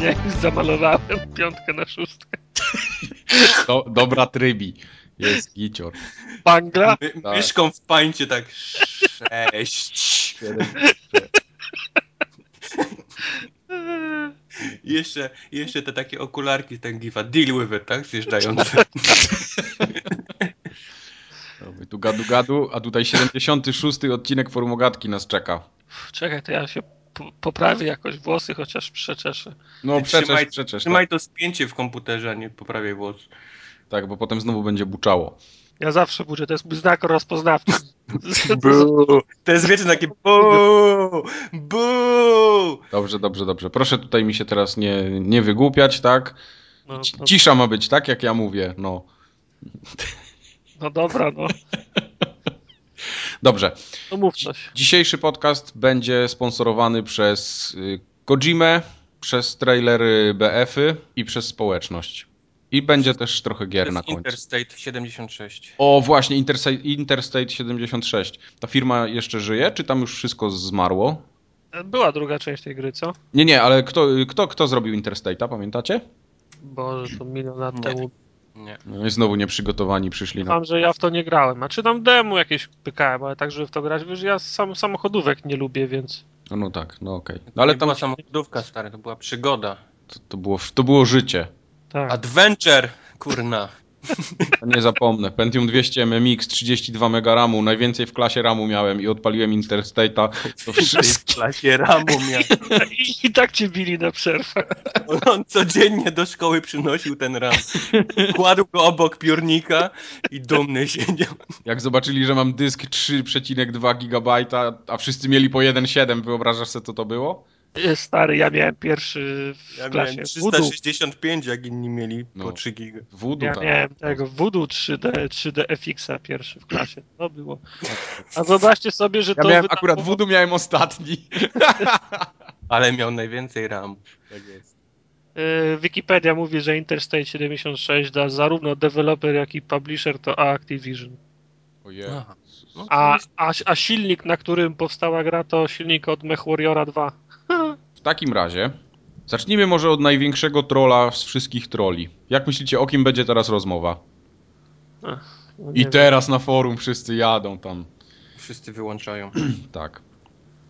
nagrania i zamalowałem piątkę na szóstkę. Do, dobra trybi. Jest gicior. Bangla? My, Tak. Myszką w pańcie tak sześć. Jeszcze, jeszcze te takie okularki z ten gifa, deal with it, tak? Zjeżdżające. Dobra, Tu gadu gadu, a tutaj 76 odcinek Formogatki nas czeka. Czekaj, to ja się po- poprawię jakoś włosy, chociaż przeczeszę. No przeczesz, trzymaj- przeczesz. Trzymaj to spięcie w komputerze, a nie poprawiaj włos. Tak, bo potem znowu będzie buczało. Ja zawsze budzę, to jest znak rozpoznawczy. Buu! To jest wiecie takie buu! Buu! Dobrze, dobrze, dobrze. Proszę tutaj mi się teraz nie, nie wygłupiać, tak? No, no, Cisza ma być, tak jak ja mówię, no. no dobra, no. Dobrze. No mów coś. Dzisiejszy podcast będzie sponsorowany przez y, Kojimę, przez trailery BF-y i przez społeczność. I będzie też trochę gier na końcu. Interstate 76. O, właśnie, Interstate, Interstate 76. Ta firma jeszcze żyje, czy tam już wszystko zmarło? Była druga część tej gry, co? Nie, nie, ale kto, kto, kto zrobił Interstate'a, pamiętacie? Boże, to milion lat Nie. temu. Nie. No i znowu nieprzygotowani przyszli na... Mam, że ja w to nie grałem. A czy tam demo jakieś pykałem, ale tak, żeby w to grać, wiesz, ja sam samochodówek nie lubię, więc... No, no tak, no okej. No Ale tam była samochodówka stary, to była przygoda. to, to, było, to było życie. Tak. Adventure! Kurna. Nie zapomnę. Pentium 200 MMX, 32 MB RAMu, najwięcej w klasie RAMu miałem i odpaliłem Interstate'a. To W wszystko. klasie ramu miał. I, I tak cię bili na przerwę. On codziennie do szkoły przynosił ten ram. Kładł go obok piórnika i dumny siedział. Jak zobaczyli, że mam dysk 3,2 GB, a wszyscy mieli po 1,7, wyobrażasz sobie co to było? Jest Stary, ja miałem pierwszy w Ja klasie miałem Voodoo. 365, jak inni mieli No. po 3 giga. Voodoo, Ja tak. miałem tego Voodoo 3D, 3D FX-a pierwszy w klasie. To było. A zobaczcie sobie, że Ja to miałem wydało- akurat Voodoo miałem ostatni. Ale miał najwięcej ram. Tak jest. Y, Wikipedia mówi, że Interstate 76 da zarówno deweloper, jak i publisher to Activision. Ojej. No, A, a, a silnik, na którym powstała gra, to silnik od MechWarriora 2. W takim razie zacznijmy może od największego trolla z wszystkich troli. Jak myślicie, o kim będzie teraz rozmowa? No I wiem. teraz na forum wszyscy jadą tam. Wszyscy wyłączają. Tak.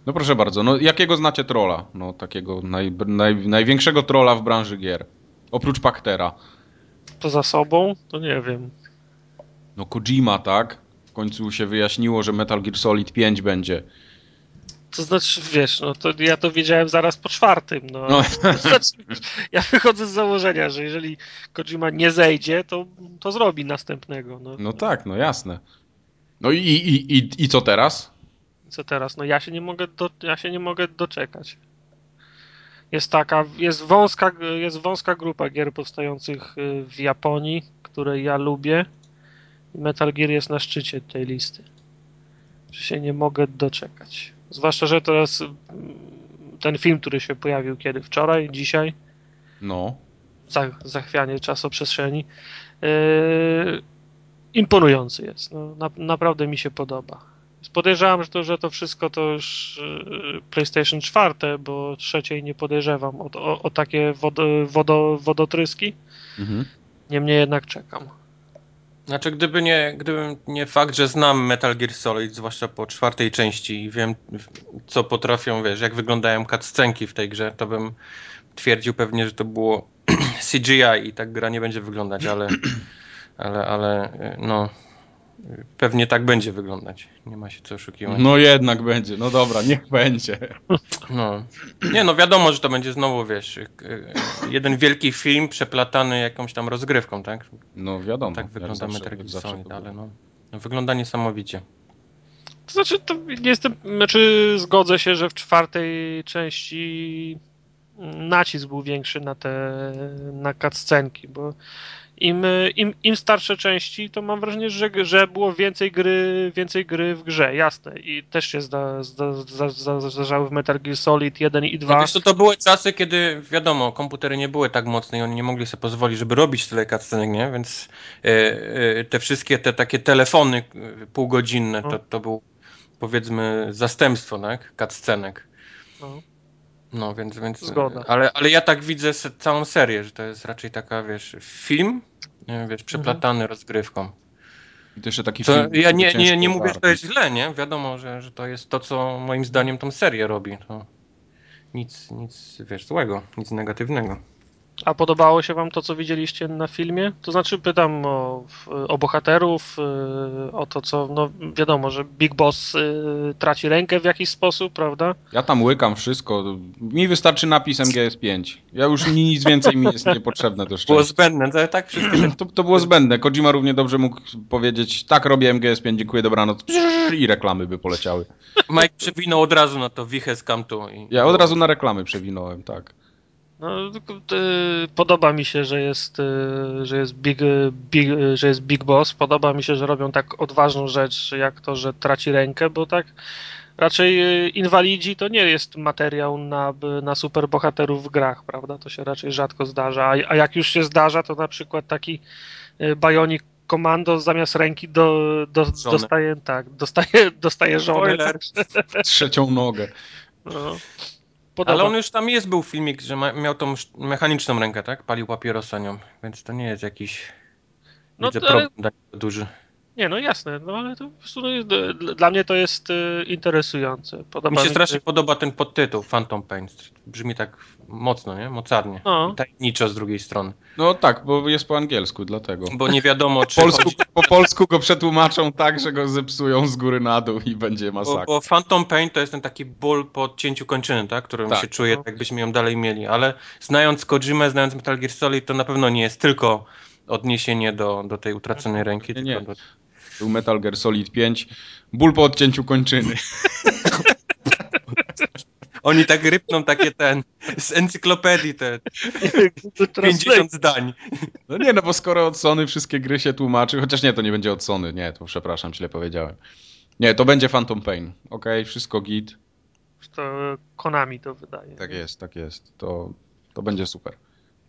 No proszę bardzo, no jakiego znacie trolla? No takiego naj, naj, największego trolla w branży gier. Oprócz Paktera. Poza sobą, to nie wiem. No Kojima, tak? W końcu się wyjaśniło, że Metal Gear Solid 5 będzie. To znaczy, wiesz, no to ja to wiedziałem zaraz po czwartym. No. No. To znaczy, ja wychodzę z założenia, że jeżeli Kojima nie zejdzie, to, to zrobi następnego. No. No tak, no jasne. No i, i, i, i co teraz? Co teraz? No ja się nie mogę, do, ja się nie mogę doczekać. Jest taka, jest wąska, jest wąska grupa gier powstających y, w Japonii, której ja lubię. Metal Gear jest na szczycie tej listy. Że się nie mogę doczekać. Zwłaszcza, że teraz ten film, który się pojawił kiedy? Wczoraj? Dzisiaj? No. za- zachwianie czasoprzestrzeni. Yy, imponujący jest. No, na, naprawdę mi się podoba. Podejrzewam, że to, że to wszystko to już yy, PlayStation 4, bo trzeciej nie podejrzewam o, o, o takie wodo, wodo, wodotryski. Mhm. Niemniej jednak czekam. Znaczy, gdyby nie, gdyby nie fakt, że znam Metal Gear Solid, zwłaszcza po czwartej części i wiem, co potrafią, wiesz, jak wyglądają cutscenki w tej grze, to bym twierdził pewnie, że to było CGI i tak gra nie będzie wyglądać, ale, ale, ale, no, pewnie tak będzie wyglądać. Nie ma się co oszukiwać. No jednak będzie, no dobra, niech będzie. No. Nie, no wiadomo, że to będzie znowu, wiesz, y, y, jeden wielki film przeplatany jakąś tam rozgrywką, tak? No wiadomo. tak wygląda Metal Solid, ale no, no, wygląda niesamowicie. To znaczy, to nie jestem, znaczy zgodzę się, że w czwartej części nacisk był większy na te na cutscenki, bo im, im, im starsze części, to mam wrażenie, że, że było więcej gry, więcej gry w grze, jasne. I też się zda, zda, zda, zda, zdarzały w Metal Gear Solid 1 i 2. No to, to były czasy, kiedy wiadomo, komputery nie były tak mocne i oni nie mogli sobie pozwolić, żeby robić tyle cutscenek, nie? Więc e, e, te wszystkie te takie telefony półgodzinne, to, No. to był powiedzmy zastępstwo, tak? Cutscenek. No. No, więc, więc Zgoda. Ale, ale ja tak widzę se- całą serię, że to jest raczej taka, wiesz, film, wiesz, przeplatany rozgrywką. I to jeszcze taki Co, film. ja nie, nie, nie mówię, że to jest źle, nie? Wiadomo, że, że to jest to, co moim zdaniem tą serię robi. To nic, nic, wiesz, złego, nic negatywnego. A podobało się wam to, co widzieliście na filmie? To znaczy pytam o, o bohaterów, y, o to, co, no wiadomo, że Big Boss y, traci rękę w jakiś sposób, prawda? Ja tam łykam wszystko. Mi wystarczy napis MGS5. Ja już nic więcej mi jest niepotrzebne do Było szczęścia. zbędne, ale tak wszystkie To, to było zbędne. Kojima równie dobrze mógł powiedzieć, tak robię MGS5, dziękuję, dobranoc. I reklamy by poleciały. Mike przewinął od razu na to wichę z kamtu. I Ja od razu na reklamy przewinąłem, tak. No, y, podoba mi się, że jest, y, że jest big, big, że jest Big Boss. Podoba mi się, że robią tak odważną rzecz, jak to, że traci rękę, bo tak raczej inwalidzi to nie jest materiał na, na superbohaterów w grach, prawda? To się raczej rzadko zdarza. A, a jak już się zdarza, to na przykład taki Bionic Commando zamiast ręki do, do, Żonę. dostaje, tak, dostaje, dostaje żonę. Spoiler. Trzecią nogę. no. Podoba Ale on już tam jest, był filmik, że ma, miał tą mechaniczną rękę, tak? Palił papierosa nią, więc to nie jest jakiś No widzę to problem taki duży. Nie, no jasne, no ale to po prostu no, dla mnie to jest y, interesujące. Podoba Mi się mi strasznie podoba ten podtytuł Phantom Pain. Brzmi tak mocno, nie? Mocarnie. No. I tajemniczo z drugiej strony. No tak, bo jest po angielsku, dlatego. Bo nie wiadomo, Po czy polsku, chodzi... po polsku go przetłumaczą tak, że go zepsują z góry na dół i będzie Bo, masakra. bo Phantom Pain to jest ten taki ból po odcięciu kończyny, tak? Którym Tak. się czuje, No. tak jakbyśmy ją dalej mieli. Ale znając Kojimę, znając Metal Gear Solid, to na pewno nie jest tylko odniesienie do, do tej utraconej ręki. Nie, nie. tylko do... Był Metal Gear Solid 5. Ból po odcięciu kończyny. Oni tak rypną takie ten z encyklopedii te Google Translate. 50 zdań. No nie, no bo skoro od Sony wszystkie gry się tłumaczy, chociaż nie, to nie będzie od Sony, nie, to przepraszam, źle powiedziałem. Nie, to będzie Phantom Pain. Okej, wszystko git. To Konami to wydaje. Tak jest, tak jest. To, to będzie super.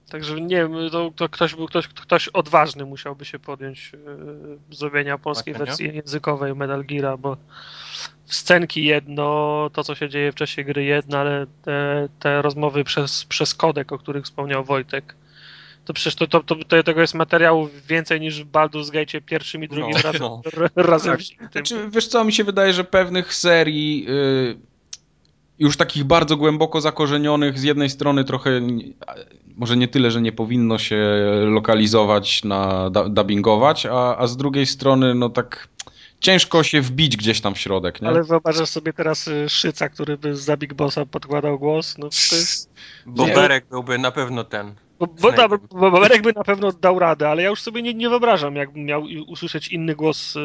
Także nie wiem, to, to ktoś, był, ktoś, ktoś odważny musiałby się podjąć y, zrobienia polskiej Właśnie, wersji językowej Metal Geara, bo scenki jedno, to co się dzieje w czasie gry jedno, ale te, te rozmowy przez, przez kodek, o których wspomniał Wojtek, to przecież to, to, to, to tego jest materiału więcej niż w Baldur's Gate pierwszym i drugim No, razem, no. razem Tak. Znaczy, wiesz co, mi się wydaje, że pewnych serii y, już takich bardzo głęboko zakorzenionych, z jednej strony trochę, może nie tyle, że nie powinno się lokalizować, na dubbingować, a, a z drugiej strony, no tak ciężko się wbić gdzieś tam w środek, nie? Ale wyobrażasz sobie teraz y, Szyca, który by za Big Bossa podkładał głos? No, to jest... Boberek byłby na pewno ten. Bo, bo, Snake'em. bo, by na pewno dał radę, ale ja już sobie nie, nie wyobrażam, jakbym miał usłyszeć inny głos y,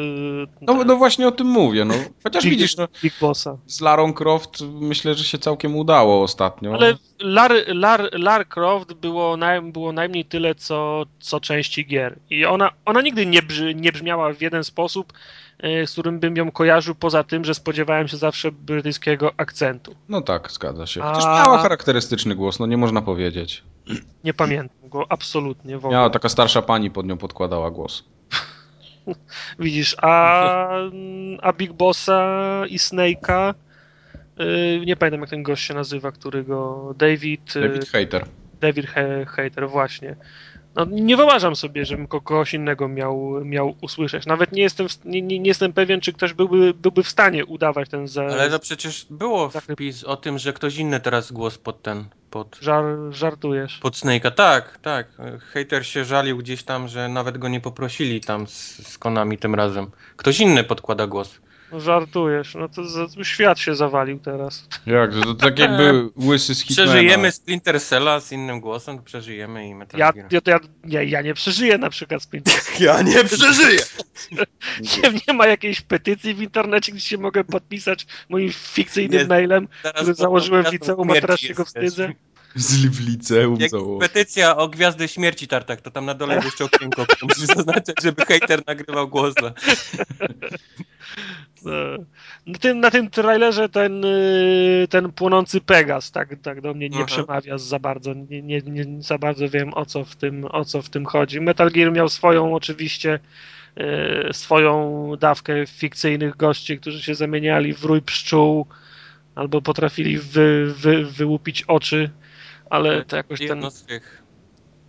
No, no właśnie o tym mówię, no. Chociaż Big, widzisz, no, Big Bossa. z Larą Croft myślę, że się całkiem udało ostatnio. Ale Lar, Lar, Lar Croft było, naj, było najmniej tyle, co, co części gier. I ona, ona nigdy nie, brzy, nie brzmiała w jeden sposób, y, z którym bym ją kojarzył, poza tym, że spodziewałem się zawsze brytyjskiego akcentu. No tak, zgadza się. Chociaż A- miała charakterystyczny głos, no nie można powiedzieć. Nie pamiętam go absolutnie w ogóle. Miała taka starsza pani pod nią podkładała głos. Widzisz, a, a Big Bossa i Snake'a y, nie pamiętam jak ten gość się nazywa, którego David y, David Hater. David He- Hater właśnie. No, nie wyobrażam sobie, żebym ko- kogoś innego miał, miał usłyszeć. Nawet nie jestem, nie, nie, nie jestem pewien, czy ktoś byłby, byłby w stanie udawać ten za, Ale to przecież było wpis o tym, że ktoś inny teraz głos pod ten, pod, żar, żartujesz. pod Snake'a. Tak, tak. Hater się żalił gdzieś tam, że nawet go nie poprosili tam z, z Konami tym razem. Ktoś inny podkłada głos. No, żartujesz. No to, za- świat się zawalił teraz. Jak, to tak jakby łysy z Hitmana. Przeżyjemy Splinter Cella z innym głosem, to przeżyjemy i Metal Ja, Gear. ja, ja, nie, ja nie przeżyję na przykład Splinter Ja nie przeżyję! Nie, nie ma jakiejś petycji w internecie, gdzie się mogę podpisać moim fikcyjnym Nie, mailem, który założyłem w liceum, a teraz się go wstydzę. Z w liceum Jak założył. petycja o Gwiazdę Śmierci Tartak, to tam na dole jeszcze okienko, które musisz zaznaczać, żeby hater nagrywał głos. Dla... E, Na tym, na tym trailerze ten, y, ten płonący Pegas tak, tak do mnie nie Aha. przemawia za bardzo. Nie, nie, nie za bardzo wiem o co, w tym, o co w tym chodzi. Metal Gear miał swoją oczywiście y, swoją dawkę fikcyjnych gości, którzy się zamieniali w rój pszczół. albo potrafili wy, wy, wyłupić oczy, ale to jakoś ten... Jedno z tych.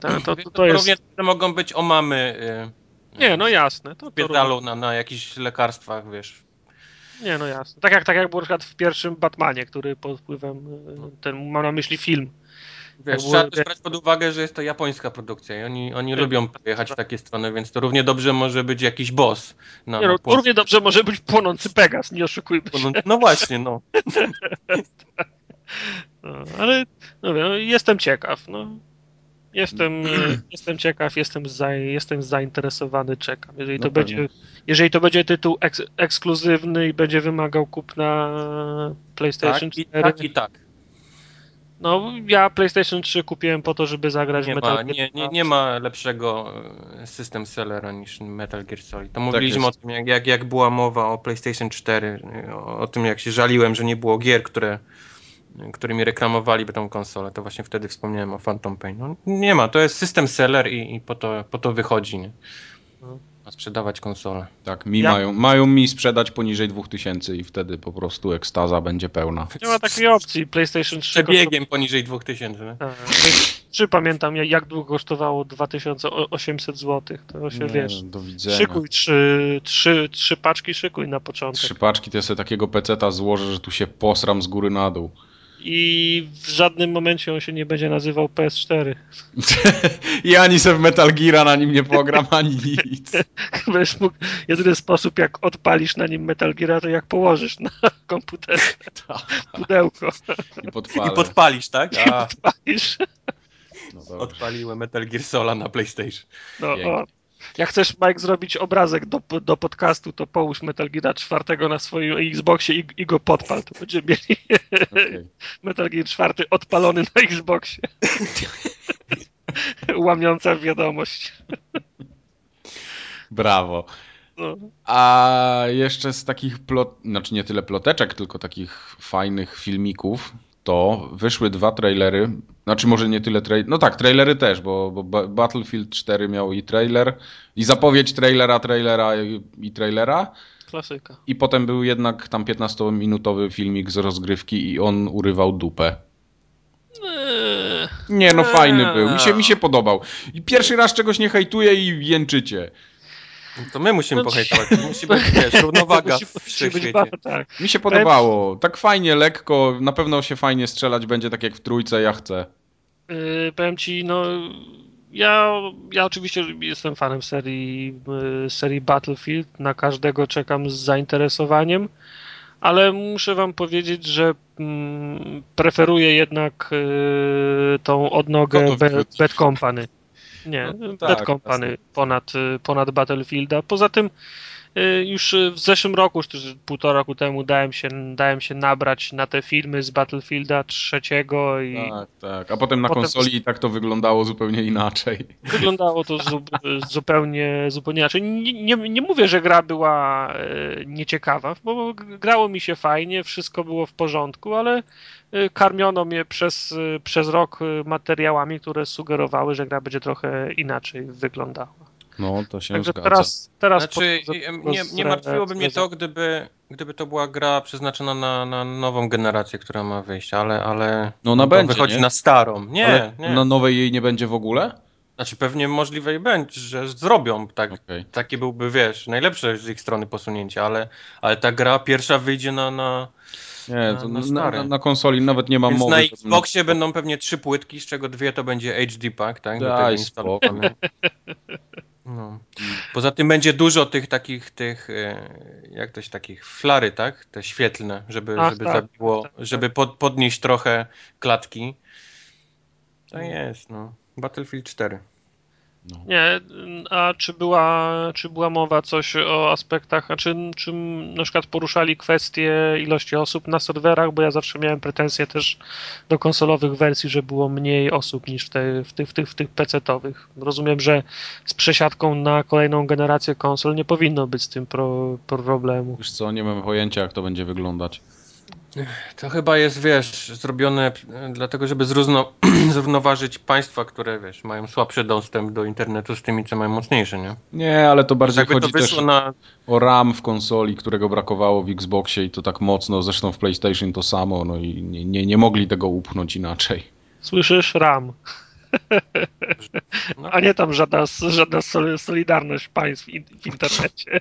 ten to, to, to jest... Równie to mogą być omamy y, Nie, no jasne. To, to na, na jakichś lekarstwach, wiesz. Nie, no jasne. Tak jak, tak jak było przykład w pierwszym Batmanie, który pod wpływem, e, ten, mam na myśli film. Wiesz, trzeba też brać pod uwagę, że jest to japońska produkcja i oni, oni Nie. lubią pojechać w takie strony, więc to równie dobrze może być jakiś boss. Na, Nie, no, równie dobrze może być płonący Pegas, nie oszukujmy się. no, no właśnie, no. No, ale no, wiem, no, jestem ciekaw. No. Jestem, e, jestem ciekaw, jestem, za, jestem zainteresowany, czekam. Jeżeli to, No pewnie. będzie, jeżeli to będzie tytuł eks, ekskluzywny i będzie wymagał kupna PlayStation Tak i, 4, tak i tak. no ja PlayStation 3 kupiłem po to, żeby zagrać Nie w Metal ma, Gear nie, nie, 2. nie ma lepszego e, system sellera niż Metal Gear Solid. To mówiliśmy jest. o tym, jak, jak, jak była mowa o PlayStation 4, e, o, o tym jak się żaliłem, że nie było gier, które, którymi reklamowali tą konsolę. To właśnie wtedy wspomniałem o Phantom Pain. No, nie ma, to jest system seller i, i po, to, po to wychodzi. Nie? No. A sprzedawać konsolę. Tak, mi Ja- mają, mają mi sprzedać poniżej 2000 i wtedy po prostu ekstaza będzie pełna. Nie ma takiej opcji. PlayStation 3 Przebiegiem poniżej 2000. nie? Tak, PlayStation 3 pamiętam jak- jak długo kosztowało 2800 zł. To się Nie, wiesz. Do widzenia. Szykuj trzy, trzy, trzy paczki, szykuj na początek. Trzy paczki to ja sobie takiego peceta złożę, że tu się posram z góry na dół. I w żadnym momencie on się nie będzie nazywał PS4. I ani se w Metal Geara na nim nie pogram, ani nic. Będziesz mógł, jedyny sposób jak odpalisz na nim Metal Gear, to jak położysz na komputer pudełko. I podpalę. I podpalisz, tak? A, Odpalisz. No odpaliłem Metal Gear Sola na PlayStation. No, o. Jak chcesz, Mike, zrobić obrazek do, do podcastu, to połóż Metal Gear 4 na swoim Xboxie i, i go podpal. To będziemy mieli Okej. Metal Gear 4 odpalony na Xboxie. Łamiąca wiadomość. Brawo. No. A jeszcze z takich plot, znaczy nie tyle ploteczek, tylko takich fajnych filmików, to wyszły dwa trailery. Znaczy może nie tyle trailery, no tak, trailery też, bo, bo Ba- Battlefield 4 miał i trailer, i zapowiedź trailera, trailera i, trailera. Klasyka. I potem był jednak tam 15-minutowy filmik z rozgrywki i on urywał dupę. Eee, Nie, no fajny był. Mi się, mi się podobał. I pierwszy raz czegoś nie hejtuję i jęczycie. To my musimy No, pohejtować. Musi być, wiesz, równowaga musi, w wszechświecie. tak. Mi się podobało. Tak fajnie, lekko. Na pewno się fajnie strzelać będzie tak jak w trójce, ja chcę. Yy, powiem ci, no ja, ja oczywiście jestem fanem serii, yy, serii Battlefield, na każdego czekam z zainteresowaniem, ale muszę wam powiedzieć, że mm, preferuję jednak yy, tą odnogę. Bad Company. Nie, No Bad tak, Company ponad, yy, ponad Battlefielda. Poza tym yy, już yy, w zeszłym roku, już też półtora roku temu dałem się, dałem się nabrać na te filmy z Battlefielda trzeciego i Tak, tak. A potem na Potem- konsoli i tak to wyglądało zupełnie inaczej. Wyglądało to zu, zupełnie, zupełnie inaczej. Nie, nie, nie mówię, że gra była nieciekawa, bo grało mi się fajnie, wszystko było w porządku, ale karmiono mnie przez, e, przez rok e, materiałami, które sugerowały, że gra będzie trochę inaczej wyglądała. No, to się Także zgadza. teraz, teraz Znaczy, nie, nie martwiłoby mnie to, gdyby, gdyby to była gra przeznaczona na, na nową generację, która ma wyjść, ale, ale No ona to będzie, wychodzi nie? na starą. Nie, Ale nie. na nowej jej nie będzie w ogóle? Znaczy pewnie możliwe i będzie, że zrobią tak. Okej. Takie byłby, wiesz, najlepsze z ich strony posunięcie, ale, ale ta gra pierwsza wyjdzie na, na, Nie, to na na, na, na konsoli nawet nie mam Więc mowy. na Xboxie będą pewnie trzy płytki, z czego dwie to będzie HD pack, tak? Do Daj tego. No. Poza tym będzie dużo tych takich, tych, e, jak toś takich flary, tak? Te świetlne, żeby, Ach, żeby tak, zabiło, tak, tak. żeby pod, podnieść trochę klatki. To jest, no. Battlefield 4. Nie, a czy była, czy była mowa coś o aspektach, a czy, czy na przykład poruszali kwestie ilości osób na serwerach, bo ja zawsze miałem pretensje też do konsolowych wersji, że było mniej osób niż w, te, w tych, w tych, w tych PC-towych. Rozumiem, że z przesiadką na kolejną generację konsol nie powinno być z tym pro, problemu. Wiesz co, nie mam pojęcia jak to będzie wyglądać. To chyba jest, wiesz, zrobione e, dlatego, żeby zrówno, zrównoważyć państwa, które, wiesz, mają słabszy dostęp do internetu z tymi, co mają mocniejszy, nie? Nie, ale to bardziej Jakby to chodzi też wyszło na... o RAM w konsoli, którego brakowało w Xboxie i to tak mocno, zresztą w PlayStation to samo, no i nie, nie, nie mogli tego upchnąć inaczej. Słyszysz? RAM. No. A nie tam żadna, żadna sol- solidarność państw w in- w internecie.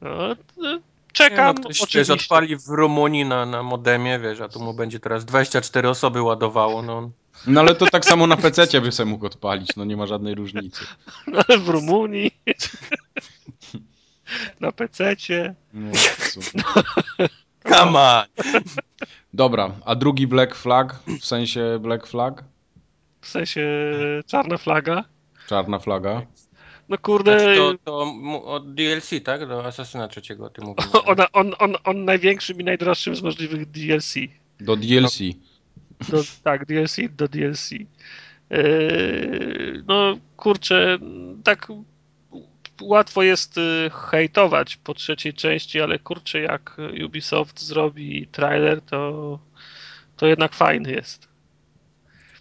No, to czekam, Nie, no, ktoś, oczywiście. odpali w Rumunii na, na modemie, wiesz, a tu mu będzie teraz 24 osoby ładowało, no. No ale to tak samo na PC by sobie mógł odpalić, no nie ma żadnej różnicy. No, w Rumunii, na PC-cie. No, super. Come on! Dobra, a drugi Black Flag, w sensie Black Flag? W sensie czarna flaga. Czarna flaga. No kurde, Znaczy to, to od DLC, tak? Do Assassina trzeciego o tym mówimy. on, on, on, on największym i najdroższym z możliwych DLC. Do DLC. Do, tak, DLC do DLC. Yy, no kurczę, tak łatwo jest y, hejtować po trzeciej części, ale kurczę, jak Ubisoft zrobi trailer, to, to jednak fajny jest.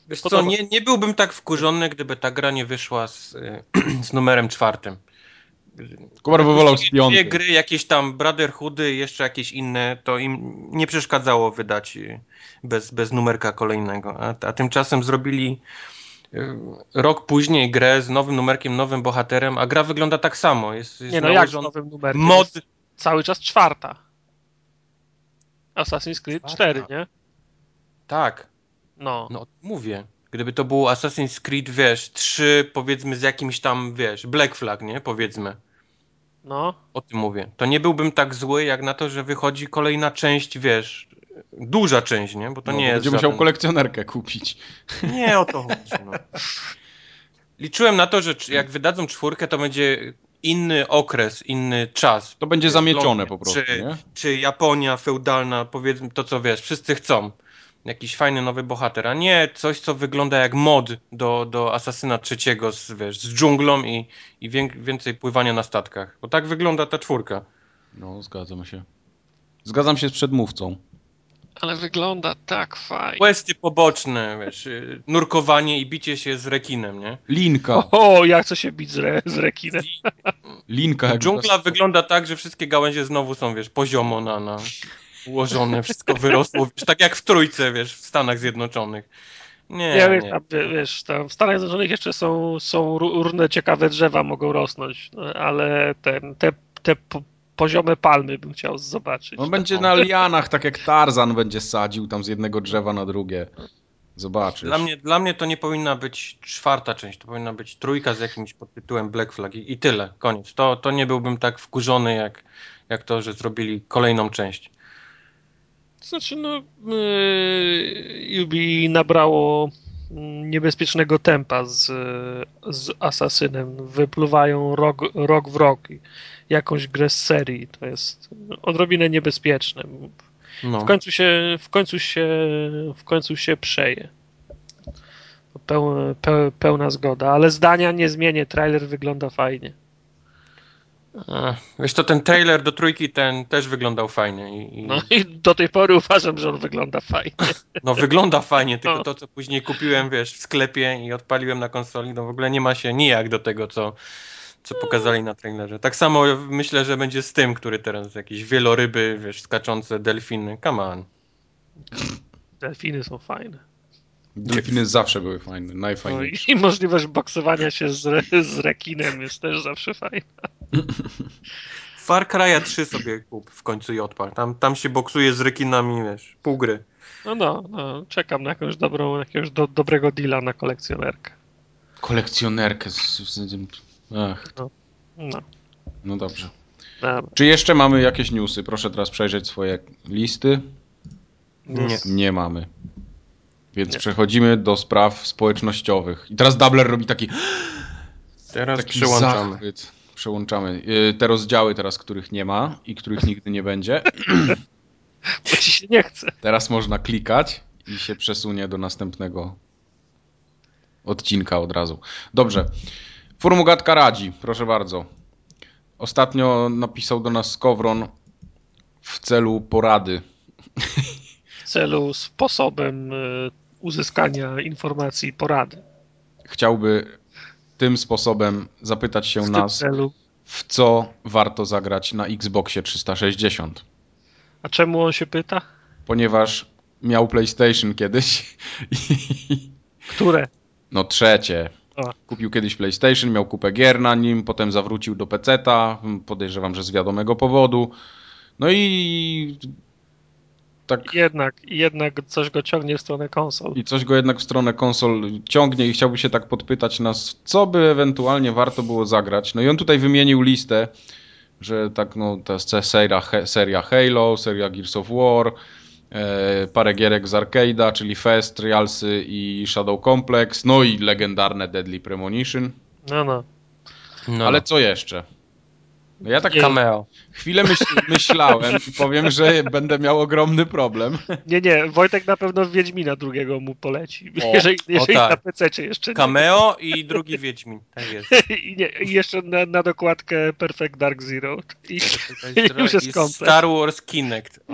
Wiesz co, nie, nie byłbym tak wkurzony, gdyby ta gra nie wyszła z, z numerem czwartym. Kubar by wolał z Dwie gry, jakieś tam Brotherhoody, jeszcze jakieś inne, to im nie przeszkadzało wydać y, bez, bez numerka kolejnego. A, a tymczasem zrobili y, rok później grę z nowym numerkiem, nowym bohaterem, a gra wygląda tak samo. Jest, jest Nie no, jak z nowym numerem? mod. Jest cały czas czwarta. Assassin's Creed Czwarta. 4, nie? Tak, No. no mówię. Gdyby to był Assassin's Creed, wiesz, 3 powiedzmy z jakimś tam, wiesz, Black Flag, nie? Powiedzmy. No. O tym mówię. To nie byłbym tak zły, jak na to, że wychodzi kolejna część, wiesz, duża część, nie? Bo to No, nie jest będzie musiał żaden... kolekcjonerkę kupić. Nie o to chodzi, no. Liczyłem na to, że jak wydadzą czwórkę, to będzie inny okres, inny czas. To będzie Wiesz, zamiecione Londyn, po prostu, czy, nie? Czy Japonia feudalna, powiedzmy to, co wiesz, wszyscy chcą. Jakiś fajny nowy bohater, a nie coś, co wygląda jak mod do, do Asasyna trzeciego z, wiesz, z dżunglą i, i wię, więcej pływania na statkach. Bo tak wygląda ta czwórka. No, zgadzam się. Zgadzam się z przedmówcą. Ale wygląda tak fajnie. Questy poboczne, wiesz, y, nurkowanie i bicie się z rekinem, nie? Linka. O, jak co się bić z, re, z rekinem. Linka jak Dżungla wygląda tak, że wszystkie gałęzie znowu są, wiesz, poziomo na, na ułożone, wszystko wyrosło, wiesz, tak jak w trójce, wiesz, w Stanach Zjednoczonych. Nie, wiesz, nie. tam, wiesz, tam w Stanach Zjednoczonych jeszcze są, są ró- różne ciekawe drzewa mogą rosnąć, no, ale ten, te, te po, poziome palmy bym chciał zobaczyć. On będzie na lianach, tak jak Tarzan będzie sadził tam z jednego drzewa na drugie. Zobaczysz. Dla mnie, dla mnie to nie powinna być czwarta część, to powinna być trójka z jakimś podtytułem Black Flag i, i tyle, koniec. To, to nie byłbym tak wkurzony jak, jak to, że zrobili kolejną część. Znaczy, no, yy, Ubi nabrało mm, niebezpiecznego tempa z, z Asasynem. Wypluwają rok, rok w rok jakąś grę z serii. To jest odrobinę niebezpieczne. No. W końcu się, w końcu się, w końcu się przeje. Peł, peł, pełna zgoda, ale zdania nie zmienię. Trailer wygląda fajnie. Wiesz to ten trailer do trójki ten też wyglądał fajnie i, i No i do tej pory uważam, że on wygląda fajnie. no wygląda fajnie, tylko No. to co później kupiłem, wiesz, w sklepie i odpaliłem na konsoli, no w ogóle nie ma się nijak do tego, co, co pokazali na trailerze. Tak samo myślę, że będzie z tym, który teraz jakieś wieloryby, wiesz, skaczące delfiny. Come on. Delfiny są fajne. Delfiny zawsze były fajne, No najfajniejsze. i, i możliwość boksowania się z, re, z rekinem jest też zawsze fajna. Far Cry'a 3 sobie kup w końcu i odpal. Tam, tam się boksuje z rekinami, wiesz, pół gry. No, no, no czekam na jakąś dobrą, jakiegoś do, dobrego deala na kolekcjonerkę. Kolekcjonerkę. Z, z, z, ach, No, no dobrze. dobra. Czy jeszcze mamy jakieś newsy? Proszę teraz przejrzeć swoje listy. Nie. Nie mamy. Więc Nie. przechodzimy do spraw społecznościowych. I teraz Doubler robi taki, Teraz taki przełączamy. zachwyt. Przełączamy. Y, Te rozdziały teraz, których nie ma i których nigdy nie będzie. Bo ci się nie chce. Teraz można klikać i się przesunie do następnego odcinka od razu. Dobrze. Formugatka radzi, proszę bardzo. Ostatnio napisał do nas Skowron w w celu porady. W celu, sposobem y, uzyskania informacji, porady. Chciałby tym sposobem zapytać się W nas, celu. w co warto zagrać na Xboxie 360. A czemu on się pyta? Ponieważ miał PlayStation kiedyś i Które? no trzecie. O. Kupił kiedyś PlayStation, miał kupę gier na nim, potem zawrócił do PC-ta, podejrzewam, że z wiadomego powodu. No i tak Jednak, jednak coś go ciągnie w stronę konsol. i coś go jednak w stronę konsol ciągnie i chciałby się tak podpytać nas, co by ewentualnie warto było zagrać. No i on tutaj wymienił listę, że tak no ta se- seria, seria Halo, seria Gears of War, e, parę gierek z arcade'a, czyli Fest, Trialsy i Shadow Complex, no i legendarne Deadly Premonition. No, no. No, Ale co jeszcze? No ja tak Nie. cameo. chwilę myśl, myślałem i powiem, że będę miał ogromny problem. Nie, nie, Wojtek na pewno Wiedźmina drugiego mu poleci. O, jeżeli jeżeli tak. na PC jeszcze nie. Cameo i drugi Wiedźmin. Tak jest. I, nie, I jeszcze na, na dokładkę Perfect Dark Zero. I, już jest I komplet. Star Wars Kinect. O.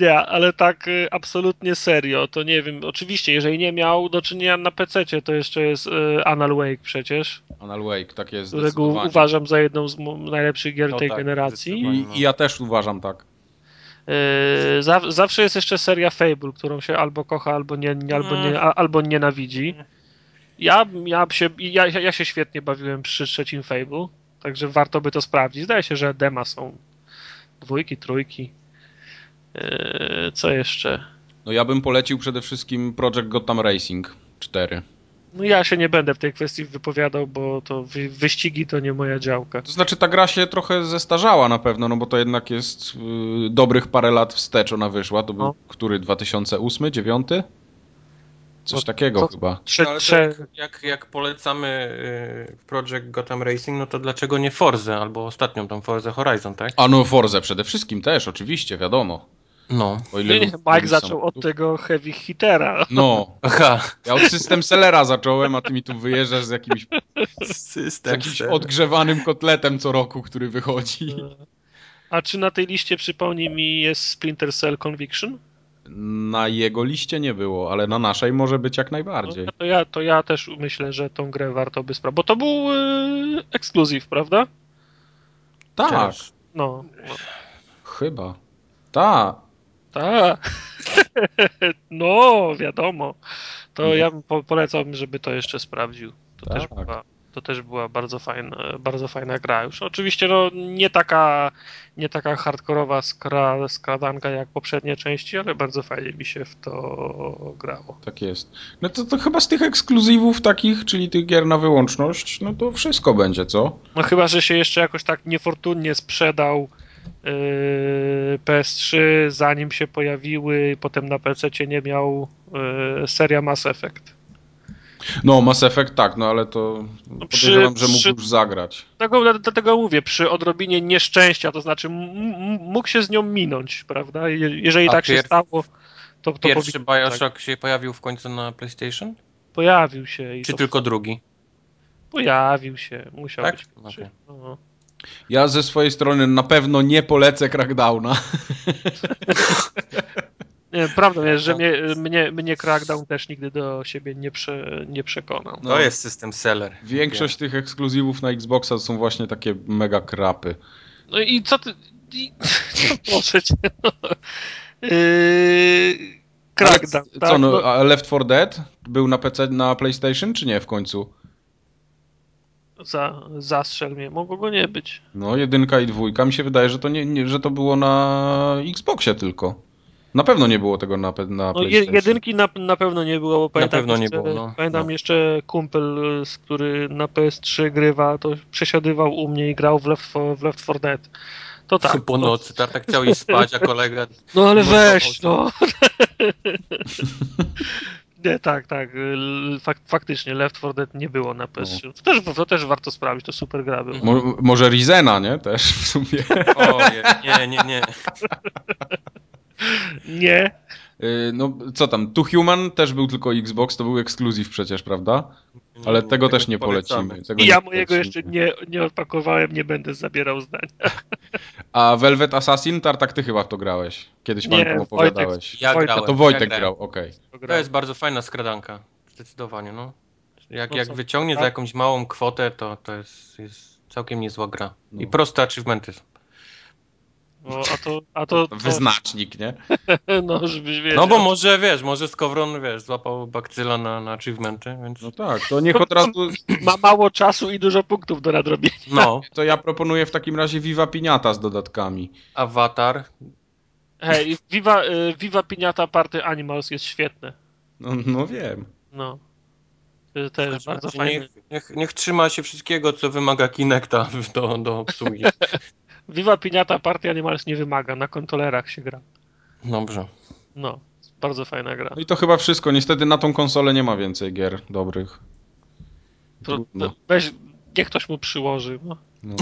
nie, ale tak y, absolutnie serio, to nie wiem. Oczywiście, jeżeli nie miał do czynienia na PC, to jeszcze jest y, Anal Wake przecież, Anal Wake, tak jest którego uważam za jedną z najlepszych gier No tej tak, generacji. I, I ja też uważam tak. Yy, za, zawsze jest jeszcze seria Fable, którą się albo kocha, albo nie, nie, albo, nie, a, albo nienawidzi. Ja, ja, się, ja, ja się świetnie bawiłem przy trzecim Fable, także warto by to sprawdzić. Zdaje się, że dema są dwójki, trójki. Yy, co jeszcze? No ja bym polecił przede wszystkim Project Gotham Racing 4. No ja się nie będę w tej kwestii wypowiadał, bo to wy, wyścigi to nie moja działka. To znaczy ta gra się trochę zestarzała na pewno, no bo to jednak jest y, dobrych parę lat wstecz ona wyszła. To był No. który? 2008, 2009? Coś No, takiego to- chyba. Trze, trze, jak, jak, jak polecamy y, Project Gotham Racing, no to dlaczego nie Forza albo ostatnią tą Forza Horizon, tak? A no Forze przede wszystkim też, oczywiście, wiadomo. No. O ile nie, nie, lubię Mike zaczął od tego heavy hittera. No, Aha. ja od System Sellera zacząłem, a ty mi tu wyjeżdżasz z jakimś, z jakimś odgrzewanym kotletem co roku, który wychodzi. A czy na tej liście, przypomnij mi, jest Splinter Cell Conviction? Na jego liście nie było, ale na naszej może być jak najbardziej. No, to, ja, to ja też myślę, że tą grę warto by sprawdzić. Bo to był yy, ekskluzyw, prawda? Tak. No, no. chyba. Tak. Tak. no, wiadomo. To Mhm. ja bym po, polecam, żeby to jeszcze sprawdził. To, Tak. też, była, to też była bardzo fajna, bardzo fajna gra. Już oczywiście no, nie taka nie taka hardkorowa skra, skradanka jak poprzednie części, ale bardzo fajnie mi się w to grało. Tak jest. No to, to chyba z tych ekskluzywów takich, czyli tych gier na wyłączność, no to wszystko będzie, co? No chyba, że się jeszcze jakoś tak niefortunnie sprzedał PS3, zanim się pojawiły, potem na PC nie miał yy, seria Mass Effect. No, Mass Effect tak, no ale to przy- podejrzewam, że mógł przy- już zagrać. Dlatego, dlatego mówię, przy odrobinie nieszczęścia, to znaczy mógł się z nią minąć, prawda? Je- Jeżeli A tak się stało, to, to Pierwszy tak, Bioshock się pojawił w końcu na PlayStation? pojawił się i Czy to tylko drugi? pojawił się, musiał Tak? być. Okej. No. Ja ze swojej strony na pewno nie polecę Crackdowna. Nie, prawdą jest, że No. mnie, mnie, mnie Crackdown też nigdy do siebie nie, prze, nie przekonał. No. To jest system seller. Większość tych ekskluzywów na Xboxa to są właśnie takie mega krapy. No i co ty... I, no proszę cię, no. Yy, Crackdown, Ale tak? Co, no, no, a Left 4 Dead był na PC, na PlayStation, czy nie w końcu? Za, zastrzel mnie, mogło go nie być. No, jedynka i dwójka. Mi się wydaje, że to, nie, nie, że to było na Xboxie tylko. Na pewno nie było tego na, na No, jedynki na, na pewno nie było, bo pamiętam, pewno nie jeszcze, było, no. pamiętam No. jeszcze kumpel, z który na PS3 grywa, to przesiadywał u mnie i grał w Left 4, w Left 4 Dead. To tak. po no, nocy, tak, tak chciał iść spać, a kolega... no ale weź, no. Nie, tak, tak. Fak, faktycznie Left 4 Dead nie było na PS3. To też, to też warto sprawdzić, to super gra była. Mo, może Rizena, nie? Też w sumie. Oje, nie, nie, nie. Nie, No, co tam? Two Human też był tylko Xbox, to był ekskluzyw przecież, prawda? Ale tego też nie polecamy. polecimy. Tego i nie ja mojego polecimy. jeszcze nie, nie odpakowałem, nie będę zabierał zdania. A Velvet Assassin, Tartak, ty chyba w to grałeś. Kiedyś Nie, pamiętam opowiadałeś. Ja Wojtek- grałem. A to Wojtek ja grał, okej. To jest bardzo fajna skradanka. Zdecydowanie, no. Jak, No jak wyciągnie za tak? jakąś małą kwotę, to, to jest, jest całkiem niezła gra. I No. proste achievementy. są. No, a to, a to, to Wyznacznik, nie? no, żebyś wiedział. No bo może, wiesz, może Skowron, wiesz, złapał bakcyla na, na achievementy, więc No tak, to niech od razu... Ma mało czasu i dużo punktów do nadrobienia. no. To ja proponuję w takim razie Viva Piniata z dodatkami. Awatar. Hej, Viva, y, Viva Piniata Party Animals jest świetne. No, no wiem. No. To też bardzo Znaczy, fajne. niech, niech, niech trzyma się wszystkiego, co wymaga Kinecta do, do obsługi. Viva Piniata Party Animals nie wymaga, na kontrolerach się gra. Dobrze. No, bardzo fajna gra. No i to chyba wszystko. Niestety na tą konsolę nie ma więcej gier dobrych. To, to weź, niech ktoś mu przyłoży. No. No.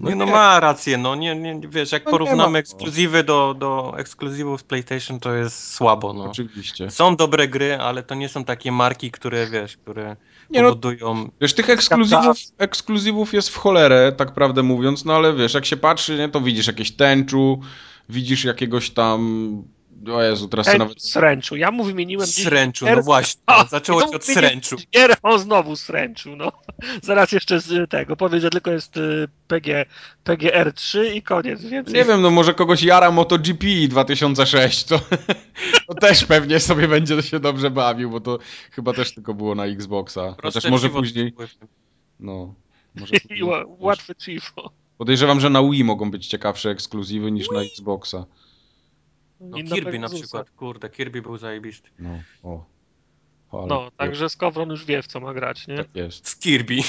Nie, no ma rację, no nie, nie wiesz, jak No porównamy ma. ekskluzywy do, do ekskluzywów z PlayStation, to jest słabo, no. Oczywiście. Są dobre gry, ale to nie są takie marki, które wiesz, które Nie no, powodują. Wiesz, tych ekskluzywów, ekskluzywów jest w cholerę, tak prawdę mówiąc, no ale wiesz, jak się patrzy, nie, to widzisz jakieś tęczu, widzisz jakiegoś tam... O Jezu, teraz Ej, nawet... Sręczu. Ja mu wymieniłem Sręczu, no właśnie. A, Zaczęło się od sręczu. Gier, on znowu sręczył, no. Zaraz jeszcze z tego powie, że tylko jest y, PG, PGR3 i koniec, więcej. Nie wiem, no może kogoś jara MotoGP 2006, to, to też pewnie sobie będzie się dobrze bawił, bo to chyba też tylko było na Xboxa. Proste Chociaż może później, no... Może później łatwe cicho. Podejrzewam, że na Wii mogą być ciekawsze ekskluzywy niż na Xboxa. No, Inna Kirby na przykład, kurde, Kirby był zajebisty. No, o. Ale No, także Skowron już wie, w co ma grać, nie? tak jest. Z Kirby.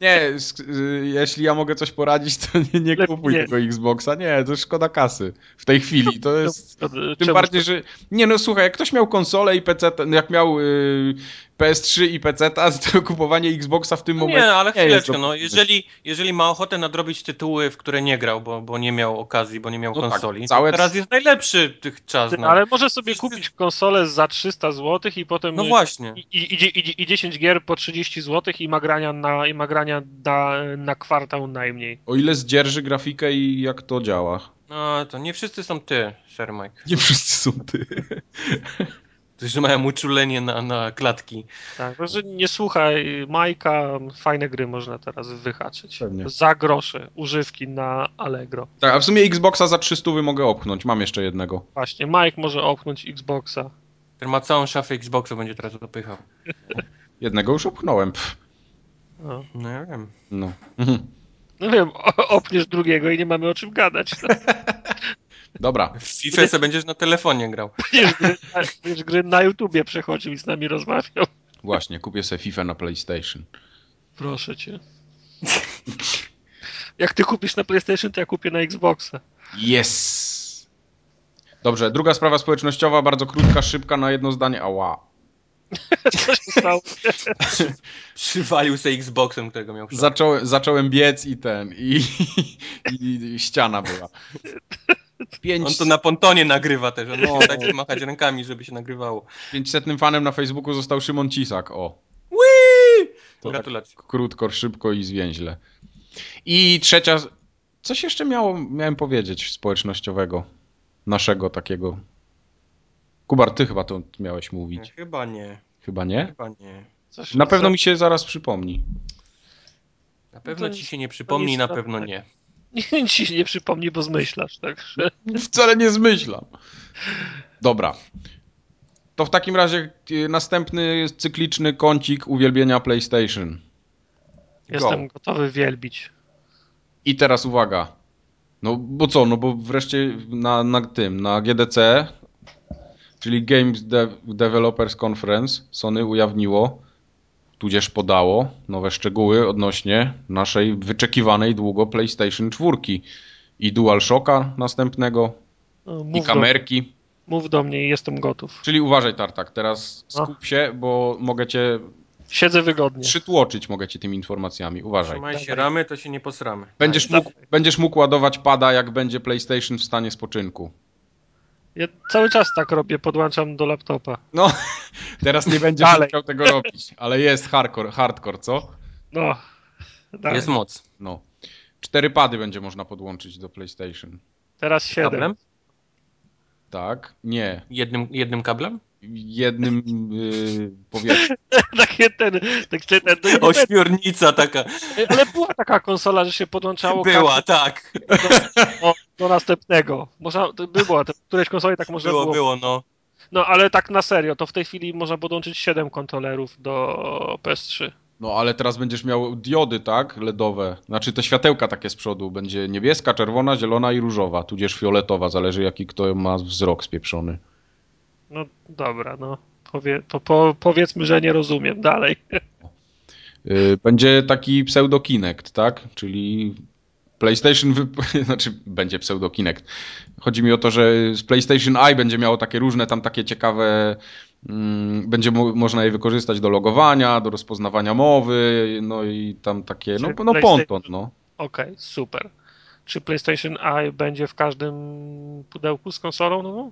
Nie, y, jeśli ja mogę coś poradzić, to nie, nie kupuj nie. tego Xboxa. Nie, to szkoda kasy. W tej chwili to jest... To- Tym bardziej, że. Nie no słuchaj, jak ktoś miał konsolę i PC, jak miał y, PS3 i PC, to kupowanie Xboxa w tym No momencie. nie, ale nie jest chwileczkę, no jeżeli, jeżeli ma ochotę nadrobić tytuły, w które nie grał, bo, bo nie miał okazji, bo nie miał No tak, konsoli, całe- to teraz jest najlepszy tych czas. No, Ale może sobie Wszyscy- kupić konsolę za 300 zł i potem no y, właśnie. i, i, i, i 10 gier po 30 zł i ma grania na, i ma grania na, na kwartał najmniej. O ile zdzierży grafikę i jak to działa. No to nie wszyscy są ty, Sir Mike. Nie wszyscy są ty. Którzy mają uczulenie na, na klatki. Tak, także nie słuchaj Majka, fajne gry można teraz wyhaczyć. Pewnie. Za grosze, używki na Allegro. Tak, a w sumie Xboxa za 300 mogę opchnąć. Mam jeszcze jednego. Właśnie, Mike może opchnąć Xboxa. Który ma całą szafę Xboxa, będzie teraz dopychał. Jednego już opchnąłem. Pff, No, No ja wiem. no. No wiem, opniesz drugiego i nie mamy o czym gadać. No. Dobra. W FIFA sobie będziesz na telefonie grał. Będziesz, gry, będziesz gry na YouTubie przechodził i z nami rozmawiał. Właśnie, kupię sobie FIFA na PlayStation. Proszę cię. Jak ty kupisz na PlayStation, to ja kupię na Xboxa. Yes! Dobrze, druga sprawa społecznościowa, bardzo krótka, szybka, na jedno zdanie. Ała. Co się stało? Przywalił sobie Xboxem, którego miał. Zacząłem, zacząłem biec i ten, i, i, i ściana była. Pięć, On to na pontonie nagrywa też. On No. dać machać rękami, żeby się nagrywało. 500 fanem na Facebooku został Szymon Cisak, o. Whee! To tak Gratulacje. krótko, szybko i zwięźle. I trzecia, coś jeszcze miało, miałem powiedzieć społecznościowego, naszego takiego. Kubar, ty chyba to miałeś mówić. Chyba nie. Chyba nie? Chyba nie. Coś, Na pewno mi się zaraz przypomni. Na pewno ci się nie przypomni, na pewno nie. Nic ci się nie przypomni, bo zmyślasz, także... Wcale nie zmyślam. Dobra. To w takim razie y, następny cykliczny kącik uwielbienia PlayStation. Jestem gotowy wielbić. I teraz uwaga. No bo co, no bo wreszcie na, na tym, na GDC, czyli Games De Developers Conference, Sony ujawniło, tudzież podało nowe szczegóły odnośnie naszej wyczekiwanej długo PlayStation 4 i DualShocka następnego, No, i Mów, do, kamerki. mów do mnie i jestem gotów. Czyli uważaj Tartak, teraz No. skup się, bo mogę cię Siedzę wygodnie. przytłoczyć mogę cię tymi informacjami. Uważaj. Trzymaj się ramy, to się nie posramy. Będziesz mógł, będziesz mógł ładować pada, jak będzie PlayStation w stanie spoczynku. Ja cały czas tak robię, podłączam do laptopa. No, teraz nie będziesz Dalej. musiał tego robić, ale jest hardcore, hardcore, co? No, dalej. Jest moc. No. Cztery pady będzie można podłączyć do PlayStation. Teraz 7. Kablem? Tak? Nie. Jednym, jednym kablem? Jednym yy, powietrzem. Takie ten, tak, ten, ten, Ośmiornica taka. ale była taka konsola, że się podłączało Była, tak. do, do następnego. Można, to było, to w którejś konsoli tak można Było, było. było, no. No ale tak na serio, to w tej chwili można podłączyć 7 kontrolerów do PS3. No ale teraz będziesz miał diody, tak? LEDowe. Znaczy te światełka takie z przodu. Będzie niebieska, czerwona, zielona i różowa. Tudzież fioletowa. Zależy jaki kto ma wzrok spieprzony. No dobra, no. Powie, po, po, powiedzmy, że nie rozumiem dalej. Yy, Będzie taki pseudo Kinect, tak? Czyli PlayStation, znaczy będzie pseudo Kinect. Chodzi mi o to, że z PlayStation Eye będzie miało takie różne tam takie ciekawe, mm, będzie mo można je wykorzystać do logowania, do rozpoznawania mowy, no i tam takie, no, Czyli no ponton, no. Okej, super. Czy PlayStation Eye będzie w każdym pudełku z konsolą nową?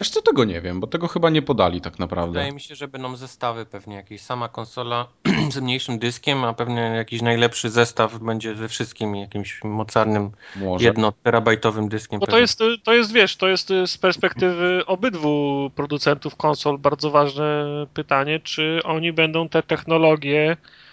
Wiesz co, tego nie wiem, bo tego chyba nie podali tak naprawdę. Wydaje mi się, że będą zestawy pewnie jakieś. Sama konsola z mniejszym dyskiem, a pewnie jakiś najlepszy zestaw będzie ze wszystkim jakimś mocarnym, Może. jednoterabajtowym dyskiem. Bo to pewnie. jest, to jest, wiesz, to jest z perspektywy obydwu producentów konsol bardzo ważne pytanie, czy oni będą te technologie y,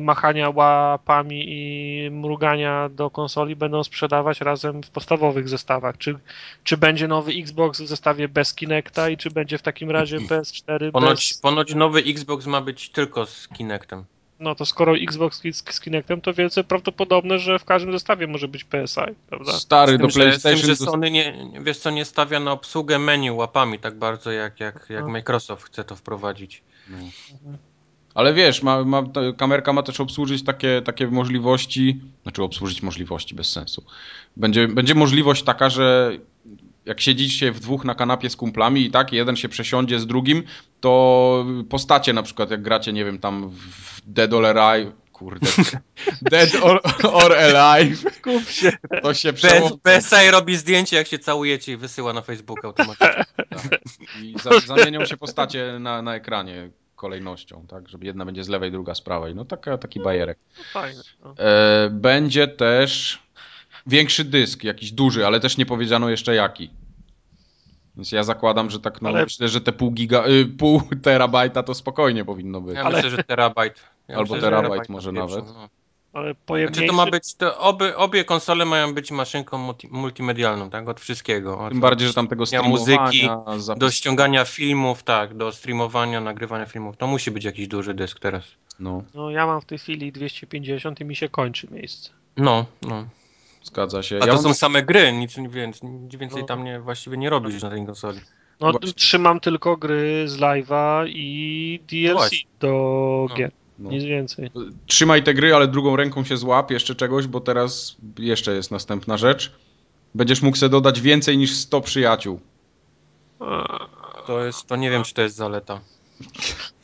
machania łapami i mrugania do konsoli będą sprzedawać razem w podstawowych zestawach. Czy, czy będzie nowy Xbox w zestawie bez Kinecta i czy będzie w takim razie PS4 Ponoć, bez... ponoć nowy Xbox ma być tylko z Kinectem. No to skoro Xbox z, z Kinectem, to wielce prawdopodobne, że w każdym zestawie może być PSI, prawda? Stary Z do tym, że, z tym, PlayStation. że Sony nie, wiesz co, nie stawia na obsługę menu łapami tak bardzo jak, jak, jak No. Microsoft chce to wprowadzić. No. Ale wiesz, ma, ma, kamerka ma też obsłużyć takie, takie możliwości, znaczy obsłużyć możliwości bez sensu. Będzie, będzie możliwość taka, że jak siedzicie w dwóch na kanapie z kumplami i tak, jeden się przesiądzie z drugim, to postacie na przykład, jak gracie, nie wiem, tam w Dead or Alive, kurde, Dead or, or Alive, Kup się. to się przełącza PSI robi zdjęcie jak się całujecie i wysyła na Facebook automatycznie. i za, zamienią się postacie na, na ekranie kolejnością, tak, żeby jedna będzie z lewej, druga z prawej. No taka, taki bajerek. Fajne. No. E, będzie też większy dysk, jakiś duży, ale też nie powiedziano jeszcze jaki. Więc ja zakładam, że tak, no Ale- myślę, że te pół giga, y, pół terabajta to spokojnie powinno być. Ja Ale- myślę, że terabajt. Ja Albo myślę, że terabajt może pierwszy, nawet. No. Ale Znaczy pojemniejszy. to ma być, to obie, obie konsole mają być maszynką multi, multimedialną, tak? Od wszystkiego. Od, Tym bardziej, że tam tego streamowania, muzyki, zapis- Do ściągania filmów, tak, do streamowania, nagrywania filmów. To musi być jakiś duży dysk teraz. No, No ja mam w tej chwili 250 i mi się kończy miejsce. No, no. zgadza się. A ja to mam- są same gry, nic, nic więcej No. tam nie, właściwie nie robisz na tej konsoli. No Właśnie. trzymam tylko gry z live'a i DLC Właśnie. do No. gier. no. Nic więcej. Trzymaj te gry, ale drugą ręką się złap jeszcze czegoś, bo teraz jeszcze jest następna rzecz. Będziesz mógł sobie dodać więcej niż 100 przyjaciół. To jest, to nie wiem, czy to jest zaleta.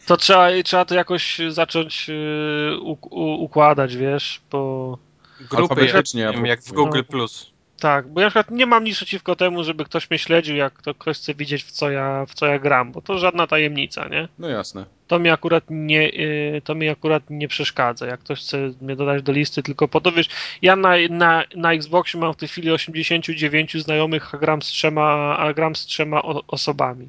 To trzeba, trzeba to jakoś zacząć y, u, u, układać, wiesz, bo Grupy Alfabetycznie, jak, ja jak w. Google+. No. Plus. Tak, bo ja na przykład nie mam nic przeciwko temu, żeby ktoś mnie śledził, jak to ktoś chce widzieć w co ja, w co ja gram, bo to żadna tajemnica, nie? No jasne. To mi akurat nie, y, to mi akurat nie przeszkadza. Jak ktoś chce mnie dodać do listy tylko po to, wiesz, ja na, na, na Xboxie mam w tej chwili 89 znajomych, a gram z trzema, a gram z trzema o, osobami.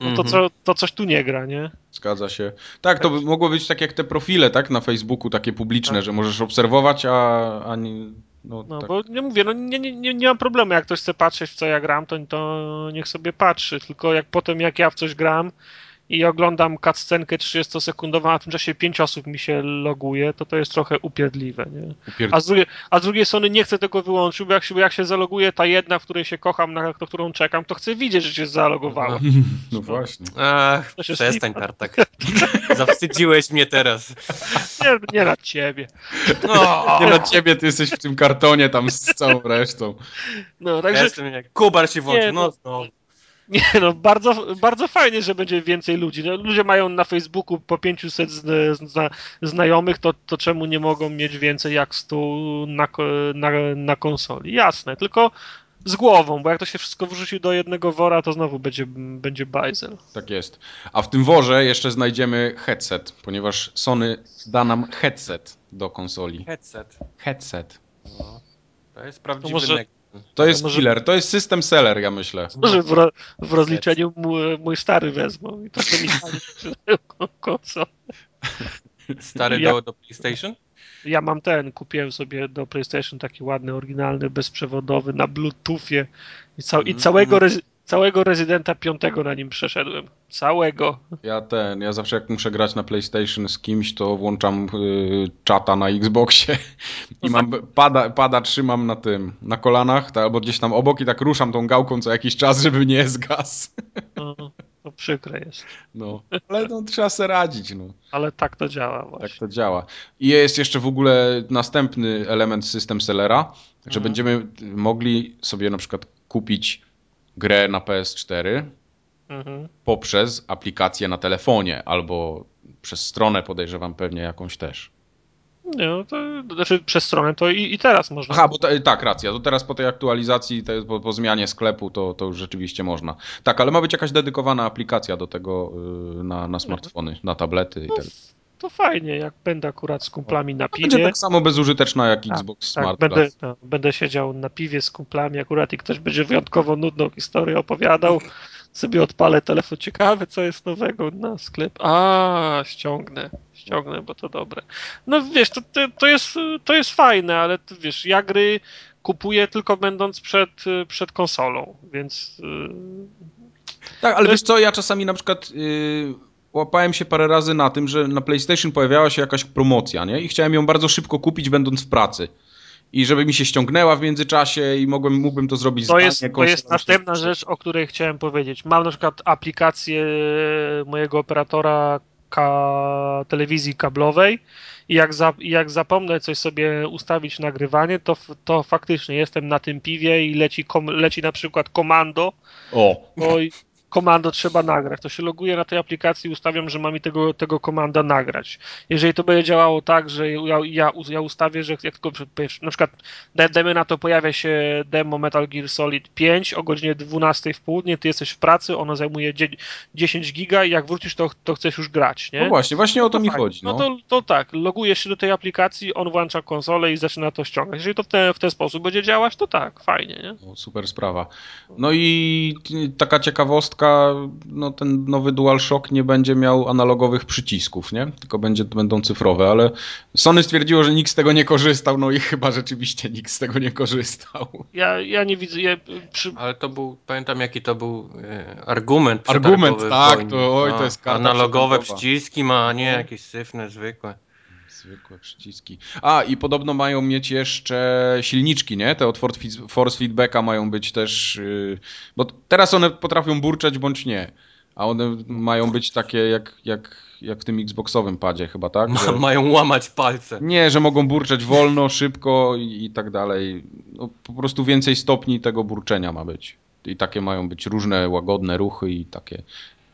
No to, Mhm. co, to coś tu nie gra, nie? Zgadza się. Tak, to by mogło być tak jak te profile, tak, na Facebooku, takie publiczne, Tak. że możesz obserwować, a, a nie, no, No tak. bo nie mówię, no nie, nie, nie, nie mam problemu, jak ktoś chce patrzeć w co ja gram, to, to niech sobie patrzy, tylko jak potem jak ja w coś gram i oglądam cutscenkę 30-sekundową, a w tym czasie 5 osób mi się loguje, to to jest trochę upierdliwe, nie? Upierd... A z, drugiej, a z drugiej strony nie chcę tego wyłączyć, bo jak się, bo jak się zaloguje ta jedna, w której się kocham, na na którą czekam, to chcę widzieć, że się zalogowała. No właśnie. Ach, To się przestań Tartak. Zawstydziłeś mnie teraz. Nie, nie na ciebie. No, Nie na ciebie, ty jesteś w tym kartonie tam z całą resztą. No, ja także jestem jak Kubar się włączył. Nie, No, no. Nie, no bardzo, bardzo fajnie, że będzie więcej ludzi. No, ludzie mają na Facebooku po 500 zna, zna, znajomych, to, to czemu nie mogą mieć więcej jak 100 na, na, na konsoli? Jasne, tylko z głową, bo jak to się wszystko wrzuci do jednego wora, to znowu będzie, będzie bajzel. Tak jest. A w tym worze jeszcze znajdziemy headset, ponieważ Sony da nam headset do konsoli. Headset. Headset. No, to jest prawdziwy może- nek- To jest może- killer, to jest system seller, ja myślę. Może w, ro, w rozliczeniu mój, mój stary wezmą i to co mi konsolę. Stary Ja- do, do PlayStation? Ja mam ten, kupiłem sobie do PlayStation taki ładny, oryginalny, bezprzewodowy na Bluetoothie i, cał, i Mm. całego, rezi, całego Rezydenta 5 na nim przeszedłem. Całego. Ja ten, ja zawsze jak muszę grać na PlayStation z kimś, to włączam y, czata na Xboxie i mam pada, pada trzymam na tym, na kolanach, tak, albo gdzieś tam obok i tak ruszam tą gałką co jakiś czas, żeby nie zgasł. No, to przykre jest. No, ale no, trzeba se radzić, no. Ale tak to działa Tak właśnie. to działa. I jest jeszcze w ogóle następny element system sellera, że Mhm. będziemy mogli sobie na przykład kupić grę na PS4 Mhm. poprzez aplikację na telefonie albo przez stronę podejrzewam pewnie jakąś też. Nie, no to, to znaczy przez stronę to i, i teraz można. Aha, bo ta, tak, racja. To teraz po tej aktualizacji, te, po, po zmianie sklepu, to, to już rzeczywiście można. Tak, ale ma być jakaś dedykowana aplikacja do tego y, na, na smartfony, na tablety i No, tak. To fajnie, jak będę akurat z kumplami na Będzie piwie. tak samo bezużyteczna jak Tak, Xbox Tak, Smart będę, Plus. no, będę siedział na piwie z kumplami akurat i ktoś będzie wyjątkowo nudną historię opowiadał. Sobie odpalę telefon, ciekawe co jest nowego na sklep. A, ściągnę, ściągnę, bo to dobre. No wiesz, to, to, jest, to jest fajne, ale to, wiesz, ja gry kupuję tylko będąc przed, przed konsolą, więc yy, Tak, ale wiesz co, ja czasami na przykład y, łapałem się parę razy na tym, że na PlayStation pojawiała się jakaś promocja, nie? I chciałem ją bardzo szybko kupić, będąc w pracy. I żeby mi się ściągnęła w międzyczasie i mogłem, mógłbym to zrobić To jest, to jest następna rzecz, o której chciałem powiedzieć. Mam na przykład aplikację mojego operatora ka telewizji kablowej i jak, za, jak zapomnę coś sobie ustawić nagrywanie, to, to faktycznie jestem na tym piwie i leci, leci na przykład komando, O, i komando trzeba nagrać. To się loguję na tej aplikacji i ustawiam, że ma mi tego, tego komanda nagrać. Jeżeli to będzie działało tak, że ja, ja, ja ustawię, że jak tylko na przykład daj- dajmy na to pojawia się demo Metal Gear Solid 5 o godzinie 12 w południe, ty jesteś w pracy, ono zajmuje dzie- 10 giga i jak wrócisz, to, to chcesz już grać, nie? no właśnie, właśnie o to mi fajnie. chodzi. No, No. to, to tak, logujesz się do tej aplikacji, on włącza konsolę i zaczyna to ściągać. Jeżeli to w, te, w ten sposób będzie działać, to tak, fajnie, nie? No, super sprawa. No i taka ciekawostka, no ten nowy DualShock nie będzie miał analogowych przycisków, nie? Tylko będzie, będą cyfrowe, ale Sony stwierdziło, że nikt z tego nie korzystał, no i chyba rzeczywiście nikt z tego nie korzystał. Ja, ja nie widzę, ja, przy, Ale to był, pamiętam jaki to był e, argument Argument, tak, to- oj, No, to jest karta Analogowe przyciski ma, a nie No. jakieś syfne, zwykłe. Zwykłe przyciski. A, i podobno mają mieć jeszcze silniczki, nie? Te od Force Feedbacka mają być też... Yy, bo teraz one potrafią burczeć bądź nie. A one mają być takie jak, jak, jak w tym Xboxowym padzie chyba, tak? Że, mają łamać palce. nie, że mogą burczeć wolno, szybko i, i tak dalej. No, po prostu więcej stopni tego burczenia ma być. I takie mają być różne łagodne ruchy i takie...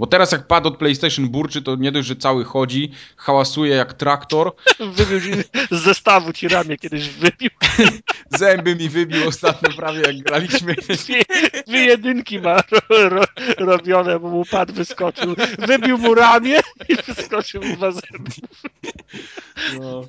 Bo teraz jak pad od PlayStation burczy, to nie dość, że cały chodzi, hałasuje jak traktor, wybił z zestawu ci ramię kiedyś wybił. Zęby mi wybił ostatnio prawie jak graliśmy. Dwie, dwie jedynki ma ro, ro, robione, bo mu pad wyskoczył. Wybił mu ramię i wyskoczył mu dwa zęby. No,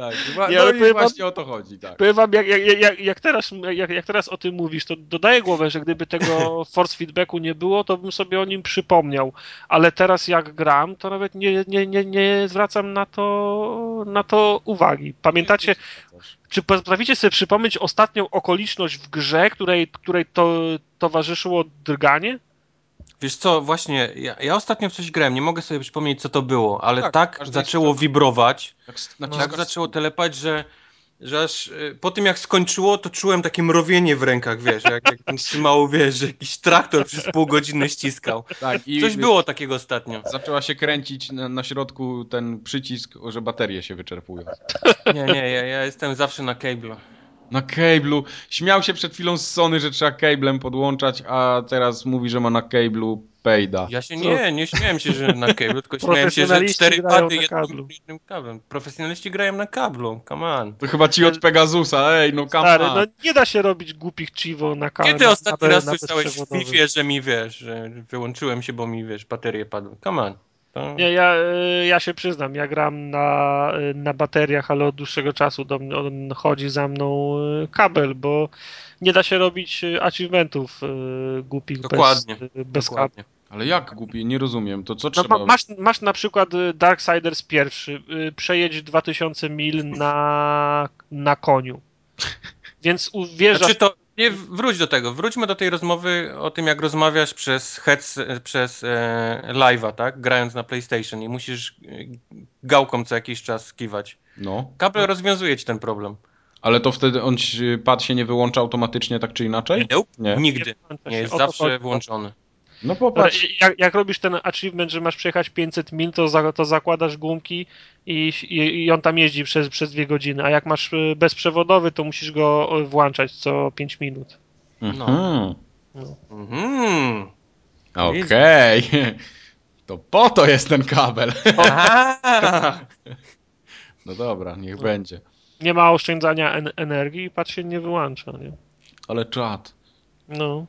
tak. No, Nie, ale i powiem wam- właśnie o to chodzi, tak. Powiem wam, jak, jak, jak, jak, teraz, jak, jak teraz o tym mówisz, to dodaję głowę, że gdyby tego force feedbacku nie było, to bym sobie o nim przypomniał. Ale teraz jak gram, to nawet nie, nie, nie, nie zwracam na to, na to uwagi. Pamiętacie, czy potraficie sobie przypomnieć ostatnią okoliczność w grze, której, której to towarzyszyło drganie? Wiesz co, właśnie, ja, ja ostatnio w coś grałem, nie mogę sobie przypomnieć co to było, ale Tak, tak, zaczęło jest- wibrować, tak naciskasz- zaczęło telepać, że, że aż y, po tym jak skończyło, to czułem takie mrowienie w rękach, wiesz, jak, jak ten trzymało, wiesz, że jakiś traktor przez pół godziny ściskał. tak, i Coś było takiego ostatnio. Zaczęła się kręcić na, na środku ten przycisk, że baterie się wyczerpują. Nie, nie, ja, ja jestem zawsze na cable'u. Na cable'u. Śmiał się przed chwilą z Sony, że trzeba cablem podłączać, a teraz mówi, że ma na cable'u payda. Ja się nie, nie śmiałem się, że na cable'u, tylko śmiałem się, że cztery pady jednym, kablu. jednym kablem. Profesjonaliści grają na kablu, come on. To chyba ci od Pegasusa, ej, no come Stary, on. no nie da się robić głupich chivo na kanale. Kiedy ostatni na, raz na słyszałeś w. FIFA, że mi wiesz, że wyłączyłem się, bo mi wiesz, baterie padły? Come on. To... Nie, ja, y, ja się przyznam, ja gram na, y, na bateriach, ale od dłuższego czasu do mnie, on chodzi za mną y, kabel, bo nie da się robić achievementów głupich Dokładnie, bez, bez kabla. Dokładnie. Ale jak głupie, nie rozumiem, to co No, trzeba... ma, masz, masz na przykład Darksiders pierwszy, przejedź 2000 mil na, na koniu. Więc uwierzasz... Znaczy to, nie, wróć do tego, wróćmy do tej rozmowy o tym, jak rozmawiasz przez heads, przez e, live'a, tak? Grając na PlayStation i musisz e, gałką co jakiś czas kiwać. No, Kabel rozwiązuje ci ten problem. ale to wtedy on, pad się nie wyłącza automatycznie tak czy inaczej? Nope. Nie. Nigdy. Nie, jest zawsze włączony. No popatrz. Jak, jak robisz ten achievement, że masz przejechać 500 mil, to, za, to zakładasz gumki i, i, i on tam jeździ przez, przez dwie godziny, a jak masz y, bezprzewodowy, to musisz go włączać co 5 minut. Mhm. Mhm. Okej. To po to jest ten kabel. Aha. No dobra, niech będzie. Nie ma oszczędzania en energii i patrz się nie wyłącza, nie? Ale czad. No.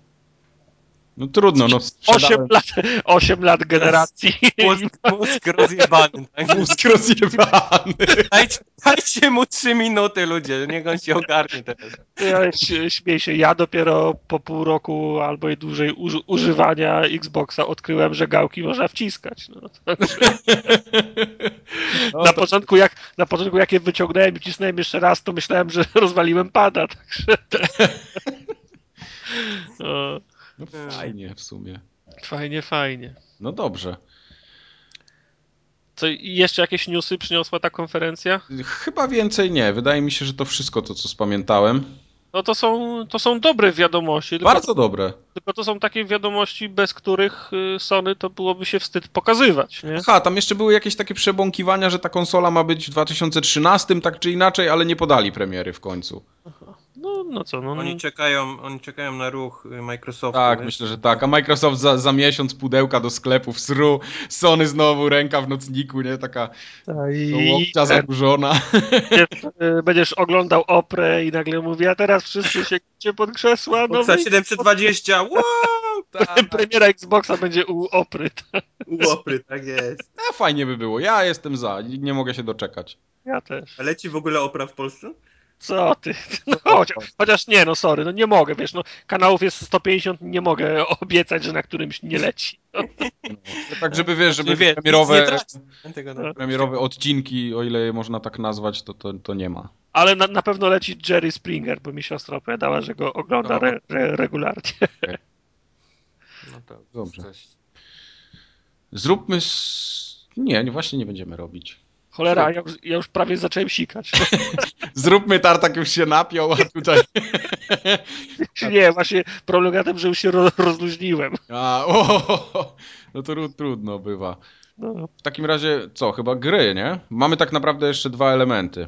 No trudno, no 8 sprzedałem lat, 8 lat generacji. Mózg, mózg rozjebany. Tak? mózg rozjebany. Dajcie, dajcie mu trzy minuty, ludzie. Niech on się ogarnie teraz. Ja śmiej się, ja dopiero po pół roku albo i dłużej uży- używania Xboxa odkryłem, że gałki można wciskać. No. No, na, to- początku jak, na początku jak je wyciągnąłem i wcisnąłem jeszcze raz, to myślałem, że rozwaliłem pada. Także... O, No fajnie w sumie. fajnie, fajnie. No dobrze. Co, jeszcze jakieś newsy przyniosła ta konferencja? Chyba więcej nie. Wydaje mi się, że to wszystko to, co spamiętałem. No to są, to są dobre wiadomości, tylko, Bardzo dobre. tylko to są takie wiadomości, bez których y, Sony to byłoby się wstyd pokazywać, nie? Aha, tam jeszcze były jakieś takie przebąkiwania, że ta konsola ma być w 2013, tak czy inaczej, ale nie podali premiery w końcu. No, no co, no, Oni czekają, oni czekają na ruch Microsoftu. Tak, wiesz? myślę, że tak. A Microsoft za, za miesiąc pudełka do sklepów sru, Sony znowu ręka w nocniku, nie? Taka i, łokcia zakurzona. będziesz, y, będziesz oglądał oprę i nagle mówi, a teraz wszyscy sięgniecie pod krzesła. No Boxa 720, wow! Premiera Xboxa będzie u opry. Łopry, tak jest. A fajnie by było. Ja jestem za. Nie mogę się doczekać. Ja też. A leci w ogóle opra w Polsce? Co ty? No, chociaż, chociaż nie, no sorry, no nie mogę, wiesz, no kanałów jest 150, nie mogę obiecać, że na którymś nie leci. No, No, tak, żeby wiesz, żeby wie, premierowe, no. premierowe odcinki, o ile je można tak nazwać, to, to, to nie ma. ale na, na pewno leci Jerry Springer, bo mi siostra opowiadała, że go ogląda re, re, regularnie. No to Dobrze. Zróbmy. S... Nie, właśnie nie będziemy robić. Cholera, ja, już- ja już prawie zacząłem sikać. Zróbmy tartak już się napiął, a tutaj. nie, właśnie problem na tym, że już się ro, rozluźniłem. A, o, no to tru- trudno bywa. No, W takim razie, co, chyba gry, nie? Mamy tak naprawdę jeszcze dwa elementy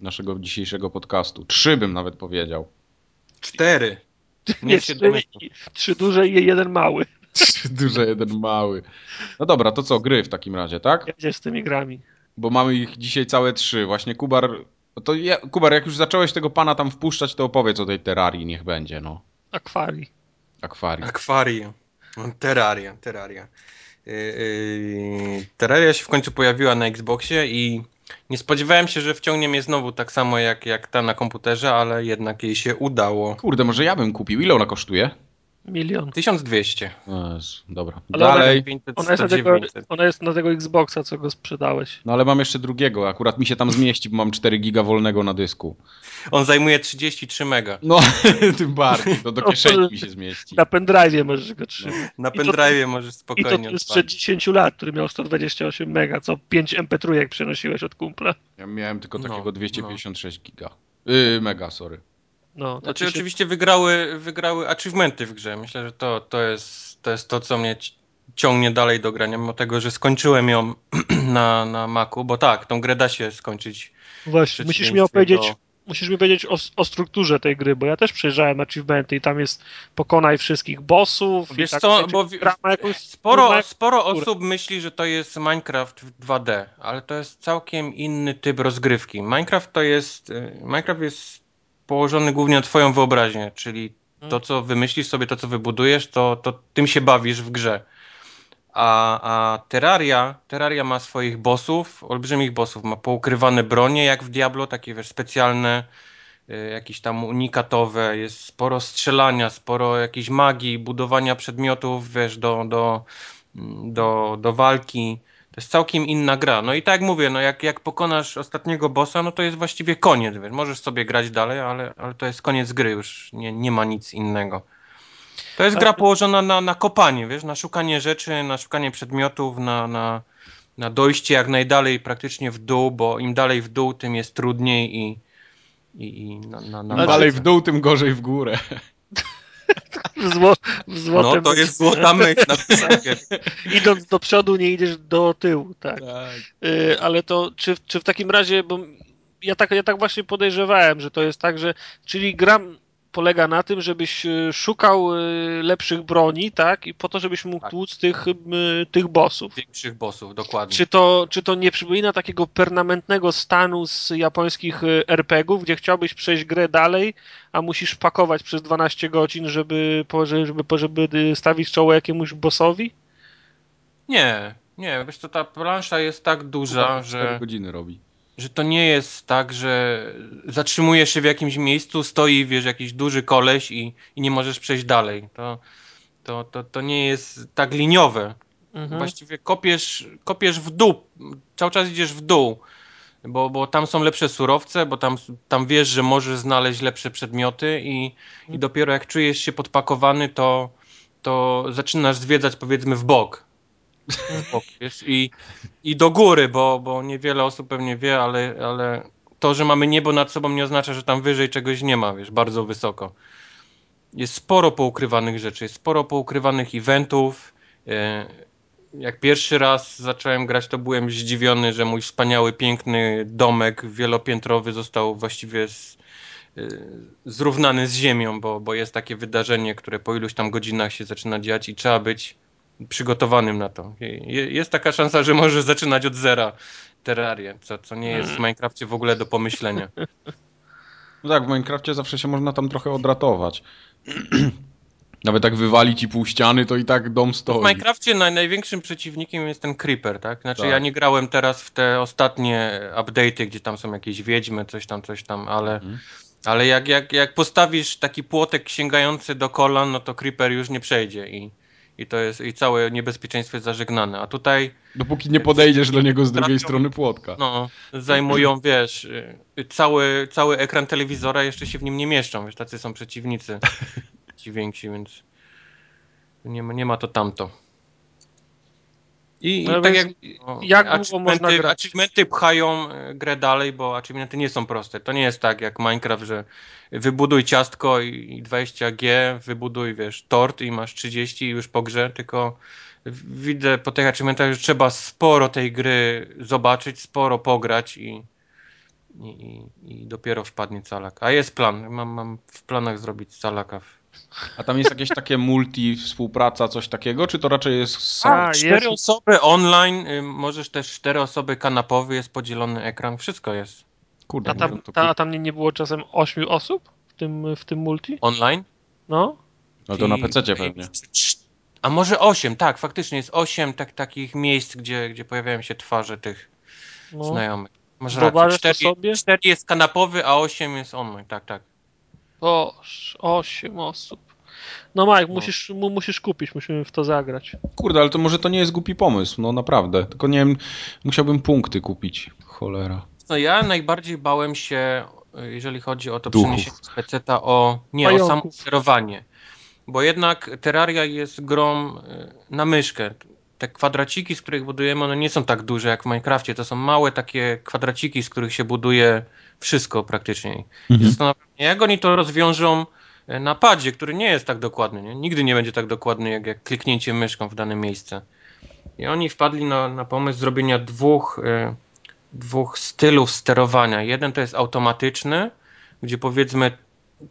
naszego dzisiejszego podcastu. Trzy bym nawet powiedział. Cztery. nie, trzy, trzy duże i jeden mały. Trzy duże, jeden mały. No dobra, to co, gry w takim razie, tak? Jedziesz z tymi grami. Bo mamy ich dzisiaj całe trzy. Właśnie Kubar. To ja, Kubar, jak już zacząłeś tego pana tam wpuszczać, to opowiedz o tej terrarii, niech będzie, no. Akwarii. Akwarii. Akwarium. No, Terraria, Terraria. Yy, yy, Terraria się w końcu pojawiła na Xboxie i nie spodziewałem się, że wciągnie mnie znowu tak samo jak, jak ta na komputerze, ale jednak jej się udało. Kurde, może ja bym kupił. Ile ona kosztuje? Milion. 1200. O Jezu, dobra. Ale Dalej. 500, Ona jest, na 100, tego, 900. ona jest na tego Xboxa, co go sprzedałeś. No ale mam jeszcze drugiego. Akurat mi się tam zmieści, bo mam 4 giga wolnego na dysku. On zajmuje 33 mega. No, tym bardziej. To do kieszeni mi się zmieści. Na pendrive możesz go trzymać. Na I to- pendrive możesz I to spokojnie już sprzed odpalić. 10 lat, który miał 128 mega, co 5 MP3 przenosiłeś od kumpla. Ja miałem tylko No, takiego 256 giga. Yy, mega, sorry. No, to Znaczy się- oczywiście wygrały, wygrały achievementy w grze. Myślę, że to, to, jest, to jest to, co mnie ci- ciągnie dalej do grania, mimo tego, że skończyłem ją na, na Macu, bo tak, tą grę da się skończyć. Właśnie, w musisz mi opowiedzieć, do- musisz mi powiedzieć o, o strukturze tej gry, bo ja też przejrzałem achievementy i tam jest pokonaj wszystkich bossów. Wiesz i tak, co, bo ma jakąś Sporo, sporo osób myśli, że to jest Minecraft w 2D, ale to jest całkiem inny typ rozgrywki. Minecraft to jest. y, Minecraft jest położony głównie na twoją wyobraźnię, czyli to, co wymyślisz sobie, to, co wybudujesz, to, to tym się bawisz w grze. A, a Terraria, Terraria ma swoich bossów, olbrzymich bossów, ma poukrywane bronie jak w Diablo, takie wiesz, specjalne, y, jakieś tam unikatowe, jest sporo strzelania, sporo jakiejś magii, budowania przedmiotów, wiesz, do, do, do, do walki. To jest całkiem inna gra. No i tak jak mówię, no jak, jak pokonasz ostatniego bossa, no to jest właściwie koniec, wiesz. Możesz sobie grać dalej, ale, ale to jest koniec gry, już nie, nie ma nic innego. To jest gra położona na, na kopanie, wiesz, na szukanie rzeczy, na szukanie przedmiotów, na, na, na dojście jak najdalej praktycznie w dół, bo im dalej w dół, tym jest trudniej i, i, i na, na, na Im dalej w dół, tym gorzej w górę. W, zło, w złotem... No to jest złota myśl. Na Idąc do przodu, nie idziesz do tyłu, tak. Tak. Y, ale to czy, czy w takim razie, bo ja tak, ja tak właśnie podejrzewałem, że to jest tak, że czyli gram polega na tym, żebyś y, szukał y, lepszych broni, tak? I po to, żebyś mógł Tak. tłuc tych, y, tych bossów. Większych bossów, dokładnie. Czy to, czy to nie przypomina takiego permanentnego stanu z japońskich RPG-ów, gdzie chciałbyś przejść grę dalej, a musisz pakować przez 12 godzin, żeby, po- żeby, żeby stawić czoło jakiemuś bossowi? Nie, nie, wiesz co, ta plansza jest tak duża, Cztery że, godziny robi. Że to nie jest tak, że zatrzymujesz się w jakimś miejscu, stoi, wiesz, jakiś duży koleś i, i nie możesz przejść dalej. To, to, to, to nie jest tak liniowe. Mhm. Właściwie kopiesz, kopiesz w dół, cały czas idziesz w dół, bo, bo tam są lepsze surowce, bo tam, tam wiesz, że możesz znaleźć lepsze przedmioty i, i dopiero jak czujesz się podpakowany, to, to zaczynasz zwiedzać powiedzmy w bok. I, I do góry, bo, bo niewiele osób pewnie wie, ale, ale to, że mamy niebo nad sobą nie oznacza, że tam wyżej czegoś nie ma, wiesz, bardzo wysoko. Jest sporo poukrywanych rzeczy, jest sporo poukrywanych eventów. e, Jak pierwszy raz zacząłem grać, to byłem zdziwiony, że mój wspaniały, piękny domek wielopiętrowy został właściwie z, y, zrównany z ziemią, bo, bo jest takie wydarzenie, które po iluś tam godzinach się zaczyna dziać i trzeba być przygotowanym na to. Je- Jest taka szansa, że możesz zaczynać od zera terrarię, co, co nie jest w Minecrafcie w ogóle do pomyślenia. No tak, w Minecrafcie zawsze się można tam trochę odratować. Nawet jak wywalić i pół ściany, to i tak dom W stoi. Minecrafcie naj, największym przeciwnikiem jest ten Creeper, tak? Znaczy Tak. ja nie grałem teraz w te ostatnie update'y, gdzie tam są jakieś wiedźmy, coś tam, coś tam, ale, Mhm. ale jak, jak, jak postawisz taki płotek sięgający do kolan, no to Creeper już nie przejdzie i, i to jest, i całe niebezpieczeństwo jest zażegnane. A tutaj, Dopóki nie podejdziesz do niego z drugiej strony płotka. no, zajmują, wiesz, y, cały, cały ekran telewizora, jeszcze się w nim nie mieszczą, wiesz, tacy są przeciwnicy, ci więksi, więc nie ma, nie ma to tamto. I, i No tak więc jak, no, jak achievementy-? Achievementy pchają e, grę dalej, bo achievementy nie są proste. To nie jest tak jak Minecraft, że wybuduj ciastko i i 20G, wybuduj, wiesz, tort i masz 30 i już po grze, tylko widzę po tych achievementach, że trzeba sporo tej gry zobaczyć, sporo pograć i, i, i, i dopiero wpadnie calak. A jest plan, mam, mam w planach zrobić calaka. w- A tam jest jakieś takie multi, współpraca, coś takiego, czy to raczej jest sam? A, Cztery jest. osoby online, y, możesz też cztery osoby kanapowy, jest podzielony ekran, wszystko jest. Kurde, A tam, to ta, a tam nie, nie było czasem ośmiu osób w tym, w tym multi? Online? No? No to na I- PC pewnie. A może osiem, tak, faktycznie jest osiem tak, takich miejsc, gdzie, gdzie pojawiają się twarze tych no. znajomych. Masz Wyobrażasz rację, cztery, sobie? cztery jest kanapowy, a osiem jest online, tak, tak. Boż, osiem osób. No Mike, No. musisz, mu, musisz kupić, musimy w to zagrać. Kurde, ale to może to nie jest głupi pomysł, no naprawdę. Tylko nie wiem, musiałbym punkty kupić. Cholera. No ja najbardziej bałem się, jeżeli chodzi o to Duchów. przeniesienie z peceta o, nie, o Pająków. samo sterowanie. Bo jednak Terraria jest grą y, na myszkę. Te kwadraciki, z których budujemy, one nie są tak duże jak w Minecrafcie. To są małe takie kwadraciki, z których się buduje wszystko praktycznie. Mhm. zastanawiam się, jak oni to rozwiążą y, na padzie, który nie jest tak dokładny. Nie? Nigdy nie będzie tak dokładny, jak, jak kliknięcie myszką w dane miejsce. I oni wpadli na, na pomysł zrobienia dwóch, y, dwóch stylów sterowania. Jeden to jest automatyczny, gdzie powiedzmy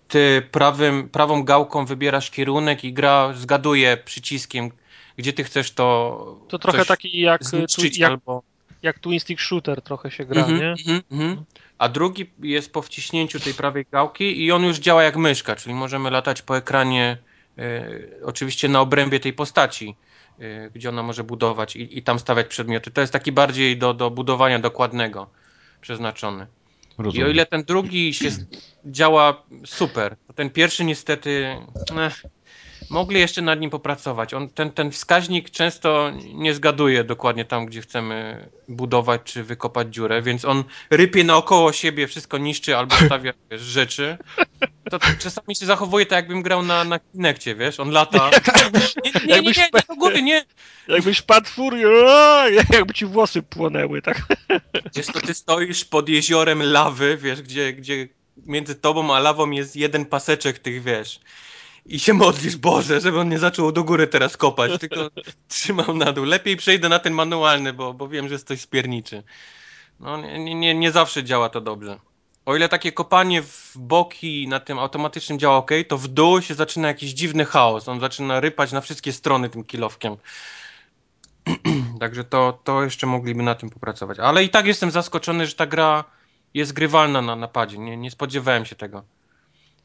ty prawym, prawą gałką wybierasz kierunek i gra zgaduje przyciskiem, gdzie ty chcesz to. To trochę taki jak, tu, zniszczyć jak, albo. jak Twin Stick Shooter trochę się gra, Mhm, nie? mhm, mhm. A drugi jest po wciśnięciu tej prawej gałki i on już działa jak myszka, czyli możemy latać po ekranie e, oczywiście na obrębie tej postaci. y, gdzie ona może budować i, i tam stawiać przedmioty. To jest taki bardziej do, do budowania dokładnego przeznaczony. I o ile ten drugi się działa super, to ten pierwszy niestety eh, mogli jeszcze nad nim popracować. On, ten, ten wskaźnik często nie zgaduje dokładnie tam, gdzie chcemy budować czy wykopać dziurę, więc on rypie naokoło siebie, wszystko niszczy albo stawia wiesz, rzeczy. To, to czasami się zachowuje tak, jakbym grał na, na Kinekcie, wiesz? On lata. Nie, nie, nie, nie, nie, nie do góry, nie. Jakbyś padł furią, jakby ci włosy płonęły, tak? Wiesz, to ty stoisz pod jeziorem lawy, wiesz, gdzie, gdzie między tobą a lawą jest jeden paseczek tych, wiesz, i się modlisz, Boże, żeby on nie zaczął do góry teraz kopać, tylko trzymał na dół. Lepiej przejdę na ten manualny, bo, bo wiem, że jest coś spierniczy. No, nie, nie, nie zawsze działa to dobrze. O ile takie kopanie w boki na tym automatycznym działa ok, to w dół się zaczyna jakiś dziwny chaos. On zaczyna rypać na wszystkie strony tym kilowkiem. Także to, to jeszcze mogliby na tym popracować. Ale i tak jestem zaskoczony, że ta gra jest grywalna na napadzie. Nie, nie spodziewałem się tego.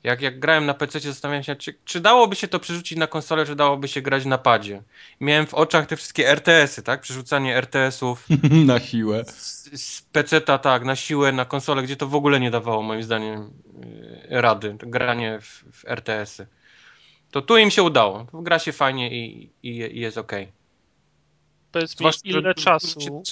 Jak, jak grałem na PC, zastanawiałem się, czy, czy dałoby się to przerzucić na konsolę, czy dałoby się grać na padzie. Miałem w oczach te wszystkie RTS-y, tak? Przerzucanie RTS-ów. na siłę. Z, z PC-ta, tak, na siłę, na konsolę, gdzie to w ogóle nie dawało, moim zdaniem, yy, rady. granie w, w RTS-y. To tu im się udało. Gra się fajnie i, i, i jest ok. Powiedz mi, ile czasu...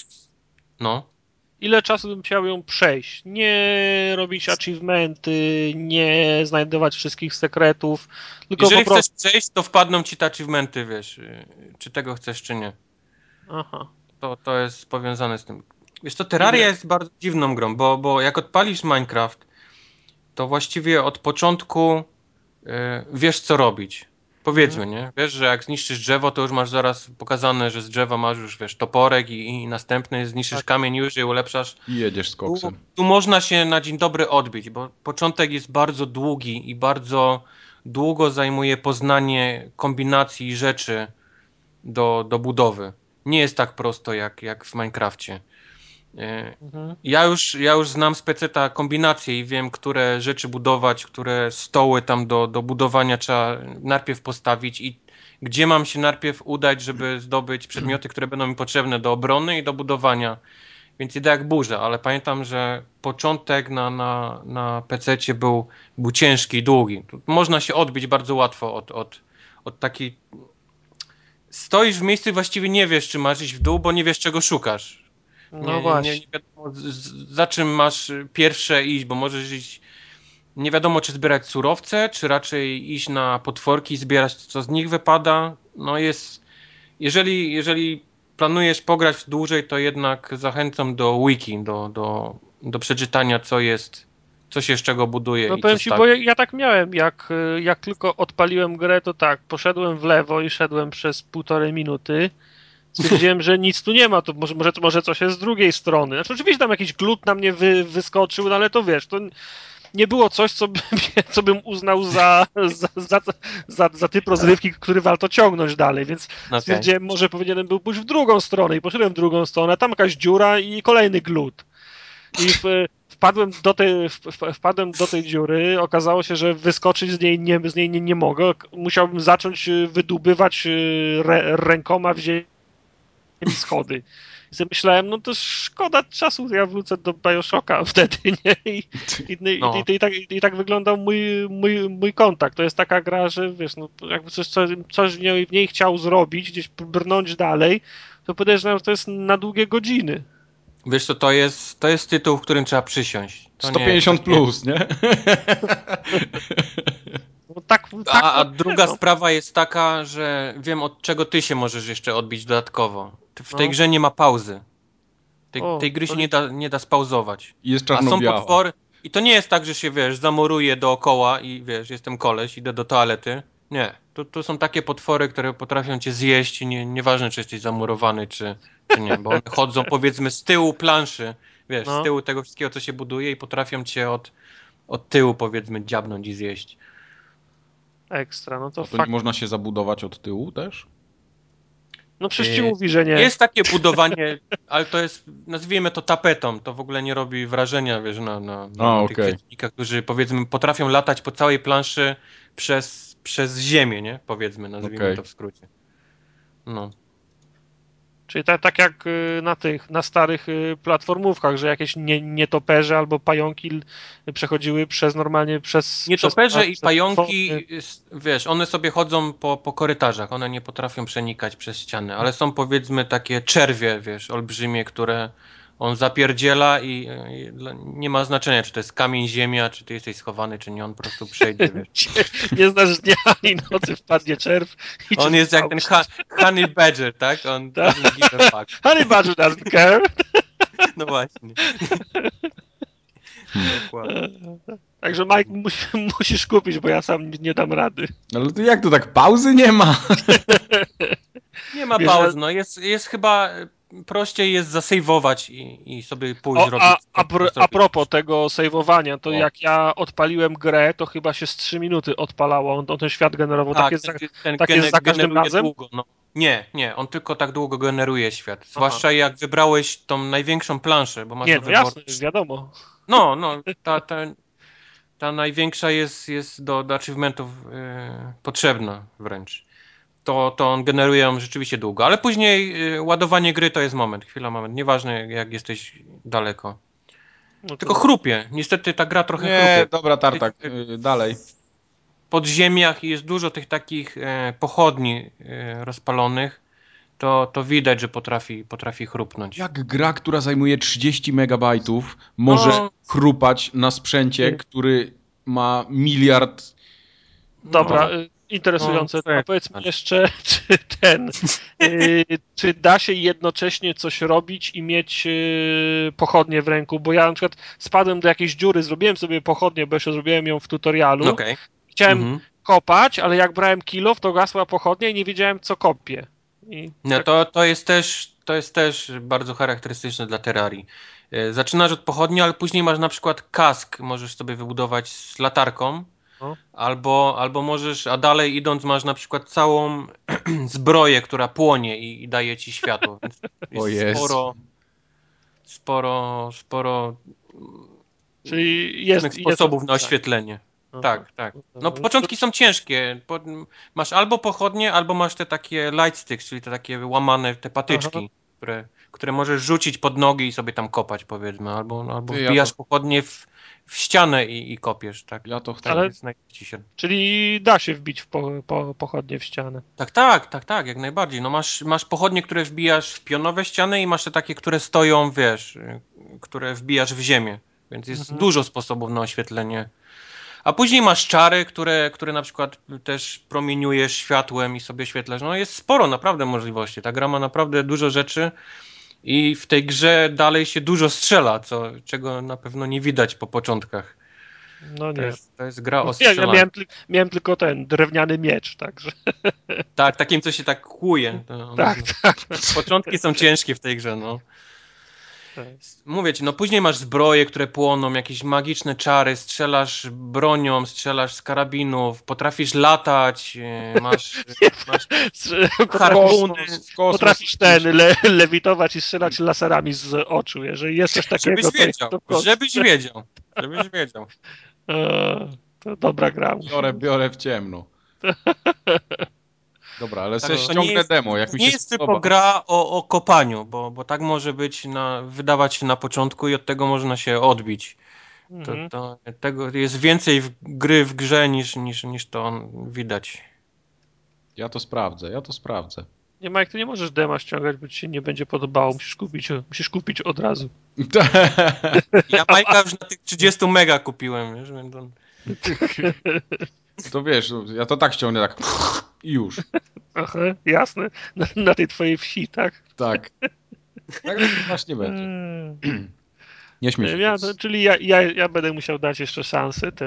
No ile czasu bym chciał ją przejść. Nie robić achievementy, nie znajdować wszystkich sekretów, tylko Jeżeli po prostu... chcesz przejść, to wpadną ci te achievementy, wiesz, y, czy tego chcesz, czy nie. Aha. To, to jest powiązane z tym. Wiesz to Terraria jest bardzo dziwną grą, bo, bo jak odpalisz Minecraft, to właściwie od początku y, wiesz, co robić. Powiedzmy, mhm. nie? Wiesz, że jak zniszczysz drzewo, to już masz zaraz pokazane, że z drzewa masz już, wiesz, toporek i, i następny, zniszczysz tak. kamień już i ulepszasz. I jedziesz z koksem. Tu, tu, można się na dzień dobry odbić, bo początek jest bardzo długi i bardzo długo zajmuje poznanie kombinacji rzeczy do, do budowy. Nie jest tak prosto jak, jak w Minecrafcie. Mhm. Ja, już, ja już znam z peceta kombinacje i wiem, które rzeczy budować, które stoły tam do, do budowania trzeba najpierw postawić i gdzie mam się najpierw udać, żeby zdobyć przedmioty, które będą mi potrzebne do obrony i do budowania. Więc idę jak burza, ale pamiętam, że początek na, na, na pececie był, był ciężki i długi. Można się odbić bardzo łatwo od, od, od takiej... Stoisz w miejscu i właściwie nie wiesz, czy masz iść w dół, bo nie wiesz, czego szukasz no nie, właśnie. Nie, nie wiadomo, za czym masz pierwsze iść, bo możesz iść. Nie wiadomo, czy zbierać surowce, czy raczej iść na potworki i zbierać, co z nich wypada. No jest. Jeżeli, jeżeli planujesz pograć dłużej, to jednak zachęcam do wiki, do, do, do przeczytania, co jest, co się z czego buduje. No powiem ci, bo ja, ja, tak miałem, jak, jak tylko odpaliłem grę, to tak, poszedłem w lewo i szedłem przez półtorej minuty stwierdziłem, że nic tu nie ma, to może, może, może coś jest z drugiej strony. Znaczy oczywiście tam jakiś glut na mnie wy, wyskoczył, no ale to wiesz, to nie było coś, co bym, co bym uznał za, za, za, za, za typ rozrywki, który warto ciągnąć dalej, więc okay. stwierdziłem, może powinienem był pójść w drugą stronę i poszedłem w drugą stronę, tam jakaś dziura i kolejny glut. I w, wpadłem do, tej, wpadłem do tej dziury, okazało się, że wyskoczyć z niej nie, z niej nie, nie mogę, musiałbym zacząć wydubywać rę, rękoma w ziemi schody. I sobie myślałem, no to szkoda czasu, ja wrócę do Bioshocka wtedy, nie? I, i, no. i, i, tak, i tak wyglądał mój, mój, mój kontakt. To jest taka gra, że wiesz, no jakby coś, coś, coś w, niej, w niej chciał zrobić, gdzieś brnąć dalej, to podejrzewam, że to jest na długie godziny. Wiesz co, to jest, to jest tytuł, w którym trzeba przysiąść. To 150 nie, plus, nie? No tak, tak, a, a druga no. sprawa jest taka, że wiem od czego ty się możesz jeszcze odbić dodatkowo. W tej no. grze nie ma pauzy. Tej, o, tej gry się nie da, nie da spauzować. Jest czarno A są potwory. I to nie jest tak, że się wiesz, zamoruje dookoła i wiesz, jestem koleś, idę do toalety. Nie. Tu, tu są takie potwory, które potrafią cię zjeść, nie, nieważne czy jesteś zamurowany, czy, czy nie, bo one chodzą powiedzmy z tyłu planszy, wiesz, no. z tyłu tego wszystkiego, co się buduje i potrafią cię od, od tyłu powiedzmy dziabnąć i zjeść. Ekstra, no to, to fakt... można się zabudować od tyłu też? No przecież ci mówi, że nie. Jest takie budowanie, ale to jest, nazwijmy to tapetą, to w ogóle nie robi wrażenia, wiesz, na, na, na A, tych okay. którzy powiedzmy potrafią latać po całej planszy przez, przez ziemię, nie? Powiedzmy, nazwijmy okay. to w skrócie. No. Czyli tak, tak jak y, na tych, na starych y, platformówkach, że jakieś nie, nietoperze albo pająki przechodziły przez normalnie przez... Nietoperze przez, i pająki, wiesz, one sobie chodzą po, po korytarzach, one nie potrafią przenikać przez ściany, ale są powiedzmy takie czerwie, wiesz, olbrzymie, które on zapierdziela i, i nie ma znaczenia, czy to jest kamień, ziemia, czy ty jesteś schowany, czy nie, on po prostu przejdzie, wiesz. Nie znasz dnia ani nocy, wpadnie czerw i On jest jak ten ha- honey badger, tak? On Tak. doesn't give a fuck. Honey Badger doesn't care. No właśnie. Dokładnie. Także Mike, musi, musisz kupić, bo ja sam nie dam rady. Ale to jak to tak pauzy nie ma? Nie ma Wiesz, pauz, że- no jest, jest chyba prościej jest zasejwować i, i sobie pójść O, robić. a, a, pr, a propos tego saveowania, to O. jak ja odpaliłem grę, to chyba się z 3 minuty odpalało, on, on ten świat generował. Tak, jest za, ten, ten tak jest za każdym razem? Długo, no. Nie, nie, on tylko tak długo generuje świat. Zwłaszcza jak wybrałeś tą największą planszę, bo masz nie, do no wyboru. jasne, wiadomo. No, no, ta, ta, ta największa jest, jest do, do achievementów yy, potrzebna wręcz. To, to on generuje ją rzeczywiście długo, ale później yy, ładowanie gry to jest moment, chwila, moment. Nieważne jak jesteś daleko. No to- Tylko chrupie. Niestety ta gra trochę Nie, chrupie. dobra, tartak, y, dalej. W podziemiach jest dużo tych takich e, pochodni e, rozpalonych. To, to widać, że potrafi, potrafi chrupnąć. Jak gra, która zajmuje 30 megabajtów, może No. chrupać na sprzęcie, który ma miliard... Dobra, No. Y, interesujące. No, A powiedz mi jeszcze, czy ten, y, czy da się jednocześnie coś robić i mieć y, pochodnie w ręku? Bo ja na przykład spadłem do jakiejś dziury, zrobiłem sobie pochodnię, bo jeszcze zrobiłem ją w tutorialu. Okej. Chciałem Mhm. kopać, ale jak brałem kilof, to gasła pochodnia i nie wiedziałem, co kopię. I No tak, to, to, jest też, to jest też bardzo charakterystyczne dla Terrarii. E, Zaczynasz od pochodni, ale później masz na przykład kask, możesz sobie wybudować z latarką, No. albo, albo możesz, a dalej idąc masz na przykład całą zbroję, która płonie i, i daje ci światło. Więc O jest Jezu. sporo, sporo, sporo czyli jest, różnych jest sposobów na tak. oświetlenie. Aha. Tak, tak. No Mhm. początki są ciężkie. Po, masz albo pochodnie, albo masz te takie light sticks, czyli te takie łamane, te patyczki, Aha. które, które możesz rzucić pod nogi i sobie tam kopać, powiedzmy. Albo, albo Ty, ja wbijasz to- pochodnie w, w ścianę i, i kopiesz, tak. Ja to chcę. Ale- się. Czyli da się wbić w po, po, pochodnie w ścianę. Tak, tak, tak, tak, jak najbardziej. No masz, masz pochodnie, które wbijasz w pionowe ściany i masz te takie, które stoją, wiesz, które wbijasz w ziemię. Więc jest Mhm. dużo sposobów na oświetlenie. A później masz czary, które, które na przykład też promieniujesz światłem i sobie oświetlasz. No jest sporo naprawdę możliwości. Ta gra ma naprawdę dużo rzeczy i w tej grze dalej się dużo strzela, co, czego na pewno nie widać po początkach. No To nie. jest, to jest gra o Ja, ja miałem, miałem tylko ten drewniany miecz, także. Tak, takim, co się tak kłuje. To, Tak, tak. Początki są ciężkie w tej grze, no. Mówię ci, no później masz zbroje, które płoną, jakieś magiczne czary, strzelasz bronią, strzelasz z karabinów, potrafisz latać, e, masz, masz Potrafisz, harpuny. Kosmos, kosmos potrafisz ten le, lewitować i strzelać laserami z oczu. Jeżeli jest coś takiego, Żebyś to jest wiedział, to kosmos. żebyś wiedział, żebyś wiedział. E, To dobra gra. Biorę, biorę w ciemno. Dobra, ale Tak, sobie to nie ściągnę jest- demo, jak mi Nie się jest spodoba. tylko gra o, o kopaniu, bo, bo tak może być, na, wydawać się na początku i od tego można się odbić. To, Mhm. to, tego jest więcej w, gry w grze niż, niż, niż to widać. Ja to sprawdzę, ja to sprawdzę. Nie, Mike, ty nie możesz dema ściągać, bo ci się nie będzie podobało. Musisz kupić, musisz kupić od razu. Ja Majka już na tych 30 mega kupiłem, wiesz, więc on... to wiesz, ja to tak ściągnę, tak już. Aha, jasne. Na, na tej twojej wsi, tak? Tak. Tak właśnie będzie. Eee. Nie śmiej się. Ja, to jest- czyli ja, ja, ja będę musiał dać jeszcze szansę te,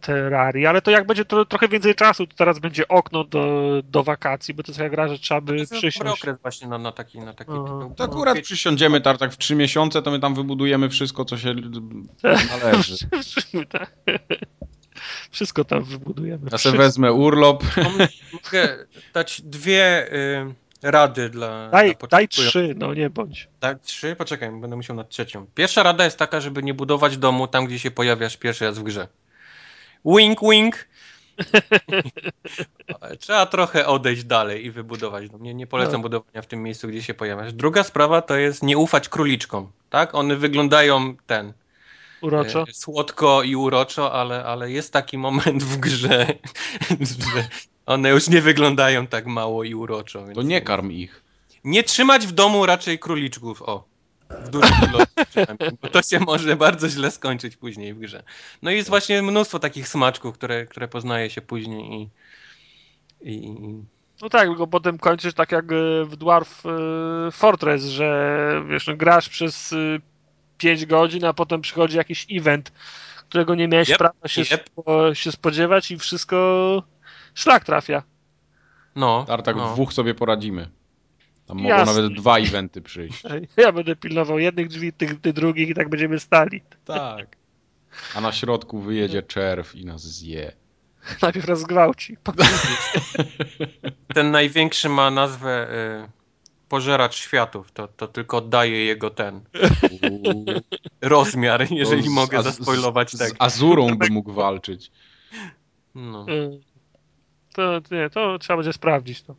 Terrarii, ale to jak będzie to trochę więcej czasu, to teraz będzie okno do, do wakacji, bo to jest taka gra, że trzeba by To przysiąść. okres właśnie na, na taki, na taki tytuł. To akurat przysiądziemy tartak w trzy miesiące, to my tam wybudujemy wszystko, co się należy. Tak. Wszystko tam wybudujemy. Ja sobie wezmę urlop. Mogę dać dwie y, rady dla, Daj, dla daj trzy, no nie bądź. Daj trzy? Poczekaj, będę musiał nad trzecią. Pierwsza rada jest taka, żeby nie budować domu tam, gdzie się pojawiasz pierwszy raz w grze. Wink, wink. trzeba trochę odejść dalej i wybudować. No, nie, nie polecam No. budowania w tym miejscu, gdzie się pojawiasz. Druga sprawa to jest nie ufać króliczkom, tak? One wyglądają ten Uroczo. e, słodko i uroczo, ale, ale jest taki moment w grze, że one już nie wyglądają tak mało i uroczo. Więc To nie karm ich. nie trzymać w domu raczej króliczków, o. W dużych ilościach przynajmniej, bo to się może bardzo źle skończyć później w grze. No i jest właśnie mnóstwo takich smaczków, które, które poznaje się później i, i, i No tak, tylko potem kończysz tak jak e, w Dwarf e, Fortress, że wiesz, no, grasz przez 5 godzin, a potem przychodzi jakiś event, którego nie miałeś Yep, prawa się, yep. spo, się spodziewać i wszystko szlak trafia. no. Tartak no. dwóch sobie poradzimy. Tam mogą Jasne. nawet dwa eventy przyjść. Ja będę pilnował jednych drzwi, tych, tych drugich i tak będziemy stali. Tak. A na środku wyjedzie czerw i nas zje. Najpierw raz zgwałci. Ten największy ma nazwę y, Pożeracz Światów, to, to tylko oddaje jego ten rozmiar, jeżeli z- mogę zaspoilować z, tak. Z Azurą by mógł walczyć. No. Y, To, nie, to trzeba będzie sprawdzić. To.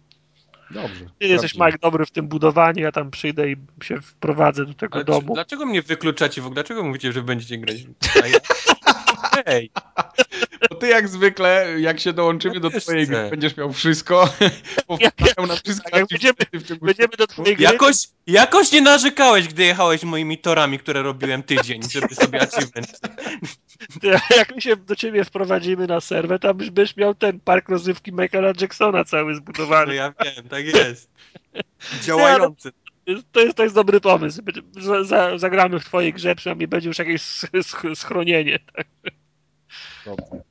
Dobrze. Ty jesteś. Mike, dobry w tym budowaniu, ja tam przyjdę i się wprowadzę do tego Ale czy, domu. dlaczego mnie wykluczacie w ogóle? Dlaczego mówicie, że będziecie grać? Ja... Hej, Bo ty jak zwykle, jak się dołączymy Ja do twojej gry, będziesz miał wszystko. Powtarzają na wszystkie Tak, jak będziemy- Będziemy do twojej gry. jakoś, jakoś nie narzekałeś, gdy jechałeś moimi torami, które robiłem tydzień, żeby sobie achievement. Jak my się do ciebie wprowadzimy na tam już byś miał ten park rozrywki Michaela Jacksona cały No zbudowany. ja wiem, tak jest. Działający. To jest, to jest dobry pomysł. Za- za- Zagramy w twojej grze, przynajmniej będzie już jakieś sch- sch- schronienie. Tak. Dobrze.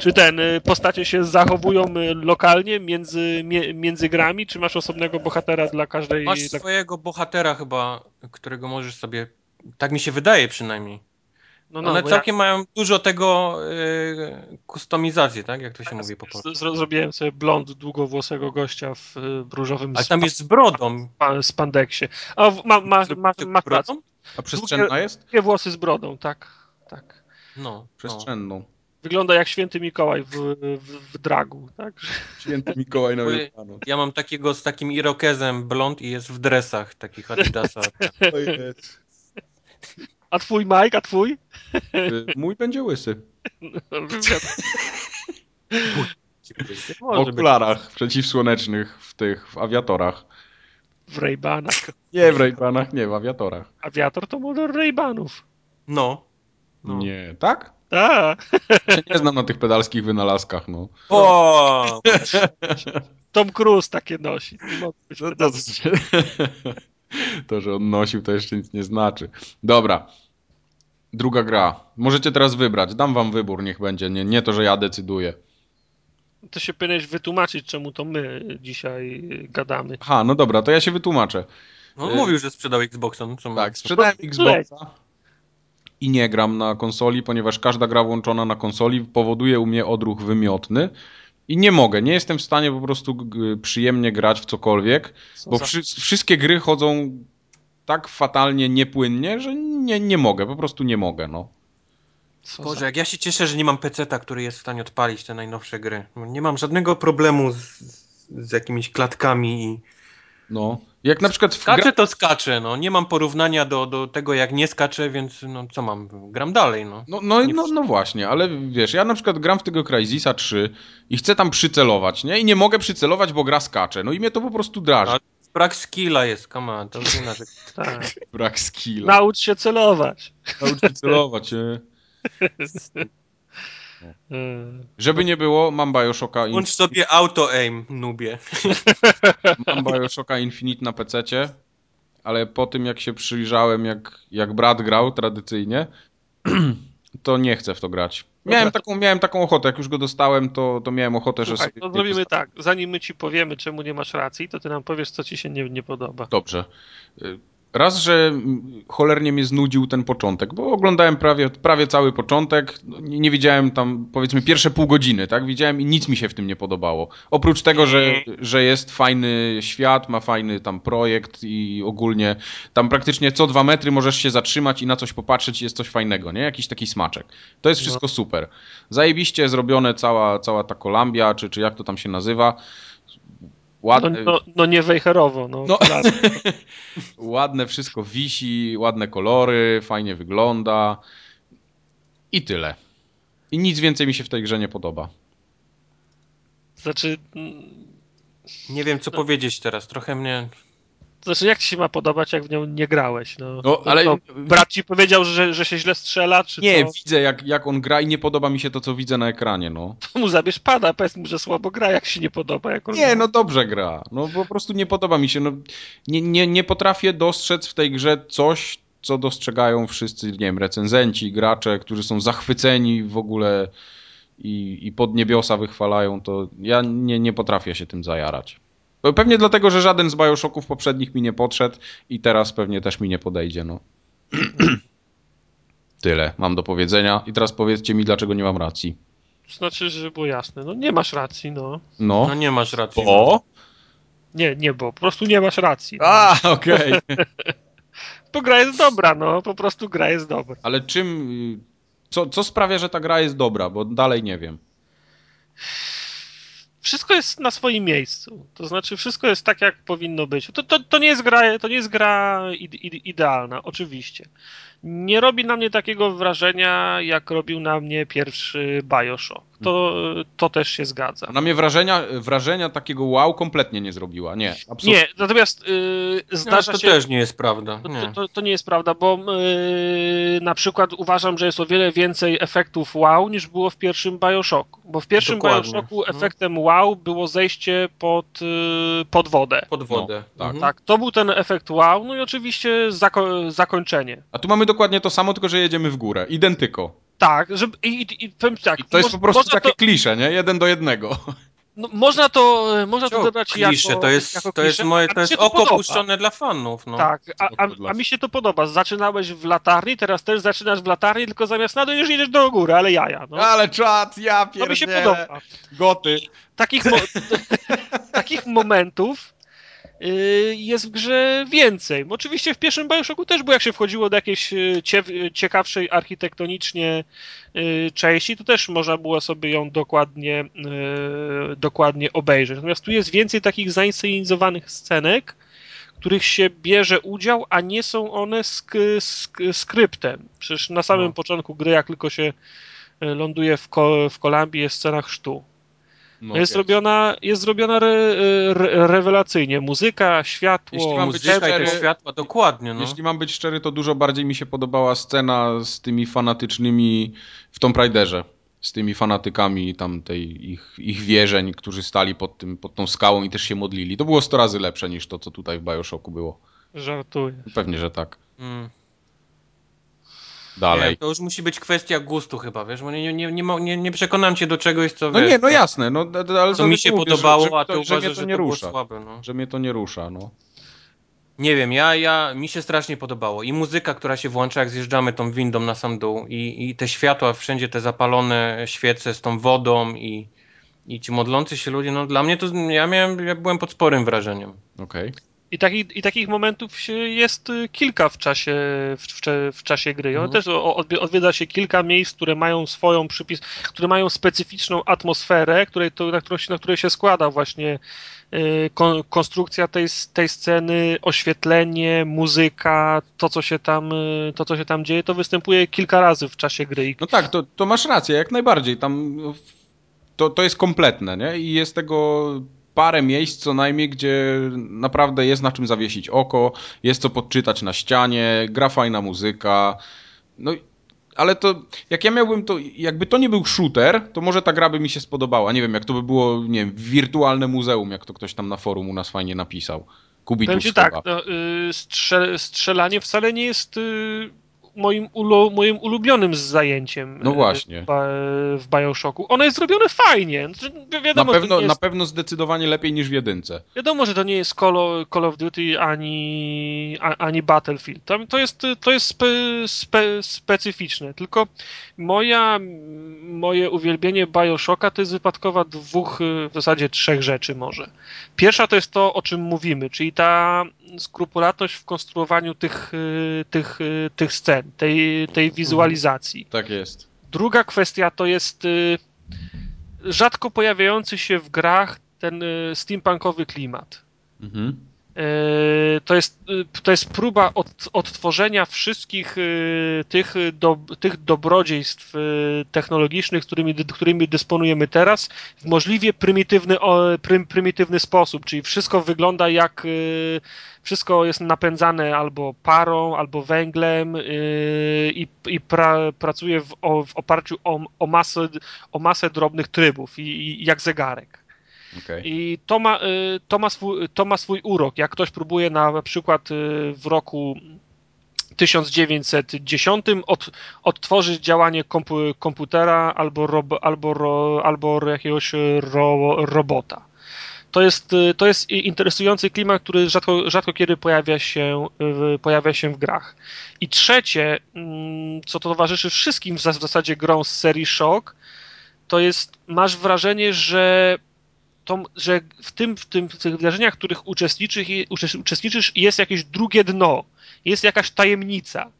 Czy ten, y, postacie się zachowują y, lokalnie między, między grami, czy masz osobnego bohatera dla każdej... Masz dla... swojego bohatera chyba, którego możesz sobie, tak mi się wydaje przynajmniej. No, no, One całkiem mają dużo tego y, kustomizacji, tak? Jak to się mówi po ja polsku. zrobiłem sobie blond długowłosego gościa w y, różowym Ale tam jest z brodą. spa- spandeksie. W- ma, ma, ma, ma, ma brodą? A przestrzenna jest? Długie włosy z brodą, tak. tak. No, no. Wygląda jak święty Mikołaj w, w, w dragu, tak? Święty Mikołaj na Wielkanoc. Ja mam takiego z takim irokezem blond i jest w dresach takich Adidasa. A twój Mike, a twój? Y, Mój będzie łysy. W Może być. okularach przeciwsłonecznych w tych, w awiatorach. W Raybanach. Nie w Raybanach, nie, w awiatorach. Awiator to model Raybanów. No. no. Nie, tak? Tak. Się nie znam na tych pedalskich wynalazkach, no. O! Tom Cruise takie nosi. Być To, że on nosił, to jeszcze nic nie znaczy. Dobra. Druga gra. Możecie teraz wybrać. Dam wam wybór, niech będzie. Nie, nie to, że ja decyduję. To się powinieneś wytłumaczyć, czemu to my dzisiaj gadamy. Ha, no dobra, to ja się wytłumaczę. On mówił, że sprzedał Xboxa. No Tak, sprzedałem. Xboxa i nie gram na konsoli, ponieważ każda gra włączona na konsoli powoduje u mnie odruch wymiotny i nie mogę, nie jestem w stanie po prostu przyjemnie grać w cokolwiek, Co bo za- wszy wszystkie gry chodzą tak fatalnie niepłynnie, że nie, nie mogę, po prostu nie mogę, no. Boże, jak ja się cieszę, że nie mam PC-ta, który jest w stanie odpalić te najnowsze gry. Nie mam żadnego problemu z, z jakimiś klatkami i... no. Jak na przykład w Skacze gra... to skacze, no. Nie mam porównania do, do tego, jak nie skacze, więc no co mam? Gram dalej, no. No, no, no, no właśnie, ale wiesz, ja na przykład gram w tego Crysisa 3 i chcę tam przycelować, nie? I nie mogę przycelować, bo gra skacze. No i mnie to po prostu drażni. A- Brak skilla jest, come on, to inaczej. Tak. Brak skilla. Naucz się celować. Naucz się celować, nie? Yy. Żeby nie było, mam Bioshocka, in... Włącz sobie auto-aim, nubie. mam Bioshocka Infinite na PC-cie, ale po tym jak się przyjrzałem, jak, jak brat grał tradycyjnie, to nie chcę w to grać. Miałem taką, miałem taką ochotę, jak już go dostałem, to, to miałem ochotę, że Słuchaj, sobie... to zrobimy tak. Zanim my ci powiemy, czemu nie masz racji, to ty nam powiesz, co ci się nie, nie podoba. Dobrze. Raz, że cholernie mnie znudził ten początek, bo oglądałem prawie, prawie cały początek, no, nie, nie widziałem tam powiedzmy pierwsze pół godziny, tak? Widziałem i nic mi się w tym nie podobało. Oprócz tego, że, że jest fajny świat, ma fajny tam projekt i ogólnie tam praktycznie co dwa metry możesz się zatrzymać i na coś popatrzeć jest coś fajnego, nie? Jakiś taki smaczek. To jest wszystko super. Zajebiście zrobione cała, cała ta Kolambia, czy, czy jak to tam się nazywa. Ładne, no, no, no nie wejherowo. No, no. ładne wszystko wisi, ładne kolory, fajnie wygląda i tyle. I nic więcej mi się w tej grze nie podoba. Znaczy... Nie wiem, co no. powiedzieć teraz. Trochę mnie znaczy, jak ci się ma podobać, jak w nią nie grałeś? No, no ale... To brat ci powiedział, że, że się źle strzela, czy Nie, widzę jak, jak on gra i nie podoba mi się to, co widzę na ekranie, no. To mu zabierz pada, powiedz mu, że słabo gra, jak się nie podoba. Jak on nie, no dobrze gra. No po prostu nie podoba mi się. No, nie, nie, nie potrafię dostrzec w tej grze coś, co dostrzegają wszyscy, nie wiem, recenzenci, gracze, którzy są zachwyceni w ogóle i, i pod niebiosa wychwalają, to ja nie, nie potrafię się tym zajarać. Pewnie dlatego, że żaden z Bioshocków poprzednich mi nie podszedł i teraz pewnie też mi nie podejdzie, no. Tyle mam do powiedzenia i teraz powiedzcie mi, dlaczego nie mam racji. Znaczy, że było jasne, no nie masz racji, no. No, no nie masz racji. Bo? No. Nie, nie, bo po prostu nie masz racji. No. A, okej. Okay. bo gra jest dobra, no, po prostu gra jest dobra. Ale czym, co, co sprawia, że ta gra jest dobra, bo dalej nie wiem wszystko jest na swoim miejscu. To znaczy, wszystko jest tak, jak powinno być. To, to, to nie jest gra, to nie jest gra idealna, oczywiście nie robi na mnie takiego wrażenia, jak robił na mnie pierwszy Bioshock. To, to też się zgadza. Na mnie wrażenia, wrażenia takiego wow kompletnie nie zrobiła. Nie, absolutnie. Nie, natomiast yy, zdarza no, to się... To też nie jest prawda. Nie. To, to, to, nie jest prawda, bo yy, na przykład uważam, że jest o wiele więcej efektów wow niż było w pierwszym Bioshocku. Bo w pierwszym Dokładnie. Bioshocku no. efektem wow było zejście pod, yy, pod wodę. Pod wodę. No, tak. tak, to był ten efekt wow, no i oczywiście zako zakończenie. A tu mamy dokładnie to samo, tylko że jedziemy w górę. Identyko. Tak, żeby, i, i, i powiem tak. I to jest po prostu takie to... klisze, nie? Jeden do jednego. No, można to, można to odebrać klisze, jako to jest, jako to jest, moje, to jest oko to puszczone dla fanów. No. Tak, a, a, a, mi się to podoba. Zaczynałeś w latarni, teraz też zaczynasz w latarni, tylko zamiast na dół już jedziesz do góry, ale jaja. No. Ale czad, ja pierdolę. To mi się podoba. Goty. Takich, mo takich momentów jest w grze więcej. Oczywiście w pierwszym Bioshocku też było, jak się wchodziło do jakiejś y, ciekawszej architektonicznie y, części, to też można było sobie ją dokładnie, dokładnie obejrzeć. Natomiast tu jest więcej takich zainscenizowanych scenek, których się bierze udział, a nie są one sk sk skryptem. Przecież na samym no. początku gry, jak tylko się ląduje w, ko w Kolambii, jest scena chrztu. No, jest, zrobiona, jest zrobiona re, re, rewelacyjnie. Muzyka, światło, Jeśli mam być szczery, światła, dokładnie. No. Jeśli mam być szczery, to dużo bardziej mi się podobała scena z tymi fanatycznymi w Tomb Raiderze. Z tymi fanatykami tam tej ich, ich wierzeń, którzy stali pod, tym, pod tą skałą i też się modlili. To było 100 razy lepsze niż to, co tutaj w Bioshocku było. Żartuję. Pewnie, że tak. Mm dalej. Nie, to już musi być kwestia gustu chyba, wiesz, bo nie, nie, nie, nie, nie przekonam cię do czegoś, co No wiesz, nie, no jasne, no, ale co mi się mówię, podobało, że, że, a ty uważasz, że, że, to nie rusza. Słabe, no. Że mnie to nie rusza, no. Nie wiem, ja, ja, mi się strasznie podobało. I muzyka, która się włącza, jak zjeżdżamy tą windą na sam dół, i, i te światła, wszędzie te zapalone świece z tą wodą i, i ci modlący się ludzie, no dla mnie to, ja miałem, ja byłem pod sporym wrażeniem. Okej. Okay. I, taki, I takich momentów jest y, kilka w czasie, w, w, czasie gry. Mhm. też odwiedza się kilka miejsc, które mają swoją przypis, które mają specyficzną atmosferę, której, to, na, której, na której się składa właśnie y, konstrukcja tej, tej sceny, oświetlenie, muzyka, to co, się tam, y, to co się tam dzieje, to występuje kilka razy w czasie gry. No tak, to, to masz rację, jak najbardziej. Tam to, to jest kompletne, nie? I jest tego parę miejsc co najmniej, gdzie naprawdę jest na czym zawiesić oko, jest co podczytać na ścianie, gra fajna muzyka. No ale to, jak ja miałbym to, jakby to nie był shooter, to może ta gra by mi się spodobała. Nie wiem, jak to by było, nie wiem, wirtualne muzeum, jak to ktoś tam na forum u nas fajnie napisał. Kubitus ci tak, no, y, strzelanie wcale nie jest y, moim, ulu, moim ulubionym zajęciem No właśnie. w, Bioshocku. Ono jest zrobione fajnie. Wiadomo, Na pewno, nie na jest, pewno zdecydowanie lepiej niż w jedynce. wiadomo, że to nie jest Call of, Call of Duty ani, ani Battlefield. Tam To jest, to jest spe, spe, specyficzne. Tylko moja, moje uwielbienie Bioshocka to jest wypadkowa dwóch, y, w zasadzie trzech rzeczy może. Pierwsza to jest to, o czym mówimy, czyli ta skrupulatność w konstruowaniu tych, y, tych, tych scen, tej, tej wizualizacji. Tak jest. Druga kwestia to jest y, rzadko pojawiający się w grach ten y, steampunkowy klimat. Mhm. Y, To jest, y, to jest próba od, odtworzenia wszystkich y, tych, do, tych dobrodziejstw technologicznych, którymi, którymi dysponujemy teraz, w możliwie prymitywny, prym, prymitywny sposób, czyli wszystko wygląda jak wszystko jest napędzane albo parą, albo węglem i, i pra, pracuje w, w oparciu o, o, masę, o masę drobnych trybów, i, i jak zegarek. Okej. I to ma, y, to, ma swój, to ma swój urok. Jak ktoś próbuje na przykład y, w roku 1910 od, odtworzyć działanie kompu, komputera albo, albo, ro, albo jakiegoś ro, robota. To jest, y, to jest interesujący klimat, który rzadko, rzadko kiedy pojawia się, pojawia się w grach. I trzecie, mm, co towarzyszy wszystkim w zas- w zasadzie grom z serii Shock, to jest, masz wrażenie, że to, że w, tym, w, tym, w tych wydarzeniach, w których uczestniczysz, uczes- uczestniczysz, jest jakieś drugie dno, jest jakaś tajemnica.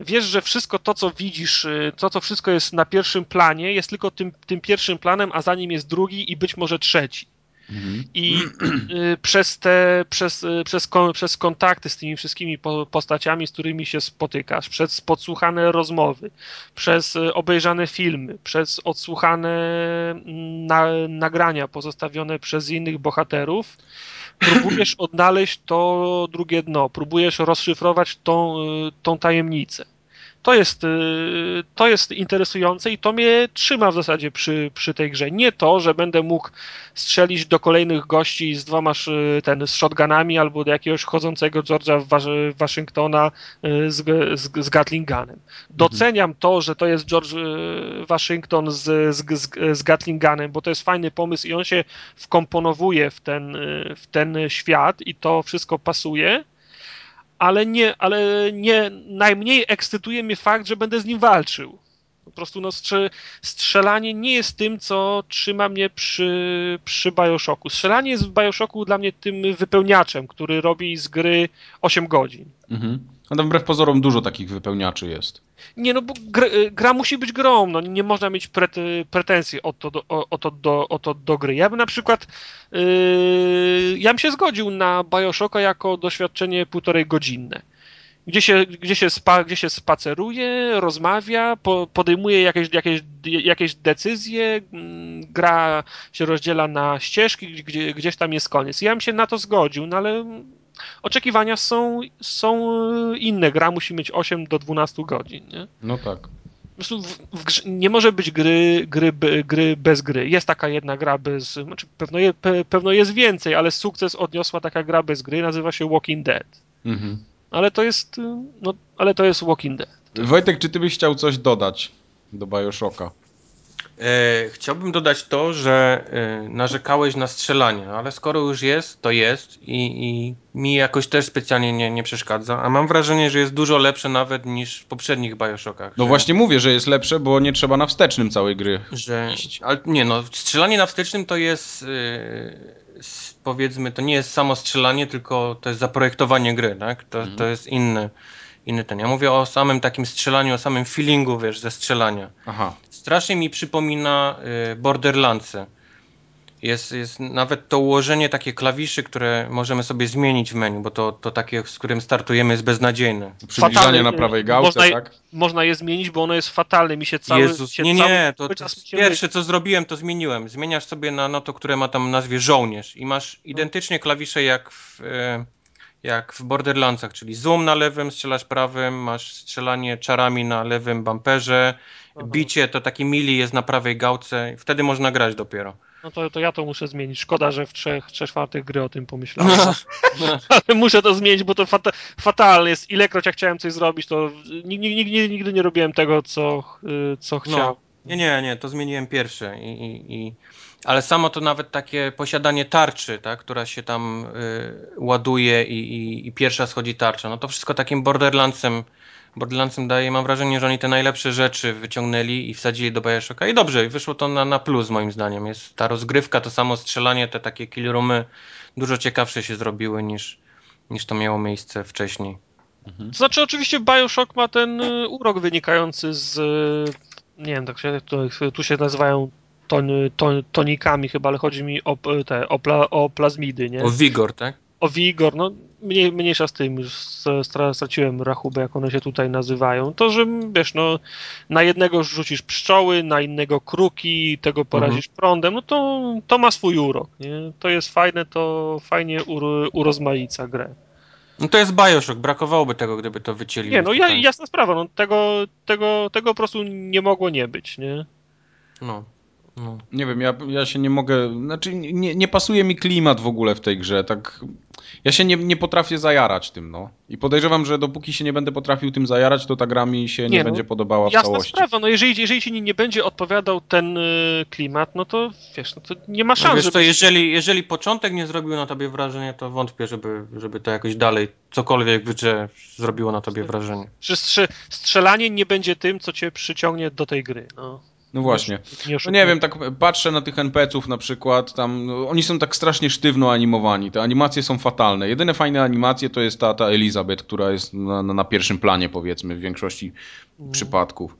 Wiesz, że wszystko to, co widzisz, y, to, co wszystko jest na pierwszym planie, jest tylko tym, tym pierwszym planem, a za nim jest drugi i być może trzeci. Mhm. I y, przez te, przez, y, przez, przez kontakty z tymi wszystkimi po, postaciami, z którymi się spotykasz, przez podsłuchane rozmowy, przez y, obejrzane filmy, przez odsłuchane mm, na, nagrania pozostawione przez innych bohaterów, próbujesz odnaleźć to drugie dno, próbujesz rozszyfrować tą, y, tą tajemnicę. To jest, y, to jest interesujące i to mnie trzyma w zasadzie przy, przy tej grze. Nie to, że będę mógł strzelić do kolejnych gości z dwoma ten, z shotgunami albo do jakiegoś chodzącego George'a Was- Waszyngtona y, z, z, z Gatling Gunem. Doceniam to, że to jest George y, Waszyngton z, z, z, z Gatling Gunem, bo to jest fajny pomysł i on się wkomponowuje w ten, w ten świat i to wszystko pasuje ale nie, ale nie najmniej ekscytuje mnie fakt, że będę z nim walczył. Po prostu no, strze, strzelanie nie jest tym, co trzyma mnie przy, przy Bioshocku. Strzelanie jest w Bioshocku dla mnie tym wypełniaczem, który robi z gry 8 godzin. Mhm. No tam wbrew pozorom dużo takich wypełniaczy jest. Nie, no bo gr, gra musi być grą, no nie można mieć pret, pretensji o to, do, o, to do, o to do gry. Ja bym na przykład, yy, ja bym się zgodził na Bioshocka jako doświadczenie półtorej godzinne. Gdzie się, gdzie, się spa, gdzie się spaceruje, rozmawia, po, podejmuje jakieś, jakieś, jakieś decyzje, mm, gra się rozdziela na ścieżki, gdzie, gdzieś tam jest koniec. Ja bym się na to zgodził, no ale oczekiwania są, są inne. Gra musi mieć 8 do 12 godzin. Nie? No tak. W, w grze, nie może być gry, gry, gry bez gry. Jest taka jedna gra bez. Znaczy pewno, je, pe, pewno jest więcej, ale sukces odniosła taka gra bez gry, nazywa się Walking Dead. Mhm. Ale to jest. No, ale to jest Walking Dead. Wojtek, czy ty byś chciał coś dodać do Bioshocka? E, chciałbym dodać to, że e, narzekałeś na strzelanie, ale skoro już jest, to jest i, i mi jakoś też specjalnie nie, nie przeszkadza, a mam wrażenie, że jest dużo lepsze nawet niż w poprzednich Bioshockach. No że, właśnie mówię, że jest lepsze, bo nie trzeba na wstecznym całej gry. Że, ale nie no, strzelanie na wstecznym to jest e, powiedzmy, to nie jest samo strzelanie, tylko to jest zaprojektowanie gry, tak? To, to jest inny, inny ten. Ja mówię o samym takim strzelaniu, o samym feelingu, wiesz, ze strzelania. Aha. Strasznie mi przypomina y, Borderlandsy. Jest, jest nawet to ułożenie takie klawiszy, które możemy sobie zmienić w menu, bo to, to takie, z którym startujemy, jest beznadziejne. Przybliżanie Fatalny, na prawej gałce, można, je- tak? Można je zmienić, bo ono jest fatalne. Mi się cały. Jezus, się nie, cały, nie, to, to pierwsze co zrobiłem, to zmieniłem. Zmieniasz sobie na no to, które ma tam nazwie żołnierz i masz identycznie klawisze jak w, e, jak w Borderlandsach, czyli zoom na lewym, strzelasz prawym, masz strzelanie czarami na lewym bumperze, Aha. bicie to taki mili jest na prawej gałce, wtedy można grać dopiero. No to, to ja to muszę zmienić. Szkoda, że w trzech, trzech czwartych gry o tym pomyślałem. Ale muszę to zmienić, bo to fata, fatalne jest. Ilekroć ja chciałem coś zrobić, to nigdy, nigdy, nigdy nie robiłem tego, co, co chciałem. No. Nie, nie, nie, to zmieniłem pierwsze i, i, i... ale samo to nawet takie posiadanie tarczy, tak, która się tam y, ładuje i, i, i, pierwsza schodzi tarcza, no to wszystko takim Borderlandsem Borderlandsem daje, mam wrażenie, że oni te najlepsze rzeczy wyciągnęli i wsadzili do Bioshocka i dobrze, wyszło to na, na plus moim zdaniem. Jest ta rozgrywka, to samo strzelanie, te takie killroomy dużo ciekawsze się zrobiły niż, niż to miało miejsce wcześniej. Mhm. To znaczy oczywiście Bioshock ma ten y, urok wynikający z nie wiem, tak się, tu się nazywają ton, ton, tonikami chyba, ale chodzi mi o, te, o, pla, o plazmidy, nie? O wigor, tak? O wigor, no mniej, mniejsza z tym, już straciłem rachubę, jak one się tutaj nazywają. To, że wiesz, no na jednego rzucisz pszczoły, na innego kruki, tego porazisz mhm. prądem, no to, to ma swój urok, nie? To jest fajne, to fajnie ur, urozmaica grę. No to jest Bioshock, brakowałoby tego, gdyby to wycięli. Nie, no ja, jasna sprawa, no tego, tego, tego po prostu nie mogło nie być, nie? No. No. Nie wiem, ja, ja się nie mogę, znaczy nie, nie pasuje mi klimat w ogóle w tej grze, tak ja się nie, nie potrafię zajarać tym, no. I podejrzewam, że dopóki się nie będę potrafił tym zajarać, to ta gra mi się nie, nie no, będzie podobała w jasna całości. sprawa, no jeżeli, jeżeli ci nie, będzie odpowiadał ten y, klimat, no to wiesz, no to nie ma szans. No wiesz, to jeżeli, jeżeli początek nie zrobił na tobie wrażenia, to wątpię, żeby, żeby to jakoś dalej, cokolwiek w zrobiło na tobie wrażenie. Że strzelanie nie będzie tym, co cię przyciągnie do tej gry, no. No właśnie. Nie, no nie wiem, tak patrzę na tych NPC-ów na przykład, tam no, oni są tak strasznie sztywno animowani. Te animacje są fatalne. Jedyne fajne animacje to jest ta, ta Elizabeth, która jest na, na pierwszym planie, powiedzmy, w większości mm. przypadków.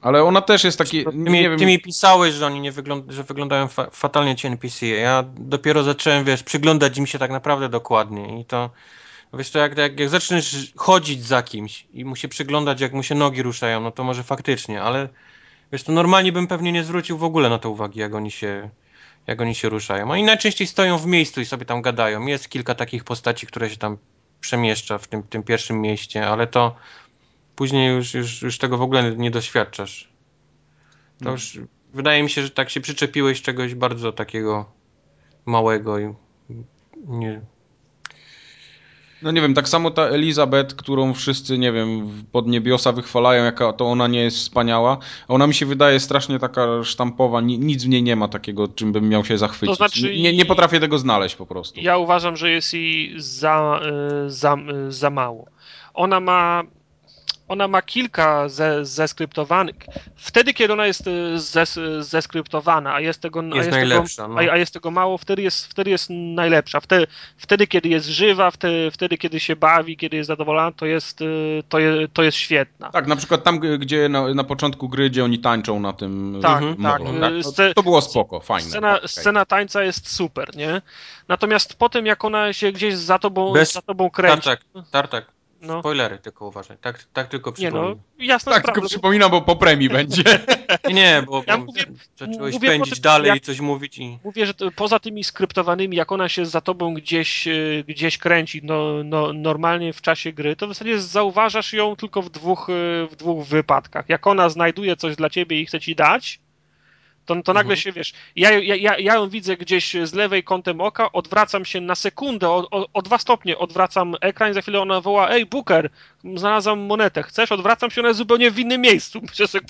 Ale ona też jest taki. Ty, nie, wiem... ty mi pisałeś, że oni nie wygląd że wyglądają fa fatalnie ci NPC. Ja dopiero zacząłem, wiesz, przyglądać im się tak naprawdę dokładnie. I to. Wiesz, to jak, jak, jak zaczniesz chodzić za kimś i mu się przyglądać, jak mu się nogi ruszają, no to może faktycznie, ale Wiesz, to normalnie bym pewnie nie zwrócił w ogóle na to uwagi, jak oni się, jak oni się ruszają. Oni najczęściej stoją w miejscu i sobie tam gadają. Jest kilka takich postaci, które się tam przemieszcza w tym, tym pierwszym mieście, ale to później już, już, już tego w ogóle nie doświadczasz. To no. już wydaje mi się, że tak się przyczepiłeś czegoś bardzo takiego małego i nie, no nie wiem, tak samo ta Elizabeth, którą wszyscy, nie wiem, pod niebiosa wychwalają, jaka to ona nie jest wspaniała. Ona mi się wydaje strasznie taka sztampowa, nic w niej nie ma takiego, czym bym miał się zachwycić. To znaczy, nie, nie potrafię tego znaleźć po prostu. Ja uważam, że jest jej za, y, za, y, za mało. Ona ma ona ma kilka ze, zeskryptowanych. Wtedy, kiedy ona jest e, zes, zeskryptowana, a jest tego, jest a, jest tego, no. a, a, jest tego mało, wtedy jest, wtedy jest najlepsza. Wtedy, wtedy kiedy jest żywa, wtedy, wtedy, kiedy się bawi, kiedy jest zadowolona, to jest, e, to jest, to jest świetna. Tak, na przykład tam, gdzie na, na początku gry, gdzie oni tańczą na tym tak, mhm. tak. tak. To, to, było spoko, fajne. Scena, okay. scena tańca jest super, nie? Natomiast potem, jak ona się gdzieś za tobą, Bez... za tobą kręci... Tartak, tartak. No. Spoilery tylko uważaj. Tak, tak tylko przypominam. Nie no, jasna tak, tylko przypominam, bo po premii będzie. Nie, bo, ja mówię, zacząłeś mówię pędzić tym, dalej i coś mówić i... Mówię, że to, poza tymi skryptowanymi, jak ona się za tobą gdzieś, e, gdzieś kręci, no, no, normalnie w czasie gry, to w zasadzie zauważasz ją tylko w dwóch, e, w dwóch wypadkach. Jak ona znajduje coś dla ciebie i chce ci dać, to, to nagle mhm. się, wiesz, ja, ja, ja ją widzę gdzieś z lewej kątem oka, odwracam się na sekundę, o, o, o dwa stopnie odwracam ekran i za chwilę ona woła, ej, Booker, znalazłam monetę, chcesz? Odwracam się, ona jest zupełnie w innym miejscu.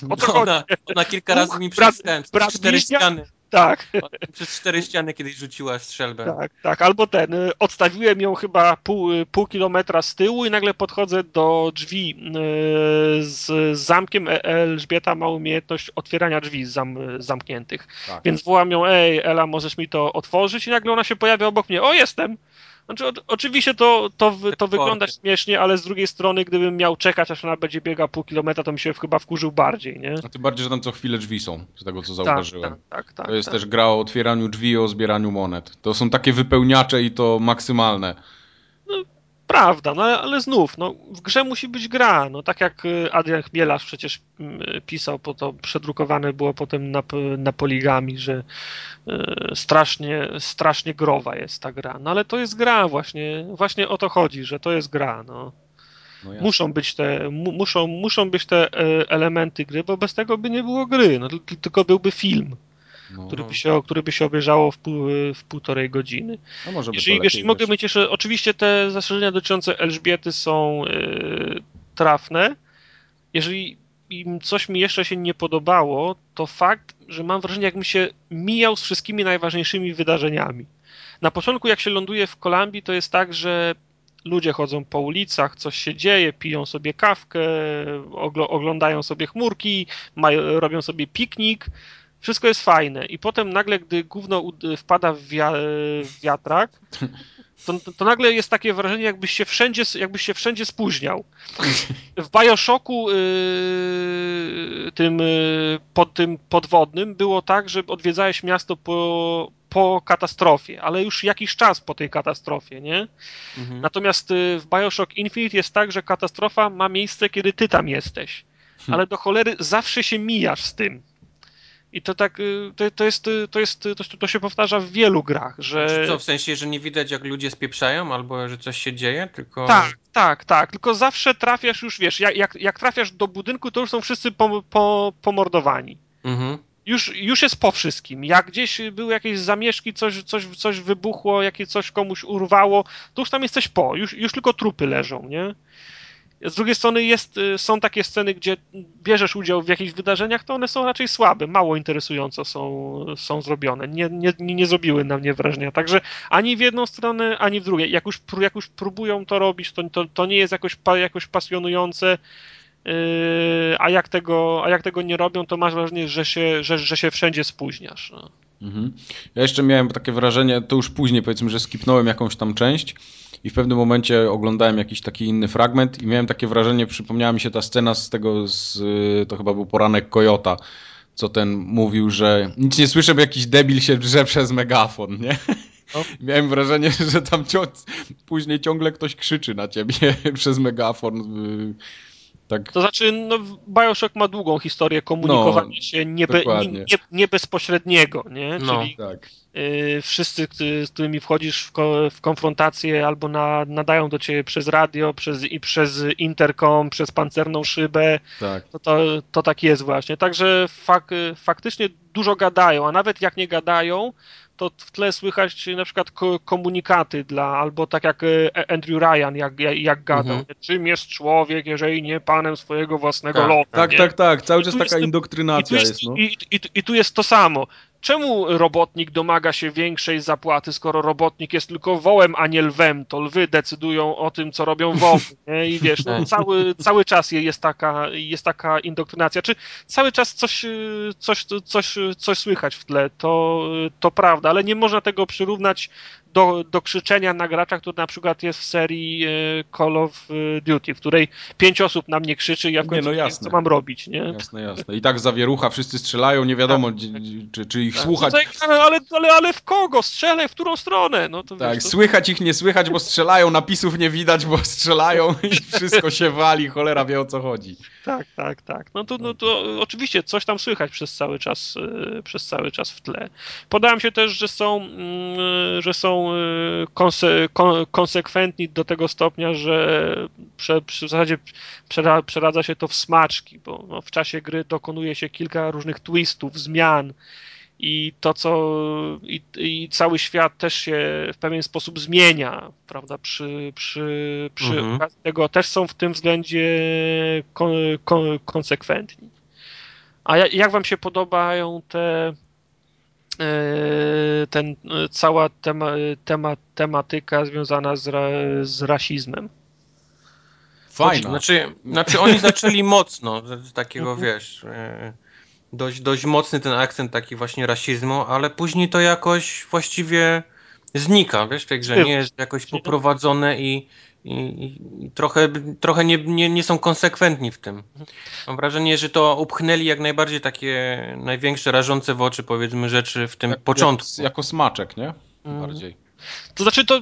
O co ona, ona kilka razy mi przez, brat, cztery ściany. Tak. Przez cztery ściany kiedyś rzuciła strzelbę. Tak, tak. Albo ten. Y, odstawiłem ją chyba pół, y, pół kilometra z tyłu i nagle podchodzę do drzwi y, z zamkiem. E, Elżbieta ma umiejętność otwierania drzwi zam, zamkniętych. Tak. Więc wołam ją, ej, Ela, możesz mi to otworzyć? I nagle ona się pojawia obok mnie. O, jestem! Znaczy, o, oczywiście to, to, to wygląda śmiesznie, ale z drugiej strony, gdybym miał czekać, aż ona będzie biegała pół kilometra, to mi się chyba wkurzył bardziej, nie? A tym bardziej, że tam co chwilę drzwi są, z tego co tak, zauważyłem. Tak, tak, tak, to jest tak. też gra o otwieraniu drzwi i o zbieraniu monet. To są takie wypełniacze i to maksymalne. Prawda, no ale znów, no, w grze musi być gra. No, tak jak y, Adrian Chmielarz przecież mm, pisał, po to przedrukowane było potem na, na poligami, że y, strasznie, strasznie growa jest ta gra. No ale to jest gra właśnie, właśnie o to chodzi, że to jest gra, no. No muszą być te, mu, muszą, muszą być te y, elementy gry, bo bez tego by nie było gry, no, tylko byłby film. No. który, by się, który by się obejrzało w, pół, w półtorej godziny. No może jeżeli, mogę mieć jeszcze, oczywiście te zastrzeżenia dotyczące Elżbiety są yy, trafne. Jeżeli coś mi jeszcze się nie podobało, to fakt, że mam wrażenie, jakbym się mijał z wszystkimi najważniejszymi wydarzeniami. Na początku, jak się ląduje w Kolumbii, to jest tak, że ludzie chodzą po ulicach, coś się dzieje, piją sobie kawkę, oglądają sobie chmurki, mają, robią sobie piknik. Wszystko jest fajne. I potem nagle, gdy gówno wpada w, wiatrak, to, to, nagle jest takie wrażenie, jakbyś się wszędzie, jakbyś się wszędzie spóźniał. W Bioshocku yy, tym, yy, pod tym podwodnym było tak, że odwiedzałeś miasto po, po katastrofie, ale już jakiś czas po tej katastrofie, nie? Mhm. Natomiast y, w Bioshock Infinite jest tak, że katastrofa ma miejsce, kiedy ty tam jesteś. Hmm. Ale do cholery zawsze się mijasz z tym. I to tak, y, to, to, jest, y, to, jest, to, to się powtarza w wielu grach, że... Czy co, w sensie, że nie widać jak ludzie spieprzają, albo że coś się dzieje, tylko... Tak, tak, tak, tylko zawsze trafiasz już, wiesz, jak, jak trafiasz do budynku, to już są wszyscy po, po, pomordowani. Mhm już, już jest po wszystkim. Jak gdzieś były jakieś zamieszki, coś, coś, coś wybuchło, jakieś coś komuś urwało, to już tam jesteś po, już, już tylko trupy leżą, nie? Z drugiej strony jest, y, są takie sceny, gdzie bierzesz udział w jakichś wydarzeniach, to one są raczej słabe, mało interesująco są, są zrobione. Nie, nie, nie zrobiły na mnie wrażenia. Także ani w jedną stronę, ani w drugą. Jak już, jak już próbują to robić, to, to, to nie jest jakoś, jakoś pasjonujące. Yy, a jak, tego, a jak tego nie robią, to masz wrażenie, że się, że, że się wszędzie spóźniasz. No. Mhm. Ja jeszcze miałem takie wrażenie, to już później powiedzmy, że skipnąłem jakąś tam część i w pewnym momencie oglądałem jakiś taki inny fragment i miałem takie wrażenie, przypomniała mi się ta scena z tego, z, to chyba był poranek Kojota, co ten mówił, że nic nie słyszę, bo jakiś debil się drze przez megafon, nie? No. Miałem wrażenie, że tam później ciągle ktoś krzyczy na ciebie przez megafon tak. To znaczy, no, Bioshock ma długą historię komunikowania no, się niebe, nie, nie, nie, bezpośredniego, nie? No, Czyli tak. y, wszyscy, z którymi wchodzisz w, ko, w konfrontację albo na, nadają do ciebie przez radio, przez, i przez interkom, przez pancerną szybę. Tak. To, to, to tak jest właśnie. Także fak, faktycznie dużo gadają, a nawet jak nie gadają, to w tle słychać na przykład komunikaty dla, albo tak jak e, Andrew Ryan, jak, jak, jak gadał, mhm. czym jest człowiek, jeżeli nie panem swojego własnego tak, lotu. Tak, nie? tak, tak, cały czas taka jest, indoktrinacja i jest, jest, no. I, i, I tu jest to samo. Czemu robotnik domaga się większej zapłaty, skoro robotnik jest tylko wołem, a nie lwem? To lwy decydują o tym, co robią woły. Nie? I wiesz, no, cały, cały czas jest taka, jest taka indoktrynacja. Czy cały czas coś, coś, coś, coś słychać w tle? To, to prawda, ale nie można tego przyrównać do, do krzyczenia na gracza, który na przykład jest w serii e, Call of Duty, w której pięć osób na mnie krzyczy i ja w końcu nie, no jasne. co mam robić, nie? Jasne, jasne. I tak zawierucha, wszyscy strzelają, nie wiadomo, tak, czy, czy ich tak. słuchać. No ale, ale, ale w kogo? Strzelaj, w którą stronę? No to tak, wiesz, to... słychać ich nie słychać, bo strzelają, napisów nie widać, bo strzelają i wszystko się wali, cholera wie o co chodzi. Tak, tak, tak. No to, no to oczywiście coś tam słychać przez cały czas, e, przez cały czas w tle. Podałem się też, że są, mm, że są Y, konse, kon, konsekwentni do tego stopnia, że prze, w zasadzie przera, przeradza się to w smaczki, bo no, w czasie gry dokonuje się kilka różnych twistów, zmian i to, co i, i, cały świat też się w pewien sposób zmienia, prawda, przy, przy, przy mhm. tego też są w tym względzie kon, kon, konsekwentni. A jak wam się podobają te ten, e, cała tema, tema, tematyka związana z, ra, z rasizmem. Fajna. Znaczy, znaczy oni zaczęli mocno, z takiego mhm. wiesz, dość, dość mocny ten akcent taki właśnie rasizmu, ale później to jakoś właściwie znika, wiesz, w tej grze nie jest jakoś poprowadzone i, i, i trochę, trochę nie, nie, nie, są konsekwentni w tym. Mam wrażenie, że to upchnęli jak najbardziej takie największe, rażące w oczy, powiedzmy, rzeczy w tym jak, początku. Jak, jako smaczek, nie? Mhm. Bardziej. To znaczy, to,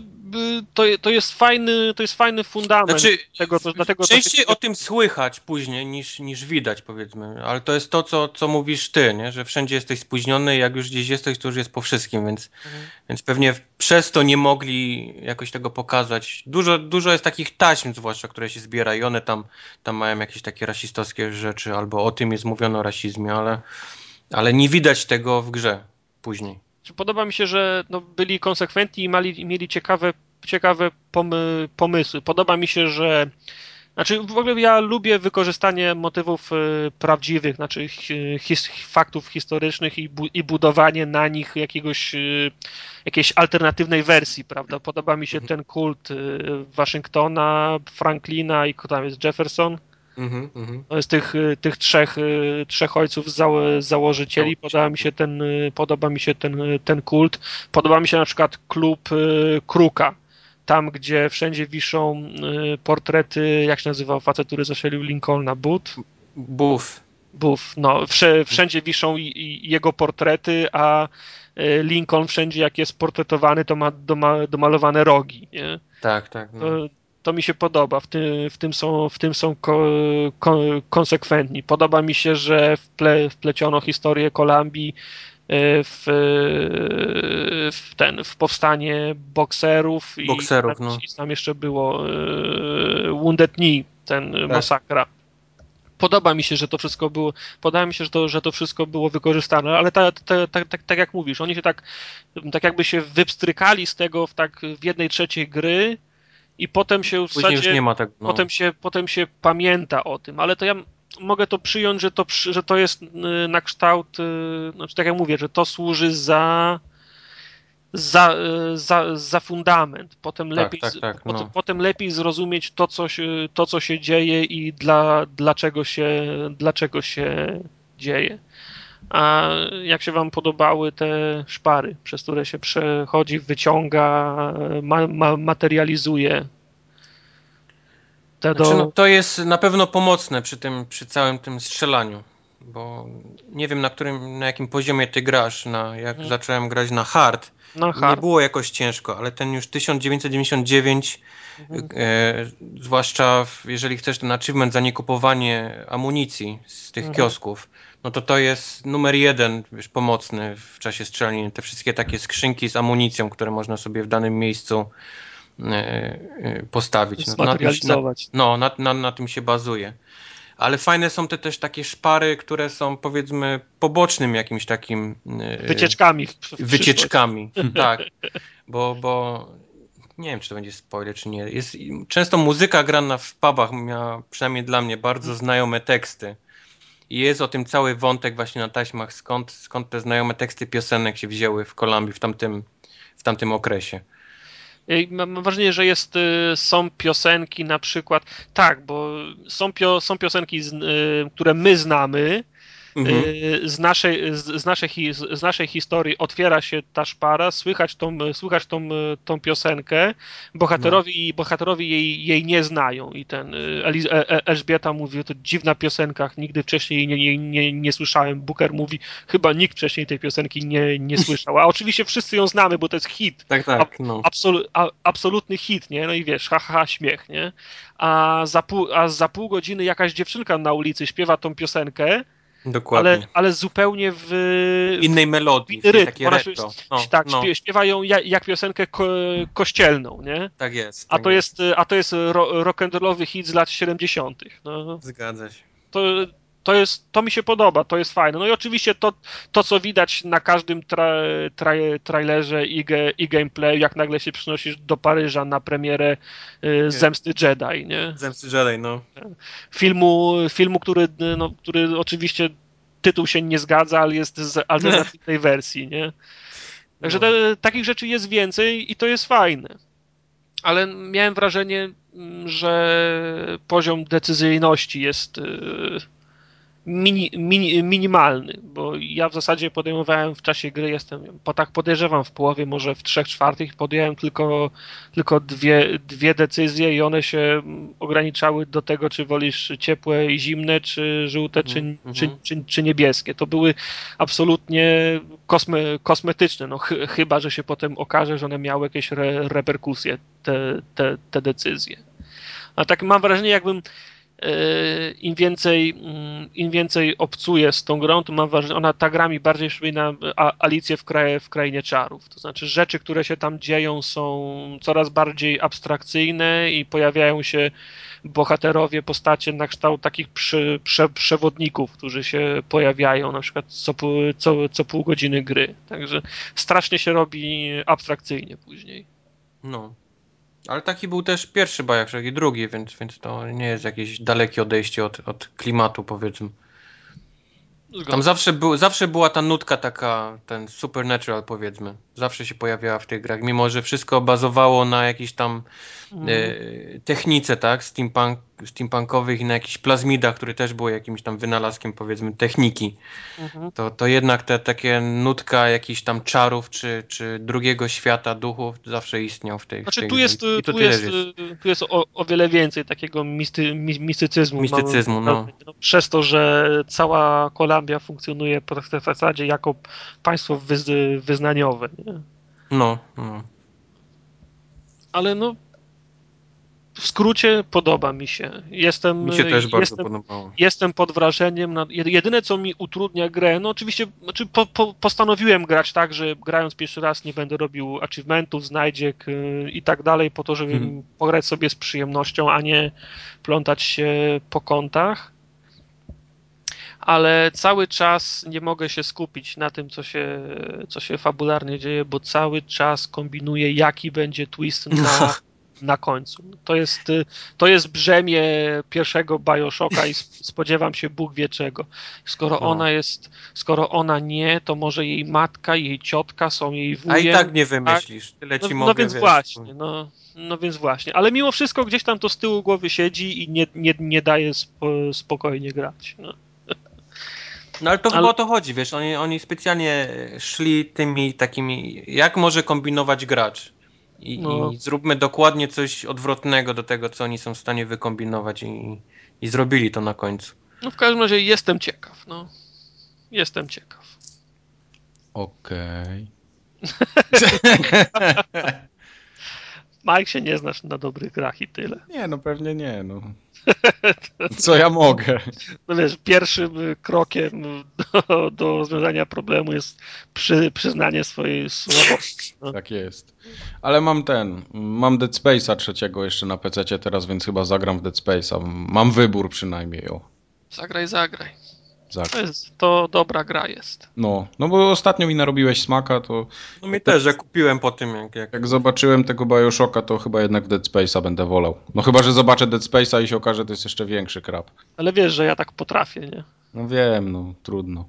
to, to, jest fajny, to jest fajny fundament znaczy, tego, to, dlatego Częściej się... o tym słychać później niż, niż widać, powiedzmy, ale to jest to, co, co mówisz ty, nie? że wszędzie jesteś spóźniony, jak już gdzieś jesteś, to już jest po wszystkim, więc, mhm. więc pewnie przez to nie mogli jakoś tego pokazać. Dużo, dużo jest takich taśm, zwłaszcza, które się zbiera i one tam, tam mają jakieś takie rasistowskie rzeczy, albo o tym jest mówiono o rasizmie, ale, ale nie widać tego w grze. później. Podoba mi się, że no, byli konsekwentni i mieli, i mieli ciekawe, ciekawe pomy, pomysły. Podoba mi się, że znaczy, w ogóle ja lubię wykorzystanie motywów y, prawdziwych, znaczy his, faktów historycznych i, bu, i, budowanie na nich jakiegoś, y, jakiejś alternatywnej wersji, prawda? Podoba mi się mhm. ten kult y, Waszyngtona, Franklina i kto tam jest Jefferson. Mm -hmm. Jest tych, tych trzech, trzech ojców zało, założycieli. Podoba mi się ten, podoba mi się ten, ten kult. Podoba mi się na przykład klub Kruka tam, gdzie wszędzie wiszą y, portrety, jak się nazywał facet, który zastrzelił Lincolna, Booth? Booth. Booth, no, wszędzie wiszą jego portrety, a y, Lincoln wszędzie jak jest portretowany, to ma domalowane rogi, nie? Tak, tak. No. To, mi się podoba, w tym, w tym są, w tym są ko, ko, konsekwentni. Podoba mi się, że wple, wpleciono historię Kolumbii E, w, e, w, ten, w powstanie bokserów, bokserów i, no. i tam jeszcze było e, Wounded Knee, ten tak. masakra. Podoba mi się, że to wszystko było, podoba mi się, że to, że to wszystko było wykorzystane, ale tak ta, ta, ta, tak jak mówisz, oni się tak, tak jakby się wypstrykali z tego w tak w jednej trzeciej gry i potem się w Później zasadzie, tak, no. potem, się, potem się pamięta o tym, ale to ja mogę to przyjąć, że to, że to jest y, na kształt, y, znaczy tak jak mówię, że to służy za za, y, za, za fundament. Potem tak, lepiej, tak, tak, no. potem, potem, lepiej zrozumieć to co, się, to, co się dzieje i dla, dlaczego, się, dlaczego się dzieje. A jak się Wam podobały te szpary, przez które się przechodzi, wyciąga, ma, ma, materializuje te do... Znaczy, no, to jest na pewno pomocne przy tym, przy całym tym strzelaniu, bo nie wiem na którym, na jakim poziomie ty grasz, na, jak hmm. zacząłem grać na hard, na hard, nie było jakoś ciężko, ale ten już 1999, hmm. e, zwłaszcza w, jeżeli chcesz ten achievement za niekupowanie amunicji z tych hmm. kiosków, no to to jest numer jeden, wiesz, pomocny w czasie strzelaniny. Te wszystkie takie skrzynki z amunicją, które można sobie w danym miejscu E, e, postawić. No, na, tym, na, no, na, na, na tym się bazuje. Ale fajne są te też takie szpary, które są powiedzmy pobocznym jakimś takim. E, wycieczkami. wycieczkami, tak. Bo, bo nie wiem, czy to będzie spoiler, czy nie. Jest, często muzyka grana w pubach miała, przynajmniej dla mnie, bardzo mhm. znajome teksty. I jest o tym cały wątek właśnie na taśmach, skąd, skąd te znajome teksty piosenek się wzięły w Kolumbii w tamtym, w tamtym okresie. Mam wrażenie, że jest, y, są piosenki na przykład, tak, bo są, pio, są piosenki, y, które my znamy, Mhm. Y, z, naszej, z, naszej, z naszej historii otwiera się ta szpara, słychać tą, słychać tą, tą piosenkę, bohaterowi, no. bohaterowi jej, jej nie znają i ten y, Eliz, e, e, Elżbieta mówi, to dziwna piosenka, nigdy wcześniej jej nie, nie, nie, nie słyszałem. Booker mówi, chyba nikt wcześniej tej piosenki nie, nie słyszał, a oczywiście wszyscy ją znamy, bo to jest hit. Tak, tak, no. Absolu, a, absolutny hit, nie? No i wiesz, ha, ha, ha śmiech, nie? A za, pół, a za pół godziny jakaś dziewczynka na ulicy śpiewa tą piosenkę, Dokładnie. Ale, ale zupełnie w innej melodii, w rytm. Takie retro. No, tak, no. śpiewają jak, jak piosenkę ko kościelną, nie? Tak jest. Tak a, to jest. jest. a to jest rock'n'rollowy hit z lat 70. No. Zgadza się. To, to, jest, to mi się podoba, to jest fajne. No i oczywiście to, to co widać na każdym tra, tra, trailerze i, ge, i gameplay, jak nagle się przynosisz do Paryża na premierę y, Zemsty Jedi, nie? Zemsty Jedi, no. Filmu, filmu który, no, który oczywiście tytuł się nie zgadza, ale jest z alternatywnej wersji, nie? Także no. te, takich rzeczy jest więcej i to jest fajne. Ale miałem wrażenie, że poziom decyzyjności jest y, mini, mini, minimalny, bo ja w zasadzie podejmowałem w czasie gry, jestem, po tak podejrzewam w połowie, może w trzech czwartych, podjąłem tylko, tylko dwie, dwie decyzje i one się ograniczały do tego, czy wolisz ciepłe i zimne, czy żółte, czy, mm -hmm. czy, czy, czy, niebieskie. To były absolutnie kosme, kosmetyczne, no ch chyba, że się potem okaże, że one miały jakieś re reperkusje, te, te, te decyzje. A tak mam wrażenie, jakbym im więcej, mm, im więcej obcuję z tą grą, to mam wrażenie, ona ta gra mi bardziej przypomina Alicję w, kraj, w Krainie Czarów. To znaczy rzeczy, które się tam dzieją są coraz bardziej abstrakcyjne i pojawiają się bohaterowie, postacie na kształt takich prze, przewodników, którzy się pojawiają na przykład co, co, co pół godziny gry. Także strasznie się robi abstrakcyjnie później. No. Ale taki był też pierwszy Bioshock i drugi, więc, więc to nie jest jakieś dalekie odejście od, od klimatu, powiedzmy. Zgodę. Tam zawsze, był, zawsze była ta nutka taka, ten supernatural powiedzmy. Zawsze się pojawiała w tych grach, mimo że wszystko bazowało na jakiejś tam mm. e, technice, tak, steampunk, steampunkowych i na jakichś plazmidach, które też były jakimś tam wynalazkiem powiedzmy techniki. Mhm. To, to jednak te takie nutka jakichś tam czarów, czy, czy drugiego świata duchów zawsze istniał w tej Znaczy tej tu jest, tu jest, jest, tu jest o, o wiele więcej takiego misty, mistycyzmu. Mistycyzmu, no. no. Przez to, że cała Kolumbia funkcjonuje w zasadzie jako państwo wyznaniowe. Nie? No, no. Ale no, w skrócie podoba mi się. Jestem, mi się też bardzo jestem, podobało. Jestem pod wrażeniem. Na, jedyne, co mi utrudnia grę, no oczywiście znaczy po, po, postanowiłem grać tak, że grając pierwszy raz nie będę robił achievementów, znajdziek yy, i tak dalej, po to, żeby hmm. pograć sobie z przyjemnością, a nie plątać się po kątach ale cały czas nie mogę się skupić na tym, co się, co się fabularnie dzieje, bo cały czas kombinuję, jaki będzie twist na, na końcu. To jest, to jest brzemię pierwszego Bioshocka i spodziewam się Bóg wie czego. Skoro no. ona jest, skoro ona nie, to może jej matka, jej ciotka są jej wujem. A i tak nie wymyślisz, tak? tyle ci no, mogę, No więc wiesz, właśnie, no, no więc właśnie. Ale mimo wszystko gdzieś tam to z tyłu głowy siedzi i nie, nie, nie daje spo, spokojnie grać. No. No ale to ale... chyba o to chodzi, wiesz, oni, oni specjalnie szli tymi takimi, jak może kombinować gracz. I, no. I, zróbmy dokładnie coś odwrotnego do tego, co oni są w stanie wykombinować i, i zrobili to na końcu. No w każdym razie jestem ciekaw, no. Jestem ciekaw. Okej. Okay. Mike się nie znasz na dobrych grach i tyle. Nie, no pewnie nie, no. Co ja mogę? No wiesz, pierwszym krokiem do, do rozwiązania problemu jest przy, przyznanie swojej słabości. No. Tak jest. Ale mam ten, mam Dead Space'a trzeciego jeszcze na PC teraz, więc chyba zagram w Dead Space'a. Mam wybór przynajmniej. O. Zagraj, zagraj. To, jest, to dobra gra jest. No, no bo ostatnio mi narobiłeś smaka, to... No mi też, ja kupiłem po tym, jak... Jak, jak zobaczyłem tego Bioshocka, to chyba jednak Dead Space'a będę wolał. No chyba, że zobaczę Dead Space'a i się okaże, że to jest jeszcze większy krab. Ale wiesz, że ja tak potrafię, nie? No wiem, no trudno.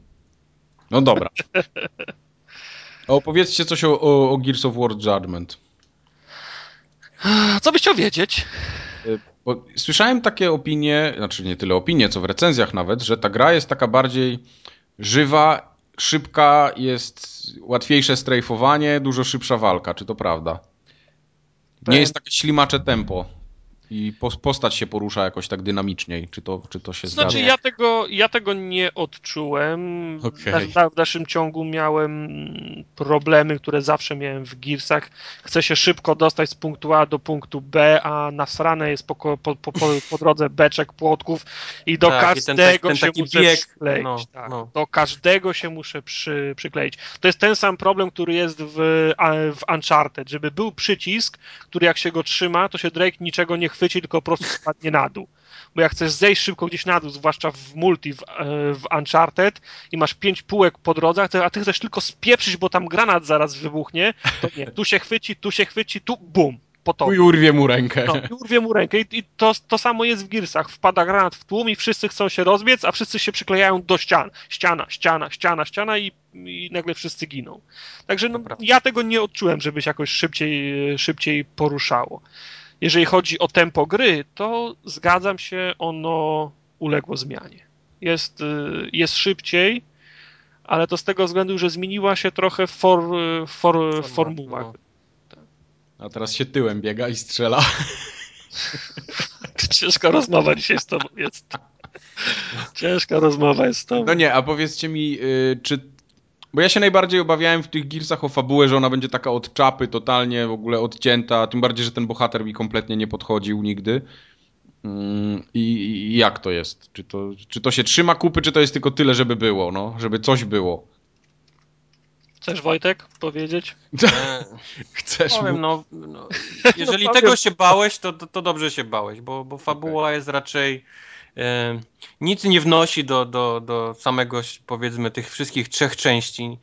No dobra. opowiedzcie coś o, o, o Gears of War Judgment. Co byś chciał wiedzieć? Bo słyszałem takie opinie, znaczy nie tyle opinie, co w recenzjach nawet, że ta gra jest taka bardziej żywa, szybka, jest łatwiejsze strajfowanie, dużo szybsza walka. Czy to prawda? Nie jest takie ślimacze tempo i postać się porusza jakoś tak dynamiczniej. Czy to, czy to się znaczy, zgadza? Znaczy, ja tego, ja tego nie odczułem. Okay. W, w dalszym ciągu miałem problemy, które zawsze miałem w Gearsach. Chcę się szybko dostać z punktu A do punktu B, a nasrane jest po, po, po, po, po drodze beczek, płotków i do tak, każdego i ten, ten się muszę bieg, przykleić. No, tak. no. Do każdego się muszę przy, przykleić. To jest ten sam problem, który jest w, w Uncharted, żeby był przycisk, który jak się go trzyma, to się Drake niczego nie chwyci, tylko po prostu spadnie na dół. Bo jak chcesz zejść szybko gdzieś na dół, zwłaszcza w multi, w, e, w Uncharted i masz pięć półek po drodze, a ty chcesz tylko spieprzyć, bo tam granat zaraz wybuchnie, to nie, tu się chwyci, tu się chwyci, tu bum, po. I urwie mu rękę. No, i urwie mu rękę. I, i to, to samo jest w Gearsach. Wpada granat w tłum i wszyscy chcą się rozbiec, a wszyscy się przyklejają do ścian. Ściana, ściana, ściana, ściana i, i nagle wszyscy giną. Także no, ja tego nie odczułem, żeby się jakoś szybciej, szybciej poruszało. Jeżeli chodzi o tempo gry, to zgadzam się, ono uległo zmianie. Jest, y, jest szybciej, ale to z tego względu, że zmieniła się trochę for, for, formuła. No. A teraz się tyłem biega i strzela. Ciężka rozmowa dzisiaj z tobą jest. Ciężka rozmowa jest z tobą. No nie, a powiedzcie mi, y, czy bo ja się najbardziej obawiałem w tych Gearsach o fabułę, że ona będzie taka od czapy, totalnie w ogóle odcięta, tym bardziej, że ten bohater mi kompletnie nie podchodził nigdy. Mm, I, I jak to jest? Czy to, czy to się trzyma kupy, czy to jest tylko tyle, żeby było, no? Żeby coś było? Chcesz Wojtek powiedzieć? Chcesz powiem, mu... no, no, jeżeli No, tego się bałeś, to, to, to dobrze się bałeś, bo, bo fabuła jest raczej nic nie wnosi do, do, do samego, powiedzmy, tych wszystkich trzech części.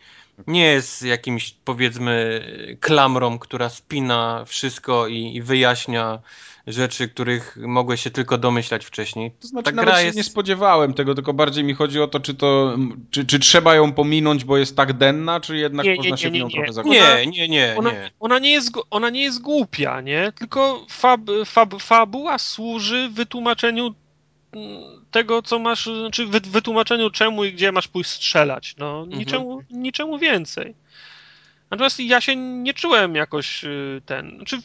Nie jest jakimś, powiedzmy, klamrą, która spina wszystko i, i wyjaśnia rzeczy, których mogłeś się tylko domyślać wcześniej. To znaczy, Ta nawet gra się jest- nie spodziewałem tego, tylko bardziej mi chodzi o to, czy to, czy, czy trzeba ją pominąć, bo jest tak denna, czy jednak Nie, nie, można się nie, w nią nie, trochę nie. zakochać? Nie, nie, nie, Ona, nie. ona, nie jest, ona nie jest głupia, nie? Tylko fab, fab, fabuła służy wytłumaczeniu tego, co masz, czy wy, wytłumaczeniu czemu i gdzie masz pójść strzelać. No, niczemu, niczemu więcej. Natomiast ja się nie czułem jakoś y, ten. Znaczy,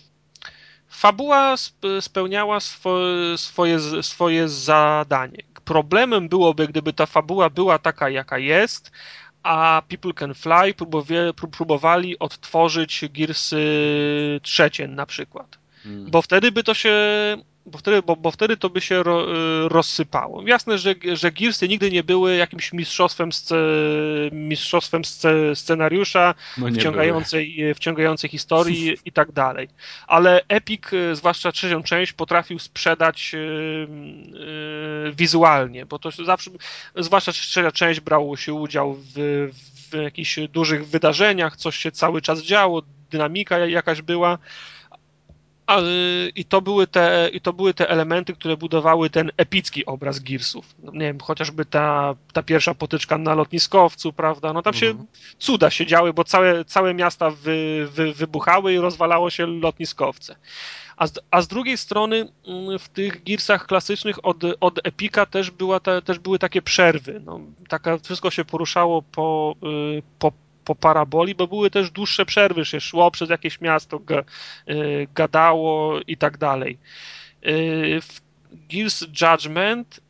fabuła sp- spełniała swo, swoje, swoje zadanie. Problemem byłoby, gdyby ta fabuła była taka, jaka jest, a People Can Fly próbowali odtworzyć Gearsy trzecie na przykład. Mm. Bo wtedy by to się. Bo wtedy, bo, bo wtedy to by się ro, y, rozsypało. Jasne, że, że Gearsy nigdy nie były jakimś mistrzostwem, sce, mistrzostwem sce, scenariusza, No wciągającej, wciągającej historii i tak dalej. Ale Epic, y, zwłaszcza trzecią część, potrafił sprzedać y, y, wizualnie, bo to zawsze, zwłaszcza trzecia część brało się udział w, w jakichś dużych wydarzeniach, coś się cały czas działo, dynamika jakaś była. I to, były te, I to były te elementy, które budowały ten epicki obraz Gearsów. No, nie wiem, chociażby ta, ta pierwsza potyczka na lotniskowcu, prawda? No tam się Mhm. cuda się działy, bo całe, całe miasta wy, wy, wybuchały i rozwalało się lotniskowce. A z, a z drugiej strony mm, w tych Gearsach klasycznych od, od Epika też, była ta, też były takie przerwy. No, taka, wszystko się poruszało po, y, po, po paraboli, bo były też dłuższe przerwy, się szło przez jakieś miasto, ga, y, gadało i tak dalej. Y, W Gears Judgment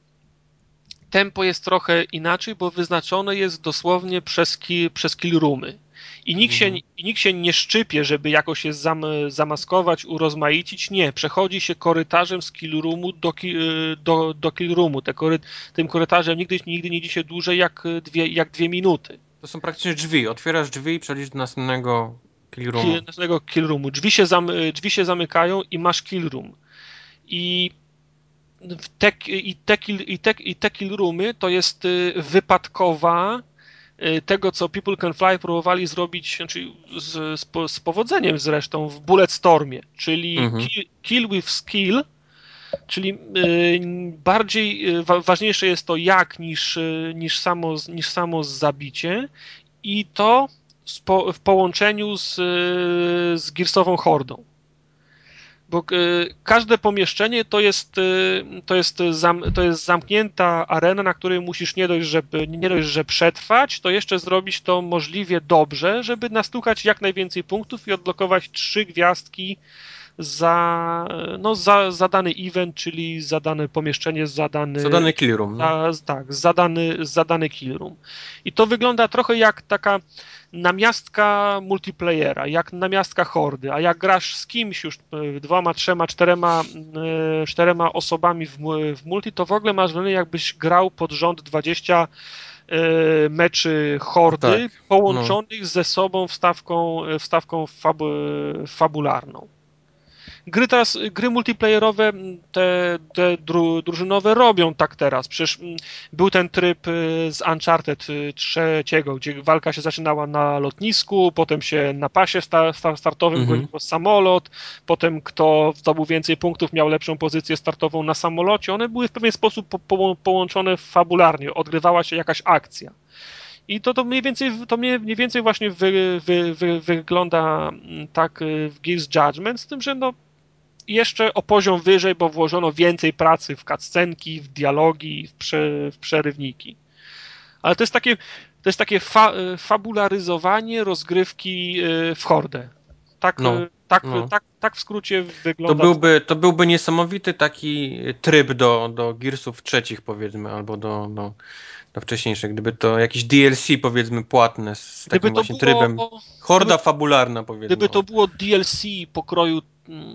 tempo jest trochę inaczej, bo wyznaczone jest dosłownie przez, ki, przez kill roomy. I nikt, się, Mhm. i nikt się nie szczypie, żeby jakoś się zam, zamaskować, urozmaicić. Nie, przechodzi się korytarzem z kill roomu do, ki, do, do kill roomu. Te kory, tym korytarzem nigdy, nigdy nie idzie się dłużej jak dwie, jak dwie minuty. To są praktycznie drzwi. Otwierasz drzwi i przechodzisz do następnego kill roomu. Kill, następnego kill roomu. Drzwi się, zam, drzwi się zamykają i masz kill room. I te, i, te kill, i, te, i te kill roomy to jest y, wypadkowa y, tego, co People Can Fly próbowali zrobić znaczy z, z, z powodzeniem zresztą w Bulletstormie, czyli Mhm. kill, kill with skill, czyli y, bardziej y, wa, ważniejsze jest to jak niż, y, niż, samo, niż samo zabicie i to w połączeniu z, z Gearsową Hordą. Bo każde pomieszczenie to jest, to, jest zam, to jest zamknięta arena, na której musisz nie dość, że, nie dość, że przetrwać, to jeszcze zrobić to możliwie dobrze, żeby nastukać jak najwięcej punktów i odblokować trzy gwiazdki za, no, za, za dany event, czyli za dane pomieszczenie, za dany, Zadany kill room. No. za, tak, zadany, zadany kill room. I to wygląda trochę jak taka namiastka multiplayera, jak namiastka hordy, a jak grasz z kimś już e, dwoma, trzema, czterema, e, czterema osobami w, w multi, to w ogóle masz wrażenie jakbyś grał pod rząd 20 e, meczy hordy Tak, połączonych ze sobą wstawką, wstawką fabu, fabularną. Gry teraz, gry multiplayerowe, te, te dru, drużynowe robią tak teraz. Przecież był ten tryb y, z Uncharted y, trzeciego, gdzie walka się zaczynała na lotnisku, potem się na pasie sta, sta, startowym Mhm. goniło samolot, potem kto zdobył więcej punktów, miał lepszą pozycję startową na samolocie. One były w pewien sposób po, po, połączone fabularnie, odgrywała się jakaś akcja. I to, to mniej więcej, to mniej, więcej właśnie wy, wy, wy, wygląda mm, tak y, w Gears Judgment, z tym, że no jeszcze o poziom wyżej, bo włożono więcej pracy w cutscenki, w dialogi, w, prze, w przerywniki. Ale to jest takie, to jest takie fa, y, fabularyzowanie rozgrywki y, w hordę. Tak, No, y, tak, no. tak, tak w skrócie To wygląda. byłby, to byłby niesamowity taki tryb do, do Gearsów trzecich powiedzmy, albo do, do, do wcześniejszych. Gdyby to jakiś DLC powiedzmy płatne z takim to właśnie było, trybem. Horda gdyby- fabularna powiedzmy. Gdyby to było DLC pokroju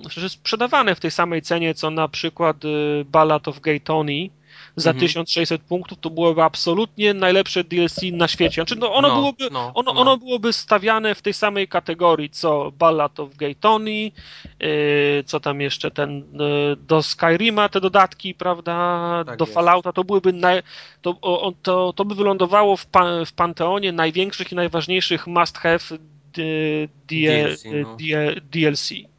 że sprzedawane w tej samej cenie, co na przykład y, Ballad of Gay Tony, za Mhm. 1600 punktów, to byłoby absolutnie najlepsze DLC na świecie. Znaczy, no, ono, No, byłoby, no, ono, no. ono byłoby stawiane w tej samej kategorii, co Ballad of Gay Tony, yy, co tam jeszcze ten, yy, do Skyrima te dodatki, prawda, Tak do jest. Fallouta, to byłyby naj, to, o, to, to by wylądowało w, pa, w panteonie największych i najważniejszych must have y, DLC, no. DLC.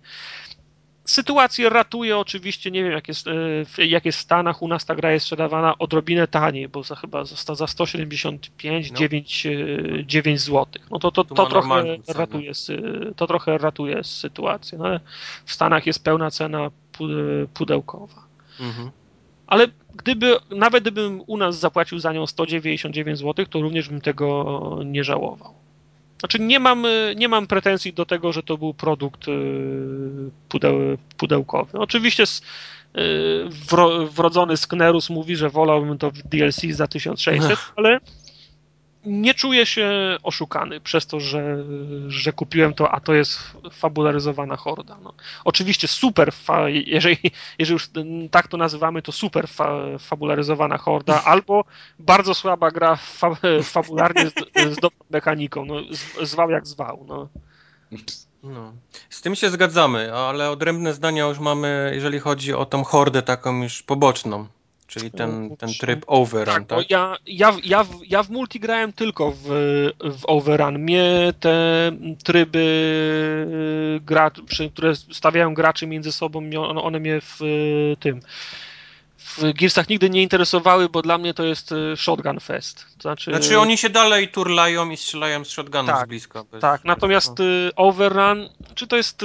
Sytuację ratuje oczywiście, nie wiem jak jest, e, w- jak jest w Stanach, u nas ta gra jest sprzedawana odrobinę taniej, bo za chyba za, za 175, No. 9, 9 zł. No to, to, to ma trochę ratuje, to trochę ratuje sytuację, no ale w Stanach jest pełna cena pu- pudełkowa. Mhm. Ale gdyby, nawet gdybym u nas zapłacił za nią 199 zł, to również bym tego nie żałował. Znaczy nie mam, y, nie mam pretensji do tego, że to był produkt y, pudeł, pudełkowy. Oczywiście y, wro, wrodzony Sknerus mówi, że wolałbym to w DLC za 1600, ale nie czuję się oszukany przez to, że, że kupiłem to, a to jest fabularyzowana horda. No. Oczywiście super, fa, jeżeli, jeżeli już tak to nazywamy, to super fa, fabularyzowana horda, albo bardzo słaba gra fa, fabularnie z, z dobrą mechaniką. No, z, zwał jak zwał. No. No. Z tym się zgadzamy, ale odrębne zdania już mamy, jeżeli chodzi o tą hordę taką już poboczną, czyli ten, ten tryb overrun, Tak, tak? ja, ja, w- ja, w- ja w multi grałem tylko w, w Overrun. Mnie te tryby y, gra, przy, które stawiają graczy między sobą, mnie- one, one mnie w y, tym w Gearsach nigdy nie interesowały, bo dla mnie to jest y, shotgun fest. To znaczy, Znaczy oni się dalej turlają i strzelają z shotgunów Tak, z bliska. Bez... tak, natomiast Overrun, czy to jest.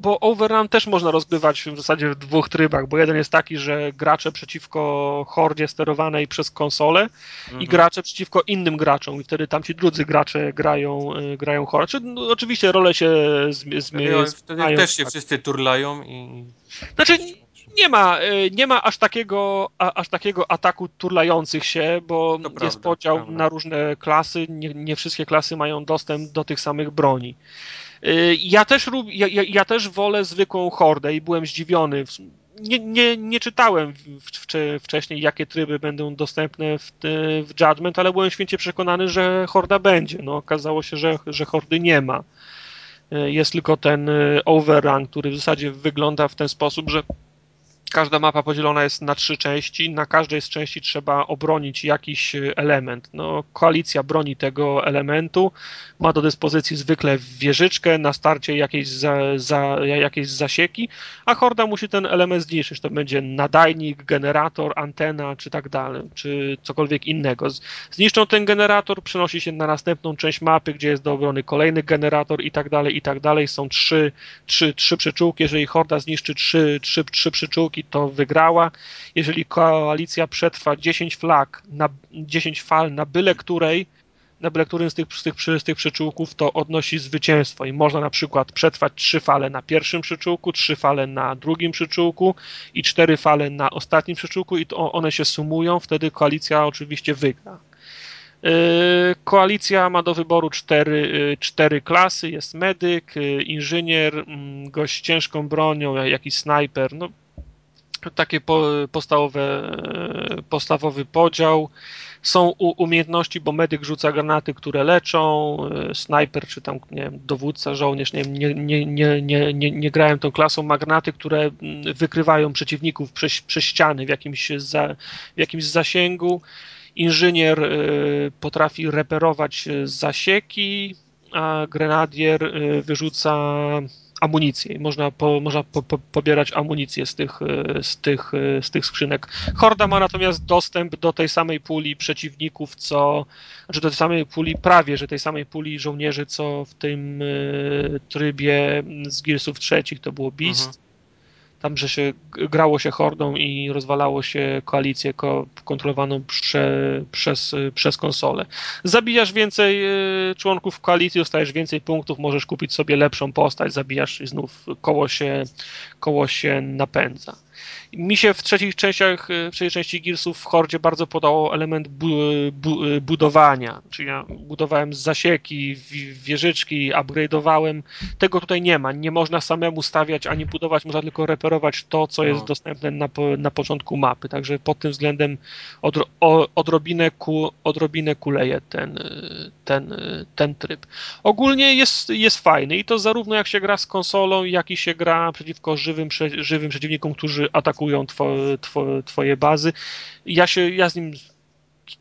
Bo Overrun też można rozgrywać w zasadzie w dwóch trybach, bo jeden jest taki, że gracze przeciwko hordzie sterowanej przez konsolę Mhm. i gracze przeciwko innym graczom i wtedy tam ci drudzy gracze grają, y, grają hordę. No, oczywiście role się zmi- Wtedy, wtedy zmieniają. też się tak. wszyscy turlają i... Znaczy nie ma, y, nie ma aż takiego, a, aż takiego ataku turlających się, bo To jest prawda, podział prawda. na różne klasy, nie, nie wszystkie klasy mają dostęp do tych samych broni. Y, Ja też, ja, ja, też wolę zwykłą hordę i byłem zdziwiony. Nie, nie, nie czytałem wcześniej, jakie tryby będą dostępne w, w Judgment, ale byłem święcie przekonany, że horda będzie. No, okazało się, że, że hordy nie ma. Y, Jest tylko ten y, overrun, który w zasadzie wygląda w ten sposób, że każda mapa podzielona jest na trzy części. Na każdej z części trzeba obronić jakiś y, element. No, koalicja broni tego elementu, ma do dyspozycji zwykle wieżyczkę, na starcie jakieś, za, za, jakieś zasieki, a horda musi ten element zniszczyć. To będzie nadajnik, generator, antena, czy tak dalej, czy cokolwiek innego. Zniszczą ten generator, przenosi się na następną część mapy, gdzie jest do obrony kolejny generator i tak dalej, i tak dalej. Są trzy, trzy, trzy przyczółki. Jeżeli horda zniszczy trzy, trzy, trzy przyczółki, to wygrała. Jeżeli koalicja przetrwa 10 flag, na, 10 fal na byle której, na byle którym z tych, z, tych, z tych przyczółków, to odnosi zwycięstwo. I można na przykład przetrwać trzy fale na pierwszym przyczółku, trzy fale na drugim przyczółku i cztery fale na ostatnim przyczółku i to one się sumują, wtedy koalicja oczywiście wygra. Yy, Koalicja ma do wyboru cztery, yy, cztery klasy. Jest medyk, yy, inżynier, mm, gość z ciężką bronią, jakiś snajper. No, takie po, podstawowe, e, podstawowy podział. Są umiejętności, bo medyk rzuca granaty, które leczą, snajper czy tam nie wiem, dowódca, żołnierz, nie, nie, nie, nie, nie, nie, nie grałem tą klasą, ma granaty, które wykrywają przeciwników przez, przez ściany w jakimś, za, w jakimś zasięgu. Inżynier e, potrafi reperować e, zasieki, a grenadier e, wyrzuca amunicję można, po, można po, po, pobierać amunicję z tych, e, z, tych, e, z tych skrzynek. Horda ma natomiast dostęp do tej samej puli przeciwników, co znaczy do tej samej puli, prawie że tej samej puli żołnierzy, co w tym e, trybie z Gearsów trzecich to było Beast. Tam, że się grało się hordą i rozwalało się koalicję ko kontrolowaną prze, przez, przez konsolę. Zabijasz więcej y, członków koalicji, dostajesz więcej punktów, możesz kupić sobie lepszą postać, zabijasz i znów koło się, koło się napędza. Mi się w trzecich częściach, w trzeciej części Gearsów w Hordzie bardzo podało element bu, bu, budowania, czyli ja budowałem zasieki, wieżyczki, upgrade'owałem. Tego tutaj nie ma. Nie można samemu stawiać ani budować, można tylko reperować to, co jest no. dostępne na, na początku mapy. Także pod tym względem odro, odrobinę, ku, odrobinę kuleje ten, ten, ten tryb. Ogólnie jest, jest fajny i to zarówno jak się gra z konsolą, jak i się gra przeciwko żywym, żywym przeciwnikom, którzy atakują two, two, twoje bazy. Ja się, ja z nim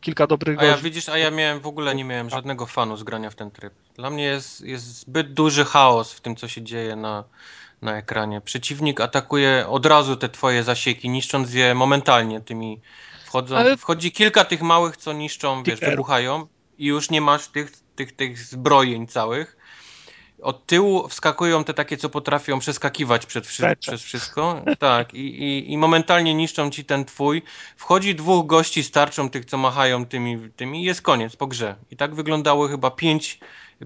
kilka dobrych A ja widzisz, a ja miałem w ogóle nie miałem żadnego fanu z grania w ten tryb. Dla mnie jest, jest zbyt duży chaos w tym, co się dzieje na, na ekranie. Przeciwnik atakuje od razu te twoje zasieki, niszcząc je momentalnie tymi wchodzą. Ale... Wchodzi kilka tych małych, co niszczą, wiesz, wybuchają i już nie masz tych, tych, tych zbrojeń całych od tyłu wskakują te takie, co potrafią przeskakiwać przed wszy przez wszystko. Tak, i, i, i, momentalnie niszczą ci ten twój. Wchodzi dwóch gości, starczą tych, co machają tymi, tymi i jest koniec po grze. I tak wyglądało chyba pięć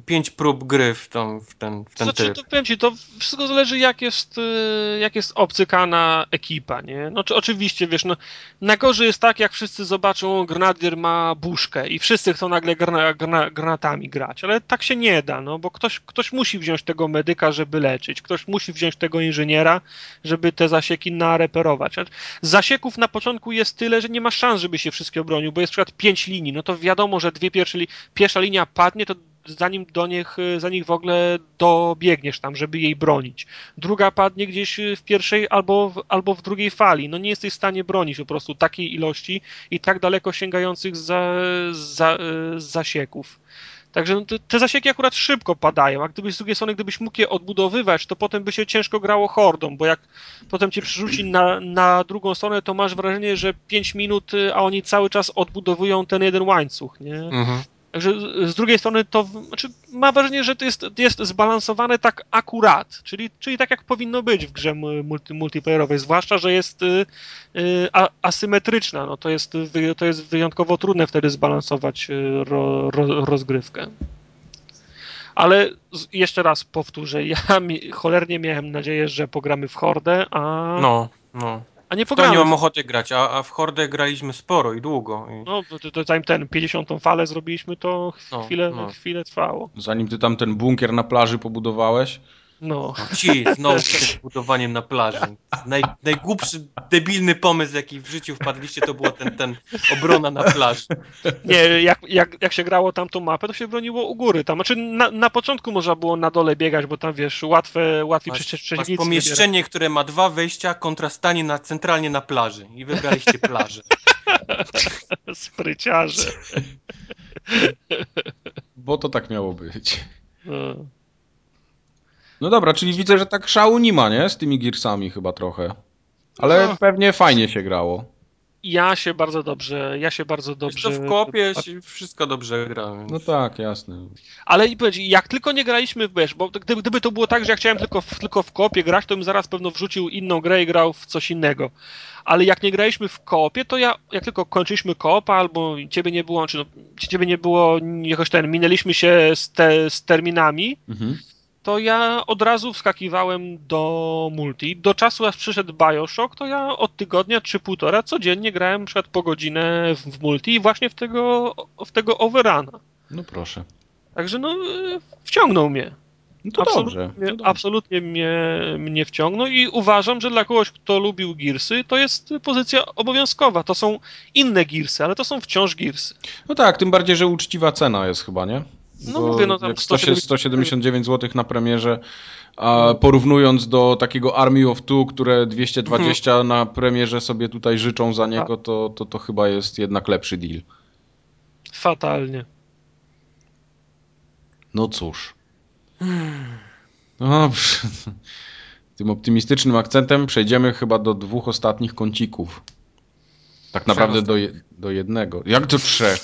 pięć prób gry w, tą, w ten, w ten znaczy. To, powiem ci, to wszystko zależy jak jest, y, jak jest obcykana ekipa, nie? No czy, oczywiście, wiesz, no najgorzej jest tak, jak wszyscy zobaczą, grenadier ma buszkę i wszyscy chcą nagle grana, grana, granatami grać, ale tak się nie da, no bo ktoś, ktoś musi wziąć tego medyka, żeby leczyć, ktoś musi wziąć tego inżyniera, żeby te zasieki nareperować. Zasieków na początku jest tyle, że nie ma szans, żeby się wszystkie obronił, bo jest przykład pięć linii, no to wiadomo, że dwie pierwsze, pierwsza linia padnie, to zanim do nich, za nich w ogóle dobiegniesz tam, żeby jej bronić. Druga padnie gdzieś w pierwszej albo w, albo w drugiej fali. No nie jesteś w stanie bronić po prostu takiej ilości i tak daleko sięgających za, za, zasieków. Także no, te, te zasieki akurat szybko padają, a gdybyś z drugiej strony, gdybyś mógł je odbudowywać, to potem by się ciężko grało hordą, bo jak potem cię przerzuci na, na drugą stronę, to masz wrażenie, że 5 minut, a oni cały czas odbudowują ten jeden łańcuch, nie? Mhm. Także z drugiej strony to znaczy, ma wrażenie, że to jest, jest zbalansowane tak akurat, czyli, czyli tak jak powinno być w grze multi, multiplayerowej, zwłaszcza, że jest y, y, a, asymetryczna. No, to, jest, to jest wyjątkowo trudne wtedy zbalansować y, ro, ro, rozgrywkę. Ale jeszcze raz powtórzę, ja mi, cholernie miałem nadzieję, że pogramy w Hordę, a... No, no. A nie pogramy. To nie mam ochoty grać, a, a w Hordę graliśmy sporo i długo. I... No, to, to zanim ten 50. falę zrobiliśmy, to no, chwilę, no. chwilę trwało. Zanim ty tam ten bunkier na plaży pobudowałeś? No. Ci, znowu z budowaniem na plaży. Naj, najgłupszy, debilny pomysł, jaki w życiu wpadliście, to było ten, ten obrona na plaży. Nie, jak, jak, jak się grało tamtą mapę, to się broniło u góry. Tam, znaczy na, na początku można było na dole biegać, bo tam wiesz, łatwe, łatwiej przeciwnicy. pomieszczenie, które ma dwa wejścia, kontrastanie na, centralnie na plaży. I wybraliście plażę. Spryciarze. Bo to tak miało być. No. No dobra, czyli widzę, że tak szału nie ma, nie? Z tymi Gearsami chyba trochę. Ale no. pewnie fajnie się grało. Ja się bardzo dobrze, ja się bardzo dobrze... Jeszcze w kopie wszystko dobrze gra. No tak, jasne. Ale i powiedz, jak tylko nie graliśmy w wiesz, bo gdyby, gdyby to było tak, że ja chciałem tylko w, tylko w kopie grać, to bym zaraz pewno wrzucił inną grę i grał w coś innego. Ale jak nie graliśmy w kopie, to ja, jak tylko kończyliśmy koopa, albo ciebie nie było, czy no, ciebie nie było, jakoś ten, minęliśmy się z, te, z terminami, mhm to ja od razu wskakiwałem do multi. Do czasu, aż przyszedł Bioshock, to ja od tygodnia czy półtora codziennie grałem przed po godzinę w, multi i właśnie w tego, w tego overruna. No proszę. Także no, wciągnął mnie. No to absolutnie, dobrze. To dobrze. Absolutnie mnie, mnie wciągnął i uważam, że dla kogoś, kto lubił Gearsy, to jest pozycja obowiązkowa. To są inne Gearsy, ale to są wciąż Gearsy. No tak, tym bardziej, że uczciwa cena jest chyba, nie? No Bo mówię, no tam 170... 179 zł na premierze, a porównując do takiego Army of Two, które 220 mhm. na premierze sobie tutaj życzą za niego, to, to, to chyba jest jednak lepszy deal. Fatalnie. No cóż. No, tym optymistycznym akcentem przejdziemy chyba do dwóch ostatnich kącików. Tak naprawdę do, je, do jednego. Jak do trzech?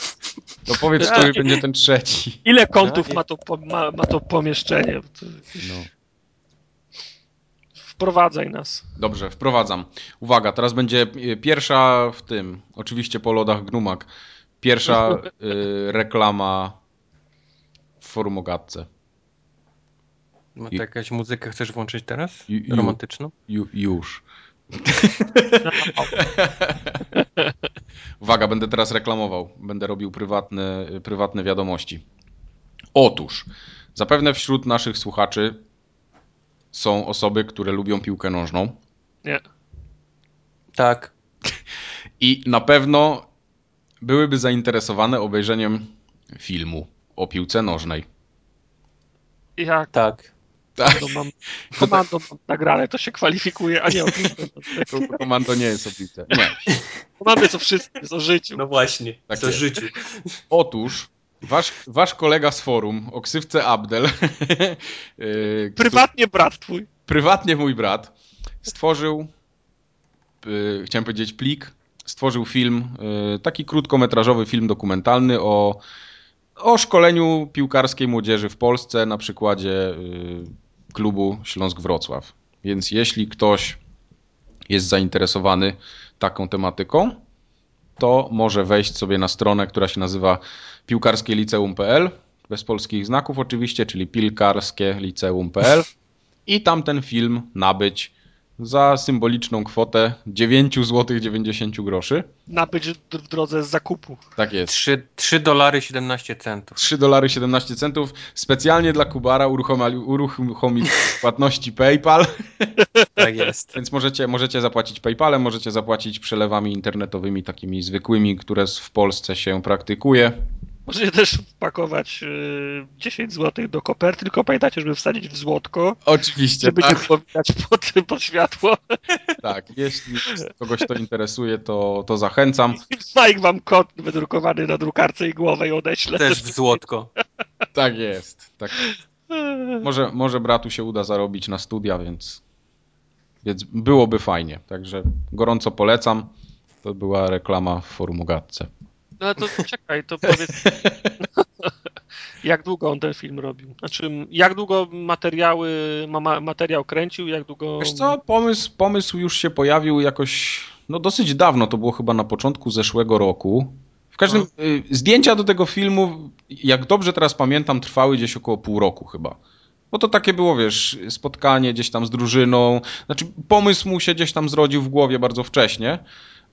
To powiedz, który będzie ten trzeci. Ile kątów ma to, ma, ma to pomieszczenie? No. wprowadzaj nas. Dobrze, wprowadzam. Uwaga, teraz będzie y, pierwsza w tym, oczywiście po lodach Gnumak, pierwsza y, reklama w forum o gadce. Ma to jakaś muzykę chcesz włączyć teraz? Romantyczną? Ju, już. Uwaga, będę teraz reklamował. Będę robił prywatne, prywatne wiadomości. Otóż, zapewne wśród naszych słuchaczy są osoby, które lubią piłkę nożną. Nie. Tak. I na pewno byłyby zainteresowane obejrzeniem filmu o piłce nożnej. Jak Tak. Tak, to mam, komando mam nagrane, to się kwalifikuje, a nie o to komando nie jest o piłce. Nie. Komando co wszystko jest o życiu. No właśnie. Tak co jest. życiu. Otóż, wasz, wasz kolega z forum, o ksywce Abdel, yy, Prywatnie brat twój. prywatnie mój brat, stworzył, y, chciałem powiedzieć plik, stworzył film, y, taki krótkometrażowy film dokumentalny o, o szkoleniu piłkarskiej młodzieży w Polsce na przykładzie klubu Śląsk Wrocław. Więc jeśli ktoś jest zainteresowany taką tematyką, to może wejść sobie na stronę, która się nazywa piłkarskieliceum.pl, bez polskich znaków oczywiście, czyli pilkarskieliceum.pl i tam ten film nabyć za symboliczną kwotę 9 zł 90 groszy. Nabyć d- w drodze z zakupu. Tak jest. 3, 3 dolary 17 centów. 3 dolary 17 centów. Specjalnie dla Kubara uruchomił, uruchomił płatności PayPal, Tak jest. więc możecie, możecie zapłacić PayPalem, możecie zapłacić przelewami internetowymi takimi zwykłymi, które w Polsce się praktykuje. Możecie też wpakować y, 10 zł do koperty, tylko pamiętajcie, żeby wsadzić w złotko, Oczywiście, żeby tak, nie było widać pod, pod światło. tak. Jeśli kogoś to interesuje, to, to zachęcam. Mike wam kod wydrukowany na drukarce i głowę i odeślę. Też w złotko. Tak jest. Tak. Może, może bratu się uda zarobić na studia, więc, więc byłoby fajnie. Także gorąco polecam. To była reklama w forum gadce. No ale to czekaj, to powiedz. jak długo on ten film robił? Znaczy, jak długo materiały, ma, ma, materiał kręcił, jak długo. Wiesz co, pomysł, pomysł już się pojawił jakoś, no dosyć dawno, to było chyba na początku zeszłego roku. W każdym, y, zdjęcia do tego filmu, jak dobrze teraz pamiętam, trwały gdzieś około pół roku chyba. Bo to takie było, wiesz, spotkanie gdzieś tam z drużyną. Znaczy, pomysł mu się gdzieś tam zrodził w głowie bardzo wcześnie,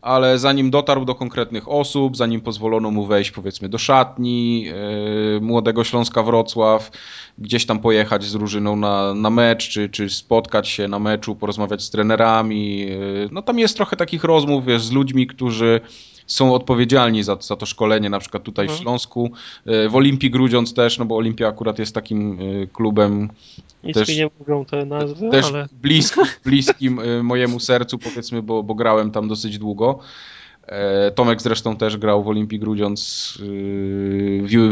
ale zanim dotarł do konkretnych osób, zanim pozwolono mu wejść, powiedzmy, do szatni yy, Młodego Śląska Wrocław, gdzieś tam pojechać z drużyną na, na mecz, czy, czy spotkać się na meczu, porozmawiać z trenerami. yy, No tam jest trochę takich rozmów, wiesz, z ludźmi, którzy są odpowiedzialni za, za to szkolenie, na przykład tutaj w Mhm. Śląsku, yy, w Olimpii Grudziądz też, no bo Olimpia akurat jest takim yy, klubem Nic też- mi nie mówią te nazwy, też ale. bliski, bliskim y, mojemu sercu, powiedzmy, bo, bo grałem tam dosyć długo. E, Tomek zresztą też grał w Olimpii Grudziądz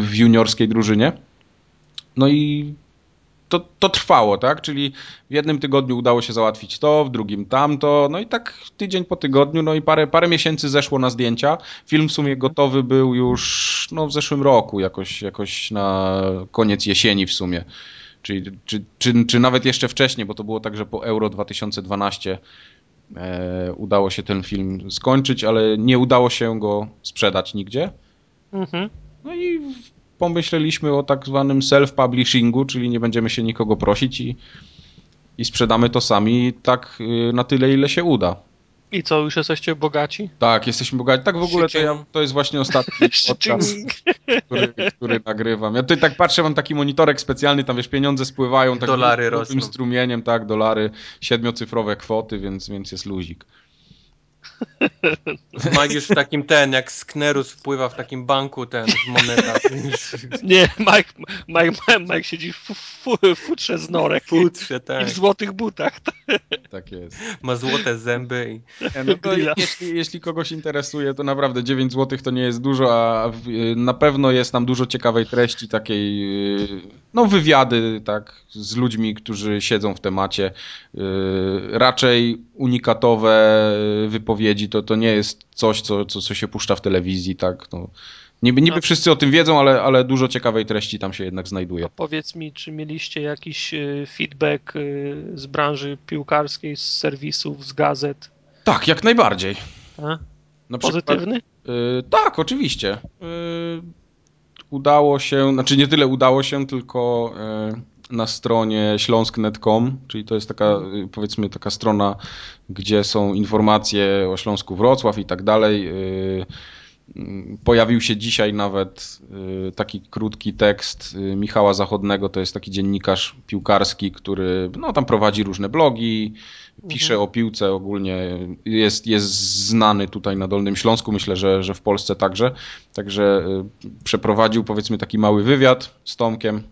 w juniorskiej drużynie. No i to, to trwało, tak? Czyli w jednym tygodniu udało się załatwić to, w drugim tamto, no i tak tydzień po tygodniu, no i parę, parę miesięcy zeszło na zdjęcia. Film w sumie gotowy był już no, w zeszłym roku, jakoś, jakoś na koniec jesieni w sumie. Czyli, czy, czy, czy nawet jeszcze wcześniej, bo to było tak, że po Euro 2012 e, udało się ten film skończyć, ale nie udało się go sprzedać nigdzie. Mhm. No i pomyśleliśmy o tak zwanym self-publishingu, czyli nie będziemy się nikogo prosić i, i sprzedamy to sami tak y, na tyle, ile się uda. I co, już jesteście bogaci? Tak, jesteśmy bogaci. Tak w ogóle to, ja, to jest właśnie ostatni podcast, który, który nagrywam. Ja tutaj tak patrzę, mam taki monitorek specjalny, tam wiesz, pieniądze spływają tak Dolary rosną. strumieniem, tak, dolary, siedmiocyfrowe kwoty, więc, więc jest luzik. Mike już w takim ten, jak Sknerus wpływa w takim banku ten w monetach. Nie, Mike, Mike, Mike siedzi w, w futrze z norek Futrze, i tak. w złotych butach. Tak jest. Ma złote zęby i No to jeśli, jeśli kogoś interesuje, to naprawdę 9 zł to nie jest dużo, a w, na pewno jest tam dużo ciekawej treści, takiej, y, no wywiady, tak, z ludźmi, którzy siedzą w temacie. Y, Raczej unikatowe wypowiedzi, to, to nie jest coś, co, co, co się puszcza w telewizji, tak, no, Niby, niby A- wszyscy o tym wiedzą, ale, ale dużo ciekawej treści tam się jednak znajduje. A powiedz mi, czy mieliście jakiś y, feedback y, z branży piłkarskiej, z serwisów, z gazet? Tak, jak najbardziej. A? Na przykład- Pozytywny? Y, tak, oczywiście. Y, udało się, znaczy nie tyle udało się, tylko y, na stronie śląsk.net.com, czyli to jest taka, powiedzmy, taka strona, gdzie są informacje o Śląsku Wrocław i tak dalej. y, Pojawił się dzisiaj nawet y, taki krótki tekst y, Michała Zachodnego, to jest taki dziennikarz piłkarski, który no, tam prowadzi różne blogi, pisze o piłce ogólnie, jest, jest znany tutaj na Dolnym Śląsku, myślę, że, że w Polsce także. Także przeprowadził powiedzmy taki mały wywiad z Tomkiem,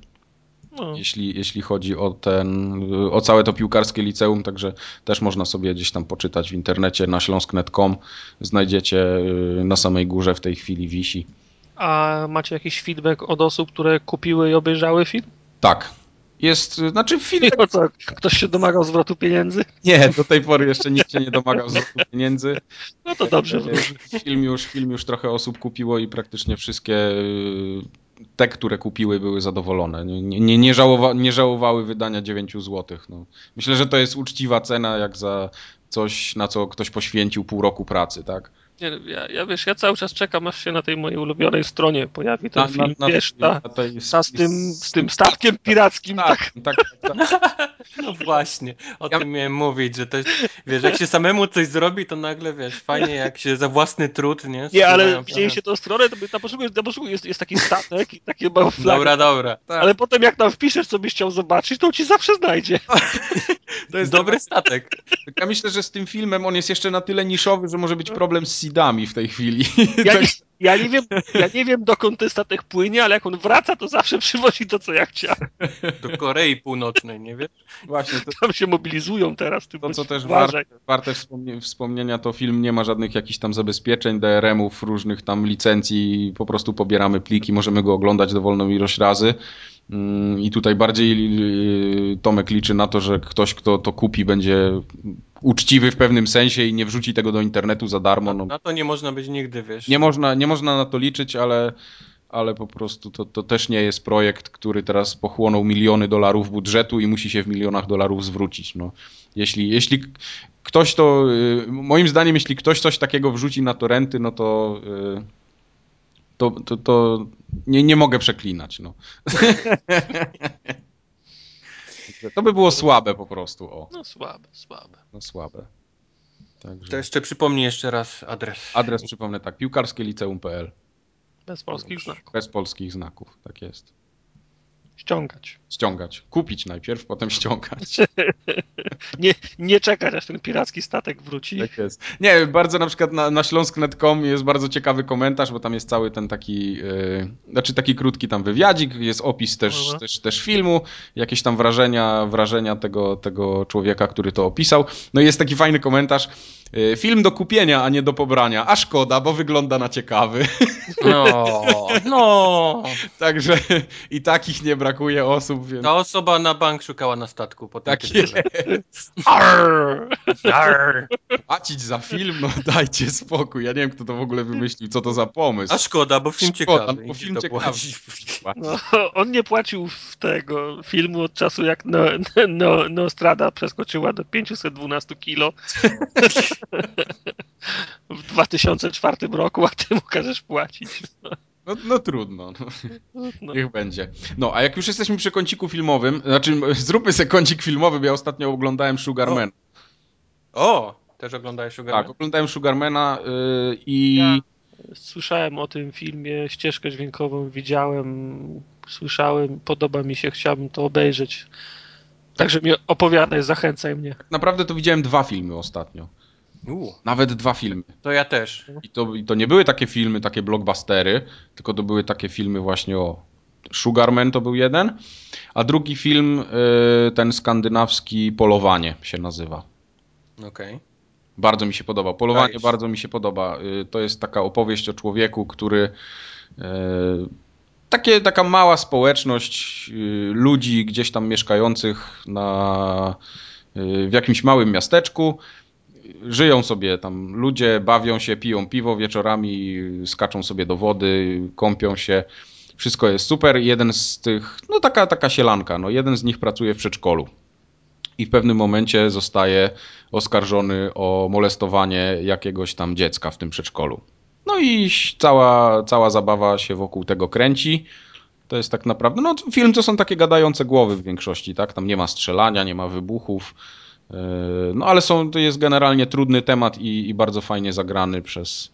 No. jeśli, jeśli chodzi o ten, y, o całe to piłkarskie liceum, także też można sobie gdzieś tam poczytać w internecie na śląsk.net.com. Znajdziecie y, na samej górze w tej chwili wisi. A macie jakiś feedback od osób, które kupiły i obejrzały film? Tak. Jest, y, znaczy film I o co? Ktoś się domagał zwrotu pieniędzy? Nie, do tej pory jeszcze nikt się nie domagał zwrotu pieniędzy. No to dobrze. E, Film już, film już trochę osób kupiło i praktycznie wszystkie y, te, które kupiły, były zadowolone. Nie, nie, nie, żałowa, nie żałowały wydania 9 zł. No. Myślę, że to jest uczciwa cena, jak za coś, na co ktoś poświęcił pół roku pracy, tak? Nie, ja, ja wiesz, ja cały czas czekam, aż się na tej mojej ulubionej stronie pojawi ten film. wiesz, ta, tej- ta z, tym, z tym statkiem pirackim, tak. Tak, tak, tak. No właśnie, o Ja- tym miałem mówić, że to jest, wiesz, jak się samemu coś zrobi, to nagle, wiesz, fajnie jak się za własny trud, nie? Nie, ale spływają widzieliście tą stronę, to na początku, na początku jest, jest taki statek i takie małe flagi. Dobra, dobra. tak. Ale potem jak tam wpiszesz, co byś chciał zobaczyć, to on ci zawsze znajdzie. To jest dobry statek. Ja myślę, że z tym filmem on jest jeszcze na tyle niszowy, że może być problem z seedami w tej chwili. Ja Tak- nie, ja nie wiem, ja nie wiem dokąd ten statek płynie, ale jak on wraca, to zawsze przywozi to, co ja chciałem. Do Korei Północnej, nie wiesz? Właśnie, to, Tam się mobilizują teraz. Ty To, co też uważaj. warte, warte wspomnie, wspomnienia, to film nie ma żadnych jakichś tam zabezpieczeń, DRM-ów, różnych tam licencji, po prostu pobieramy pliki, możemy go oglądać dowolną ilość razy. Mm, I tutaj bardziej yy, Tomek liczy na to, że ktoś, kto to kupi, będzie uczciwy w pewnym sensie i nie wrzuci tego do internetu za darmo. No, Na to nie można być nigdy, wiesz. nie, można, nie można na to liczyć, ale, ale po prostu to, to też nie jest projekt, który teraz pochłonął miliony dolarów budżetu i musi się w milionach dolarów zwrócić. No, jeśli, jeśli ktoś to, y, moim zdaniem, jeśli ktoś coś takiego wrzuci na torenty, no to, y, to, to, to nie, nie mogę przeklinać. No. to by było słabe po prostu. O, No słabe, słabe. no słabe. Także To jeszcze przypomnij jeszcze raz adres. adres przypomnę tak, piłkarskie liceum.pl. Bez polskich znaków. Bez polskich znaków, tak jest. Ściągać. Ściągać. Kupić najpierw, potem ściągać. Nie, nie czekać, aż ten piracki statek wróci. Tak jest. Nie, bardzo na przykład na, na śląsk.net.com jest bardzo ciekawy komentarz, bo tam jest cały ten taki, yy, znaczy taki krótki tam wywiadzik, jest opis też, Aha. też, też filmu, jakieś tam wrażenia, wrażenia tego, tego człowieka, który to opisał. No i jest taki fajny komentarz. Yy, Film do kupienia, a nie do pobrania. A szkoda, bo wygląda na ciekawy. No, no. Także i takich nie brakuje osób, więc Ta osoba na bank szukała na statku po tak jest. Arr! Arr! Płacić za film, no dajcie spokój. Ja nie wiem, kto to w ogóle wymyślił, co to za pomysł. A szkoda, bo film Szkoda, ciekawy. bo film ciekawy. No, on nie płacił w tego filmu od czasu, jak no, no, Nostrada przeskoczyła do 512 kilo w 2004 roku, a ty mu każesz płacić. No, no trudno, no, No, niech będzie. No, a jak już jesteśmy przy kąciku filmowym, znaczy zróbmy sobie kącik filmowy, bo ja ostatnio oglądałem Sugarman. O, też oglądałeś Sugar Tak, oglądałem Sugarmana yy, i... Ja- Słyszałem o tym filmie, ścieżkę dźwiękową widziałem, słyszałem, podoba mi się, chciałbym to obejrzeć. Także mi opowiadaj, zachęcaj mnie. Tak naprawdę to widziałem dwa filmy ostatnio. U, Nawet dwa filmy. to ja też. I to, I to nie były takie filmy, takie blockbustery, tylko to były takie filmy właśnie o... Sugarman to był jeden, a drugi film, yy, ten skandynawski Polowanie się nazywa. Okej. Bardzo mi się podoba. Polowanie Dajesz. bardzo mi się podoba. Y, To jest taka opowieść o człowieku, który. y, Takie, taka mała społeczność y, ludzi gdzieś tam mieszkających na, y, w jakimś małym miasteczku. Żyją sobie tam ludzie, bawią się, piją piwo wieczorami, skaczą sobie do wody, kąpią się. Wszystko jest super. Jeden z tych, no taka, taka sielanka, no jeden z nich pracuje w przedszkolu. I w pewnym momencie zostaje oskarżony o molestowanie jakiegoś tam dziecka w tym przedszkolu. No i cała, cała zabawa się wokół tego kręci. To jest tak naprawdę, no film to są takie gadające głowy w większości, tak? Tam nie ma strzelania, nie ma wybuchów. Yy, no ale są, to jest generalnie trudny temat i, i bardzo fajnie zagrany przez,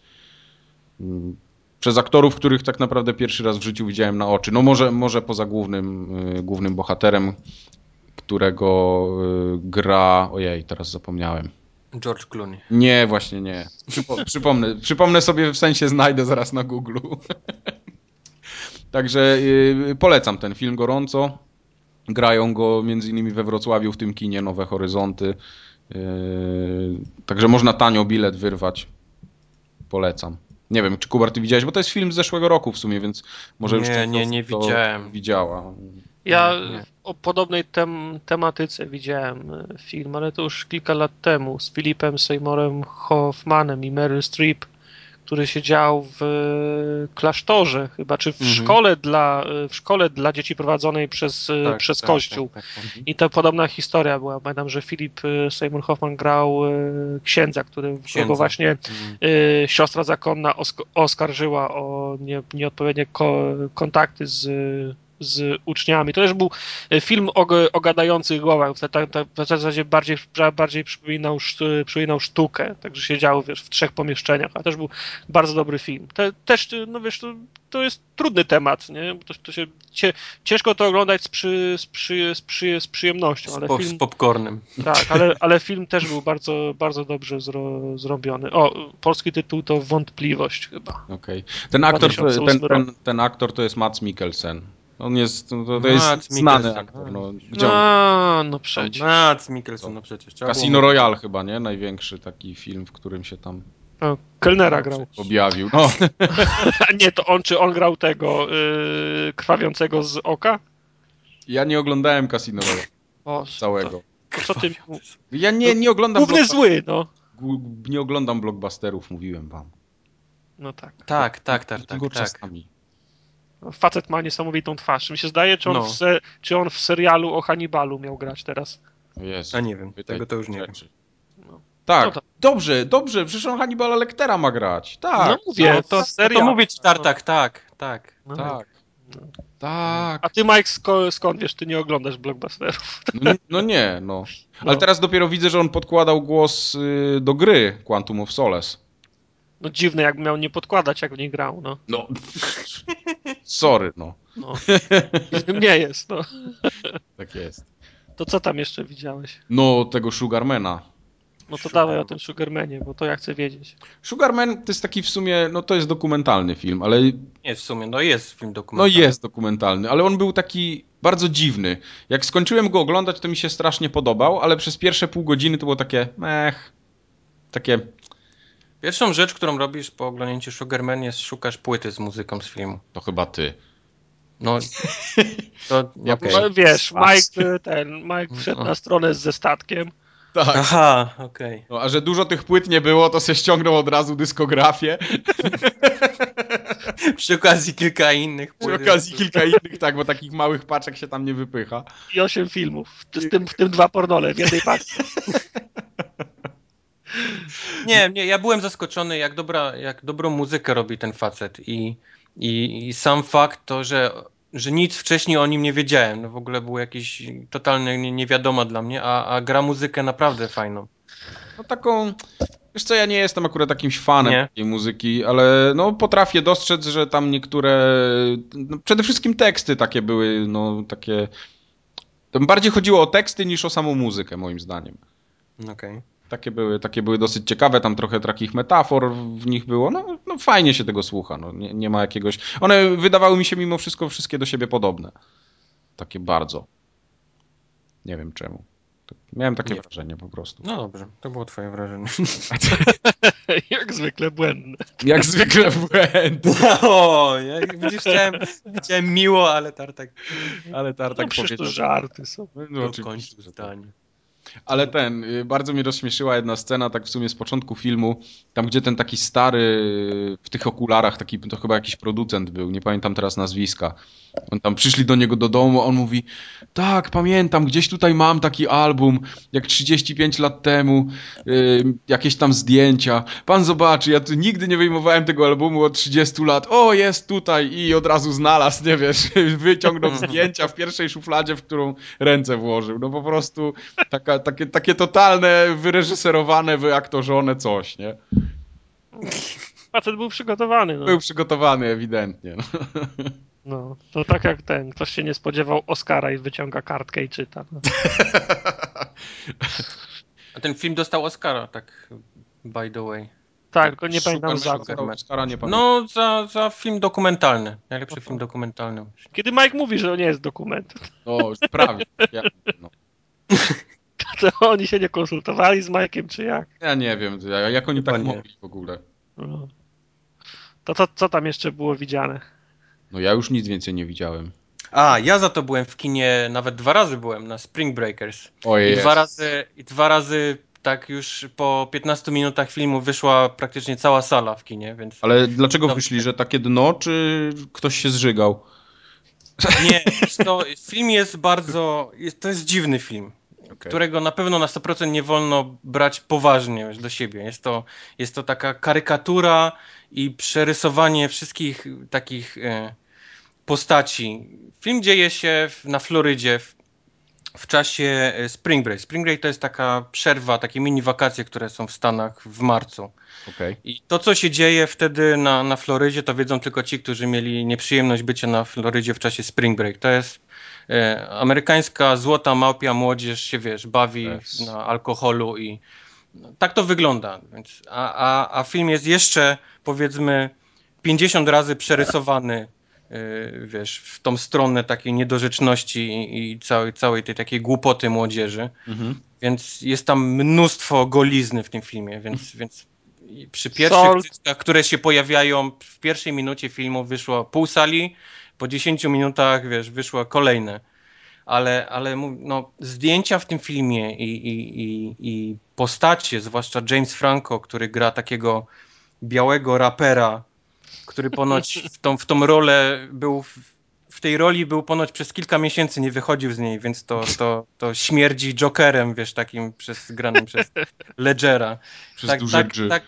mm, przez aktorów, których tak naprawdę pierwszy raz w życiu widziałem na oczy. No może, może poza głównym, yy, głównym bohaterem, którego yy, gra. Ojej, teraz zapomniałem. George Clooney. Nie, właśnie nie. Przypo, przypomnę, przypomnę sobie, w sensie znajdę zaraz na Google. Także yy, polecam ten film gorąco. Grają go między innymi we Wrocławiu w tym kinie Nowe Horyzonty. Yy, także można tanio bilet wyrwać. Polecam. Nie wiem, czy Kubar ty widziałeś, bo to jest film z zeszłego roku w sumie, więc może nie, już nie, nie, nie widziałem. Widziała. Ja Nie, o podobnej tem tematyce widziałem e, film, ale to już kilka lat temu z Filipem Seymourem Hoffmanem i Meryl Streep, który się dział w e, klasztorze chyba, czy w Mhm. szkole dla w szkole dla dzieci prowadzonej przez, e, Tak, przez tak, Kościół. tak, tak, tak. I to podobna historia była. Pamiętam, że Filip e, Seymour Hoffman grał e, księdza, który, którego Księdza. właśnie y, siostra zakonna osk- oskarżyła o nie, nieodpowiednie ko- kontakty z, z uczniami. To też był y, film o, o gadających głowach. W, zasadzie bardziej, bardziej przypominał, przypominał sztukę. Także się działo wiesz, w trzech pomieszczeniach, a też był bardzo dobry film. Te, też, y, no wiesz, to, to jest trudny temat, nie? To, to się, cie, ciężko to oglądać z, przy, z, przy, z, przy, z przyjemnością, Z, ale po, film... z popcornem. Tak, ale, ale film też był bardzo, bardzo dobrze zro, zrobiony. O, polski tytuł to Wątpliwość chyba. Okej. Ten aktor, 2008 ten, ten, ten aktor to jest Mats Mikkelsen. On jest, to, to jest znany Mikkelsen, aktor. No, gdzie on? No, no przecież. Mats Mikkelsen, no przecież. trzeba Casino było- Royale chyba, nie? Największy taki film, w którym się tam O, Kelnera grał. objawił. No, A nie, to on, czy on grał tego yy, krwawiącego z oka? ja nie oglądałem Casino Royale O, całego. To, co ty... Ja nie, nie oglądam Główny zły, no. Nie oglądam blockbusterów, mówiłem wam. No tak. Tak, tak, tak, tak, tak. czasami. Facet ma niesamowitą twarz. Mi się zdaje, czy on, No. w, se, czy on w serialu o Hannibalu miał grać teraz. Jezu, A nie wiem, pytaj tego to już nie wiem. rzeczy. No. Tak, No to- dobrze, dobrze, przecież on Hannibala Lectera ma grać. Tak, no mówię, no, to No serial. to mówić w tartak, tak, tak. No. tak. No. Tak. A ty, Mike, sko, skąd wiesz, ty nie oglądasz blockbusterów? No, nie- no nie, no. No. Ale teraz dopiero widzę, że on podkładał głos y, do gry Quantum of Solace. No dziwne, jakby miał nie podkładać, jak w niej grał, no. No. Sorry, no. no. nie jest, no. Tak jest. To co tam jeszcze widziałeś? No, tego Sugarmana. No to Sugar- dawaj o tym Sugarmanie, bo to ja chcę wiedzieć. Sugarman to jest taki w sumie, no to jest dokumentalny film, ale Nie, w sumie, no jest film no dokumentalny. jest dokumentalny, ale on był taki bardzo dziwny. Jak skończyłem go oglądać, to mi się strasznie podobał, ale przez pierwsze pół godziny to było takie mech, takie Pierwszą rzecz, którą robisz po oglądnięciu Sugarman jest szukasz płyty z muzyką z filmu. to chyba ty. No, to Ja okej. No, wiesz. Mike, y, ten, Mike wszedł No. na stronę ze statkiem. Tak. Aha, okej. No, a że dużo tych płyt nie było, to się ściągnął od razu dyskografię. Przy okazji kilka innych Przy płyt. okazji kilka innych, tak, bo takich małych paczek się tam nie wypycha. I osiem filmów. W tym, w tym dwa pornole w jednej paczce. Nie, nie, ja byłem zaskoczony, jak, dobra, jak dobrą muzykę robi ten facet i, i, i sam fakt to, że, że nic wcześniej o nim nie wiedziałem, no w ogóle był jakiś totalny nie- niewiadoma dla mnie, a, a gra muzykę naprawdę fajną. No taką... Wiesz co, ja nie jestem akurat jakimś fanem Nie? takiej muzyki, ale no potrafię dostrzec, że tam niektóre... No, przede wszystkim teksty takie były, no takie... Tam bardziej chodziło o teksty niż o samą muzykę, moim zdaniem. Okej. Takie były, takie były dosyć ciekawe, tam trochę takich metafor w nich było. No, no fajnie się tego słucha, no, nie, nie ma jakiegoś... One wydawały mi się mimo wszystko wszystkie do siebie podobne. Takie bardzo. Nie wiem czemu. Miałem takie Nie. wrażenie po prostu. No dobrze, to było twoje wrażenie. Jak zwykle błędne. Jak zwykle błęd. o, jak widzisz, chciałem, chciałem miło, ale tartak Ale Tartak No przecież to powiedział. żarty są. No, no, tak. zdanie. Ale ten, y, bardzo mnie rozśmieszyła jedna scena, tak w sumie z początku filmu, tam gdzie ten taki stary y, w tych okularach, taki to chyba jakiś producent był, nie pamiętam teraz nazwiska. On tam przyszli do niego do domu, on mówi, tak, pamiętam, gdzieś tutaj mam taki album, jak 35 lat temu, y, jakieś tam zdjęcia. Pan zobaczy, ja tu nigdy nie wyjmowałem tego albumu od 30 lat. O, jest tutaj i od razu znalazł, nie wiesz, wyciągnął zdjęcia w pierwszej szufladzie, w którą ręce włożył. No po prostu taka, takie, takie totalne, wyreżyserowane, wyaktorzone coś, nie? Facet był przygotowany. No. Był przygotowany ewidentnie. No. no, to tak jak ten, ktoś się nie spodziewał Oscara i wyciąga kartkę i czyta. No. A ten film dostał Oscara, tak by the way. Tak, tylko nie pamiętam za. Oscara, nie pamiętam. No, za, za film dokumentalny. Najlepszy film dokumentalny. Kiedy Mike mówi, że to nie jest dokument, No, prawie. Ja, no. to oni się nie konsultowali z Mike'iem, czy jak? ja nie wiem, ja- jak oni Chyba tak nie. mogli w ogóle. No. To, to co tam jeszcze było widziane? No ja już nic więcej nie widziałem. A, ja za to byłem w kinie, nawet dwa razy byłem na Spring Breakers. Ojej. I dwa razy, i dwa razy tak już po 15 minutach filmu wyszła praktycznie cała sala w kinie, więc Ale dlaczego No. wyszli, że takie dno, czy ktoś się zżygał? nie, to, film jest bardzo, jest, to jest dziwny film. Okej. którego na pewno na 100% nie wolno brać poważnie do siebie. Jest to, jest to taka karykatura i przerysowanie wszystkich takich e, postaci. Film dzieje się na Florydzie w, w czasie e, Spring Break. Spring Break to jest taka przerwa, takie mini wakacje, które są w Stanach w marcu. Okej. I to, co się dzieje wtedy na, na Florydzie, to wiedzą tylko ci, którzy mieli nieprzyjemność bycia na Florydzie w czasie Spring Break. To jest e, amerykańska złota małpia młodzież się, wiesz, bawi Yes. na alkoholu i no, tak to wygląda. Więc, a, a, a film jest jeszcze, powiedzmy, 50 razy przerysowany, e, wiesz, w tą stronę takiej niedorzeczności i, i całej, całej tej takiej głupoty młodzieży. Mhm. Więc jest tam mnóstwo golizny w tym filmie, więc, więc i przy pierwszych cyckach, które się pojawiają w pierwszej minucie filmu wyszło pół sali, po 10 minutach, wiesz, wyszło kolejne. Ale, ale no, zdjęcia w tym filmie i, i, i, i postacie, zwłaszcza James Franco, który gra takiego białego rapera, który ponoć w tą, w tą rolę był w, w tej roli był ponoć przez kilka miesięcy, nie wychodził z niej, więc to, to, to śmierdzi Jokerem, wiesz, takim przez, granym przez Ledgera. Przez tak, duże tak, tak,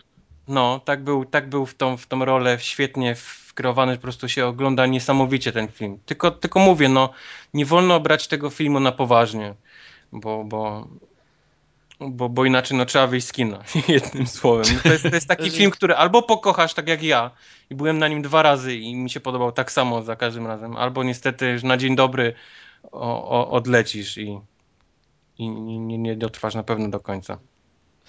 no, tak był, tak był w tą, w tą rolę świetnie wkreowany, po prostu się ogląda niesamowicie ten film. Tylko, tylko mówię, no, nie wolno brać tego filmu na poważnie, bo, bo, bo, bo inaczej no, trzeba wyjść z kina, jednym słowem. No, to, jest, to jest taki film, który albo pokochasz tak jak ja i byłem na nim dwa razy i mi się podobał tak samo za każdym razem, albo niestety na dzień dobry o, o, odlecisz i, i nie, nie dotrwasz na pewno do końca.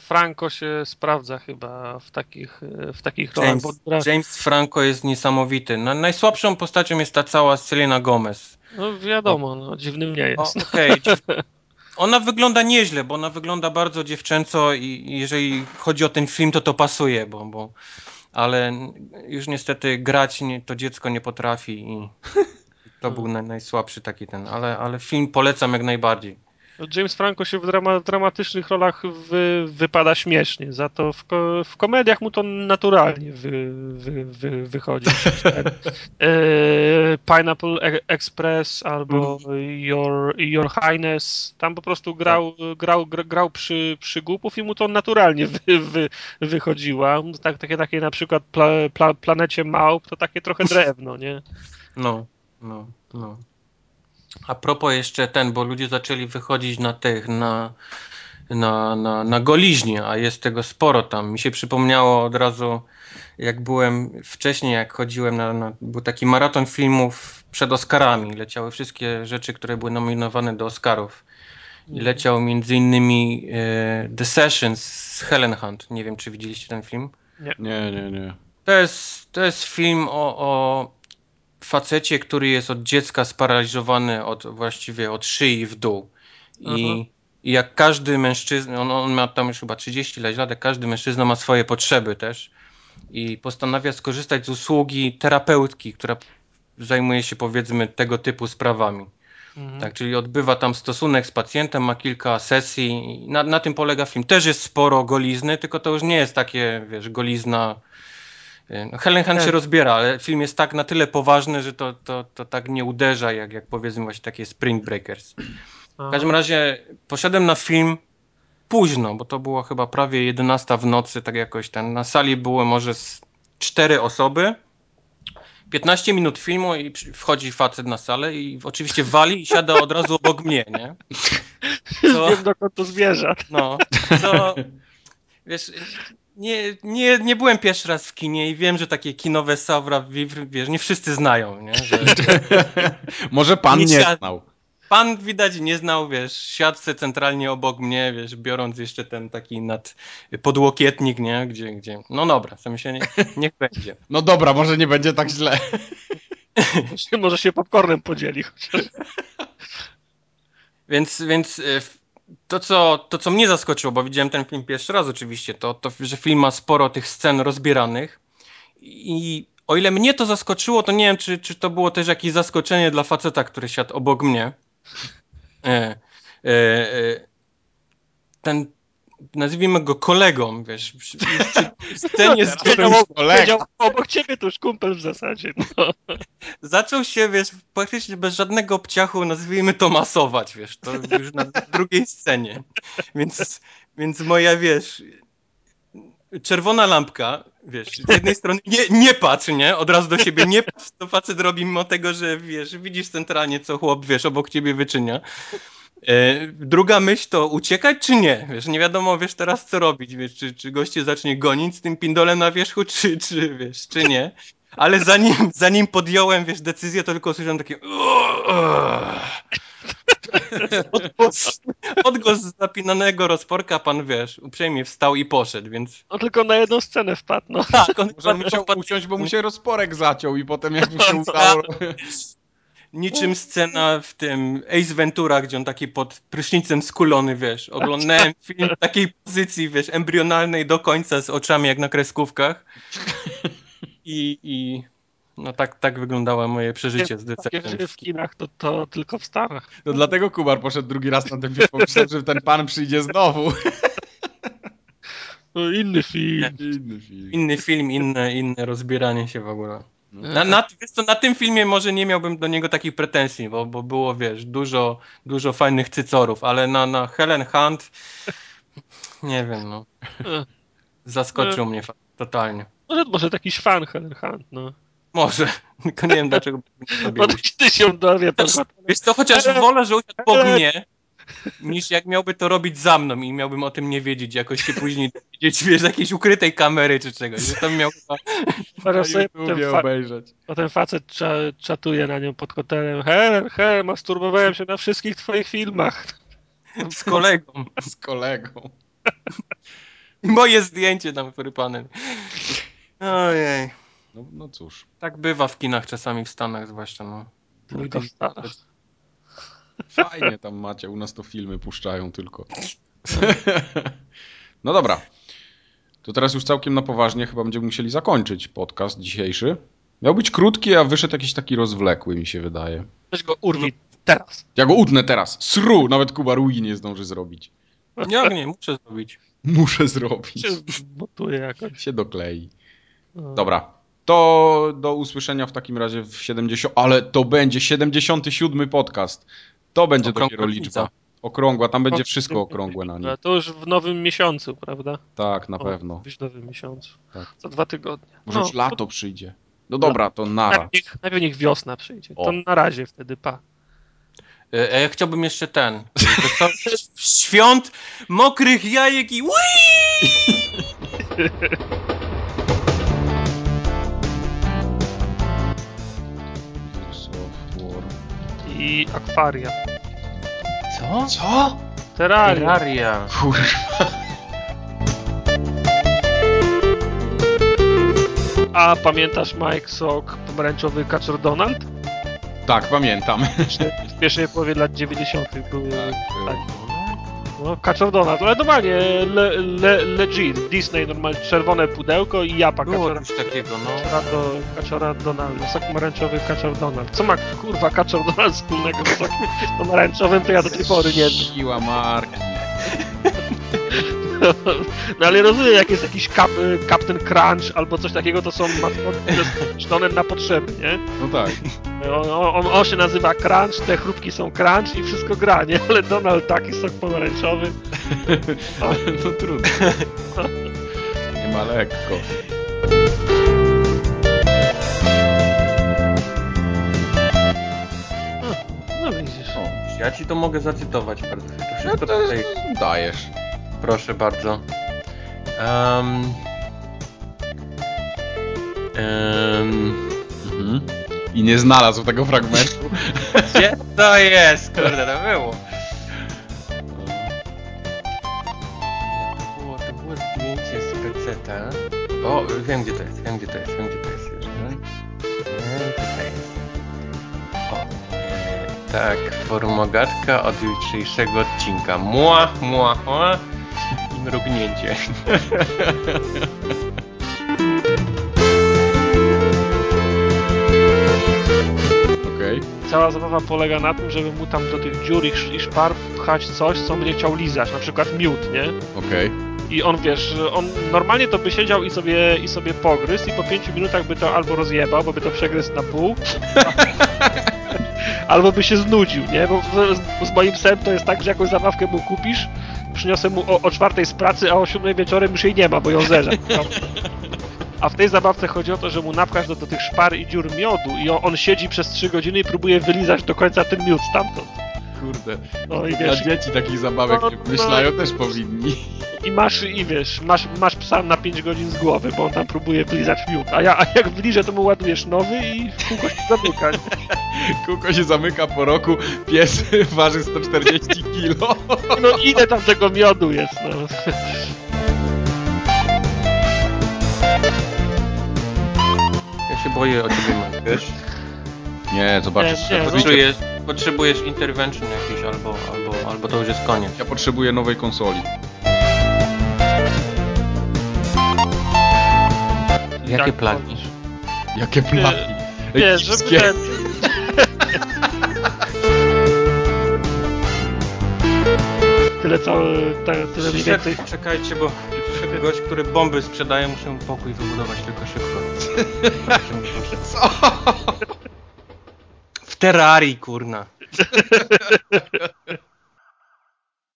Franco się sprawdza chyba w takich, e, w takich rolach, James, gra, James Franco jest niesamowity. No, najsłabszą postacią jest ta cała Selena Gomez. no wiadomo, no, dziwnym nie jest. okej, dziw- Ona wygląda nieźle, bo ona wygląda bardzo dziewczęco i i jeżeli chodzi o ten film, to to pasuje, bo, bo ale już niestety grać nie, to dziecko nie potrafi i to był naj, najsłabszy taki ten, ale, ale film polecam jak najbardziej. James Franco się w drama, dramatycznych rolach wy, wypada śmiesznie, za to w, ko, w komediach mu to naturalnie wy, wy, wy, wychodzi. e, Pineapple E- Express albo Your, Your Highness, tam po prostu grał, grał, grał, grał przy, przy głupów i mu to naturalnie wy, wy, wychodziła. Tak, takie, takie na przykład pla, pla, Planecie Małp, to takie trochę drewno, nie? No, no, no. A propos jeszcze ten, bo ludzie zaczęli wychodzić na tych, na, na, na, na goliźnie, a jest tego sporo tam. Mi się przypomniało od razu, jak byłem wcześniej, jak chodziłem na, na był taki maraton filmów przed Oscarami. Leciały wszystkie rzeczy, które były nominowane do Oscarów. I leciał między innymi e, The Sessions z Helen Hunt. Nie wiem, czy widzieliście ten film. Nie, nie, nie. To jest, to jest film o, o facecie, który jest od dziecka sparaliżowany od właściwie od szyi w dół. I, Mhm. i jak każdy mężczyzna, on, on ma tam już chyba 30 ileś lat, jak każdy mężczyzna ma swoje potrzeby też. I postanawia skorzystać z usługi terapeutki, która zajmuje się powiedzmy tego typu sprawami. Mhm. Tak, czyli odbywa tam stosunek z pacjentem, ma kilka sesji. Na, na tym polega film. Też jest sporo golizny, tylko to już nie jest takie, wiesz, golizna. No Helen Hunt się Tak. rozbiera, ale film jest tak na tyle poważny, że to, to, to tak nie uderza, jak, jak powiedzmy właśnie takie Spring Breakers. W każdym razie poszedłem na film późno, bo to było chyba prawie 11 w nocy, tak jakoś ten. Na sali było może z cztery osoby. 15 minut filmu i wchodzi facet na salę i oczywiście wali i siada od razu obok mnie, nie? Co, Wiem, dokąd to zmierza. no, co, wiesz, nie, nie, nie byłem pierwszy raz w kinie i wiem, że takie kinowe Savra, wiesz, nie wszyscy znają, nie? Że, Może pan Nie nie znał. Pan widać nie znał, wiesz, siadce centralnie obok mnie, wiesz, biorąc jeszcze ten taki nad podłokietnik, nie, gdzie, gdzie, no dobra, w sensie nie, niech będzie. No dobra, może nie będzie tak źle. Może się popcornem podzieli chociaż. Więc, więc f- to co, to, co mnie zaskoczyło, bo widziałem ten film pierwszy raz oczywiście, to, to, że film ma sporo tych scen rozbieranych i o ile mnie to zaskoczyło, to nie wiem, czy, czy to było też jakieś zaskoczenie dla faceta, który siadł obok mnie. E, e, e, ten, nazwijmy go kolegą, wiesz, przy, przy w scenie z kolega. siedział obok ciebie, to już kumpel w zasadzie. No. zaczął się, wiesz, praktycznie bez żadnego obciachu, nazwijmy to masować, wiesz, to już na drugiej scenie. Więc, więc moja, wiesz, czerwona lampka, wiesz, z jednej strony nie, nie patrz, nie, od razu do siebie nie patrz, to facet robi mimo tego, że, wiesz, widzisz centralnie, co chłop, wiesz, obok ciebie wyczynia. E, druga myśl to uciekać czy nie? Wiesz, nie wiadomo, wiesz, teraz co robić, wiesz, czy, czy goście zacznie gonić z tym pindolem na wierzchu, czy, czy, wiesz, czy nie. Ale zanim, zanim podjąłem, wiesz, decyzję, to tylko usłyszałem takie odgłos, odgłos zapinanego rozporka, pan, wiesz, uprzejmie wstał i poszedł, więc no tylko na jedną scenę wpadł. No. tak, on Może on musiał wpadł- usiąść, bo mu się rozporek zaciął i potem jak mu się udało... Niczym scena w tym Ace Ventura, gdzie on taki pod prysznicem skulony, wiesz. Oglądałem film w takiej pozycji, wiesz, embrionalnej do końca z oczami jak na kreskówkach. I, i no tak, tak wyglądało moje przeżycie z rzeczy w kinach to, to tylko w Stanach. No dlatego Kubar poszedł drugi raz na ten film, pomyślał, że ten pan przyjdzie znowu. No, inny film. Inny film. Inny film, inne, inne rozbieranie się w ogóle. No. Na, na, wiesz co, na tym filmie może nie miałbym do niego takich pretensji, bo, bo było, wiesz, dużo, dużo fajnych cycorów, ale na, na Helen Hunt nie wiem, no. Zaskoczył mnie fa- totalnie. Może, może jakiś fan Helen Hunt, no. Może, tylko nie wiem dlaczego Może kiedyś się dowie. Wiesz co, chociaż wolę, że usiadł po mnie, niż jak miałby to robić za mną i miałbym o tym nie wiedzieć, jakoś się później dowiedzieć, wiesz, z jakiejś ukrytej kamery czy czegoś. Że tam miał Teraz sobie ten, obejrzeć. potem facet cza, czatuje na nią pod hotelem. Helen, Helen, masturbowałem się na wszystkich twoich filmach. z kolegą. Z kolegą. Moje zdjęcie tam wyrypane. Ojej. No, no cóż. Tak bywa w kinach czasami w Stanach zwłaszcza, no. Tylko w Stanach. Fajnie tam macie, u nas to filmy puszczają tylko. No dobra. To teraz już całkiem na poważnie chyba będziemy musieli zakończyć podcast dzisiejszy. Miał być krótki, a wyszedł jakiś taki rozwlekły, mi się wydaje. Weź go urwij teraz. Ja go utnę teraz. Sru! Nawet Kuba Rui nie zdąży zrobić. Jak nie, muszę zrobić. Muszę zrobić. Się motuje jakoś. Się doklei. No. Dobra. To do usłyszenia w takim razie w 70. Ale to będzie 77 podcast. To będzie Okrągła dopiero liczba. liczba. Okrągła, tam będzie wszystko okrągłe na. No, To już w nowym miesiącu, prawda? Tak, na O, pewno. Być w nowym miesiącu. Tak. Za dwa tygodnie. Może No, już lato przyjdzie. No dobra, to nara. Najpierw niech, najpierw niech wiosna przyjdzie. O. To na razie wtedy pa. E, a ja chciałbym jeszcze ten. Świąt, mokrych jajek i I akwaria. Co? Co? Terraria. Terraria. Kurwa. A pamiętasz Mike Sok, pomarańczowy kaczor Donald? Tak, pamiętam. W pierwszej połowie lat 90. były Tak. No, Kaczor Donald, ale normalnie, le, le, legit, Disney, normalnie czerwone pudełko i japa Było Kaczora. coś takiego, no. Kaczora, do, kaczora Donalda, sok pomarańczowy Kaczor Donald. Co ma kurwa Kaczor Donald wspólnego z sokiem pomarańczowym, to ja do tej pory nie wiem. Siła marki. No ale rozumiem, jak jest jakiś kap, Captain Crunch albo coś takiego, to są maskotki skreślone na potrzeby, nie? No tak. On, on, on się nazywa Crunch, te chrupki są Crunch i wszystko gra, nie? Ale Donald taki sok pomarańczowy. No trudno. Nie ma lekko. No widzisz. O. Ja ci to mogę zacytować bardzo. To No wszystko to tutaj. dajesz. Proszę bardzo. Um, um, Mhm. I nie znalazł tego fragmentu. gdzie to jest? Kurde, to było. To było, to było zdjęcie z peceta. O, wiem gdzie to jest, wiem gdzie to jest, wiem gdzie to jest. Wiem, tutaj jest. O, tak, formogatka od jutrzejszego odcinka. Mła, mła, mła i mrugnięcie. Okej. Cała zabawa polega na tym, żeby mu tam do tych dziur i sz- i szpar pchać coś, co będzie chciał lizać, na przykład miód, nie? Okej. I on, wiesz, on normalnie to by siedział i sobie, i sobie pogryzł i po pięciu minutach by to albo rozjebał, bo by to przegryzł na pół, albo by się znudził, nie? Bo z, z moim psem to jest tak, że jakąś zabawkę mu kupisz, przyniosę mu o, o czwartej z pracy, a o siódmej wieczorem już jej nie ma, bo ją zeżar. A w tej zabawce chodzi o to, że mu napchasz do, do tych szpar i dziur miodu i on, on siedzi przez trzy godziny i próbuje wylizać do końca ten miód stamtąd. Kurde. No i Dla wiesz, dzieci takich zabawek No, nie no. wymyślają też powinni. i masz, i wiesz, masz, masz psa na 5 godzin z głowy, bo on tam próbuje wylizać miód, a ja, a jak wliżę, to mu ładujesz nowy i w kółko się zamyka. Kółko się zamyka po roku, pies waży 140 kilo. No ile tam tego miodu jest, no. Ja się boję o ciebie, wiesz? Nie, zobaczysz. Nie, nie. Potrzebujesz, potrzebujesz intervention jakiś albo, albo, albo to już jest koniec. ja potrzebuję nowej konsoli. Jakie Tak, plagi? Jakie plaki? Wiesz, żeby ten... Tyle co, te, tyle mniej więcej. Czekajcie, bo przyszedł gość, który bomby sprzedaje, muszę mu pokój wybudować tylko szybko. Co? Terrarii, kurna.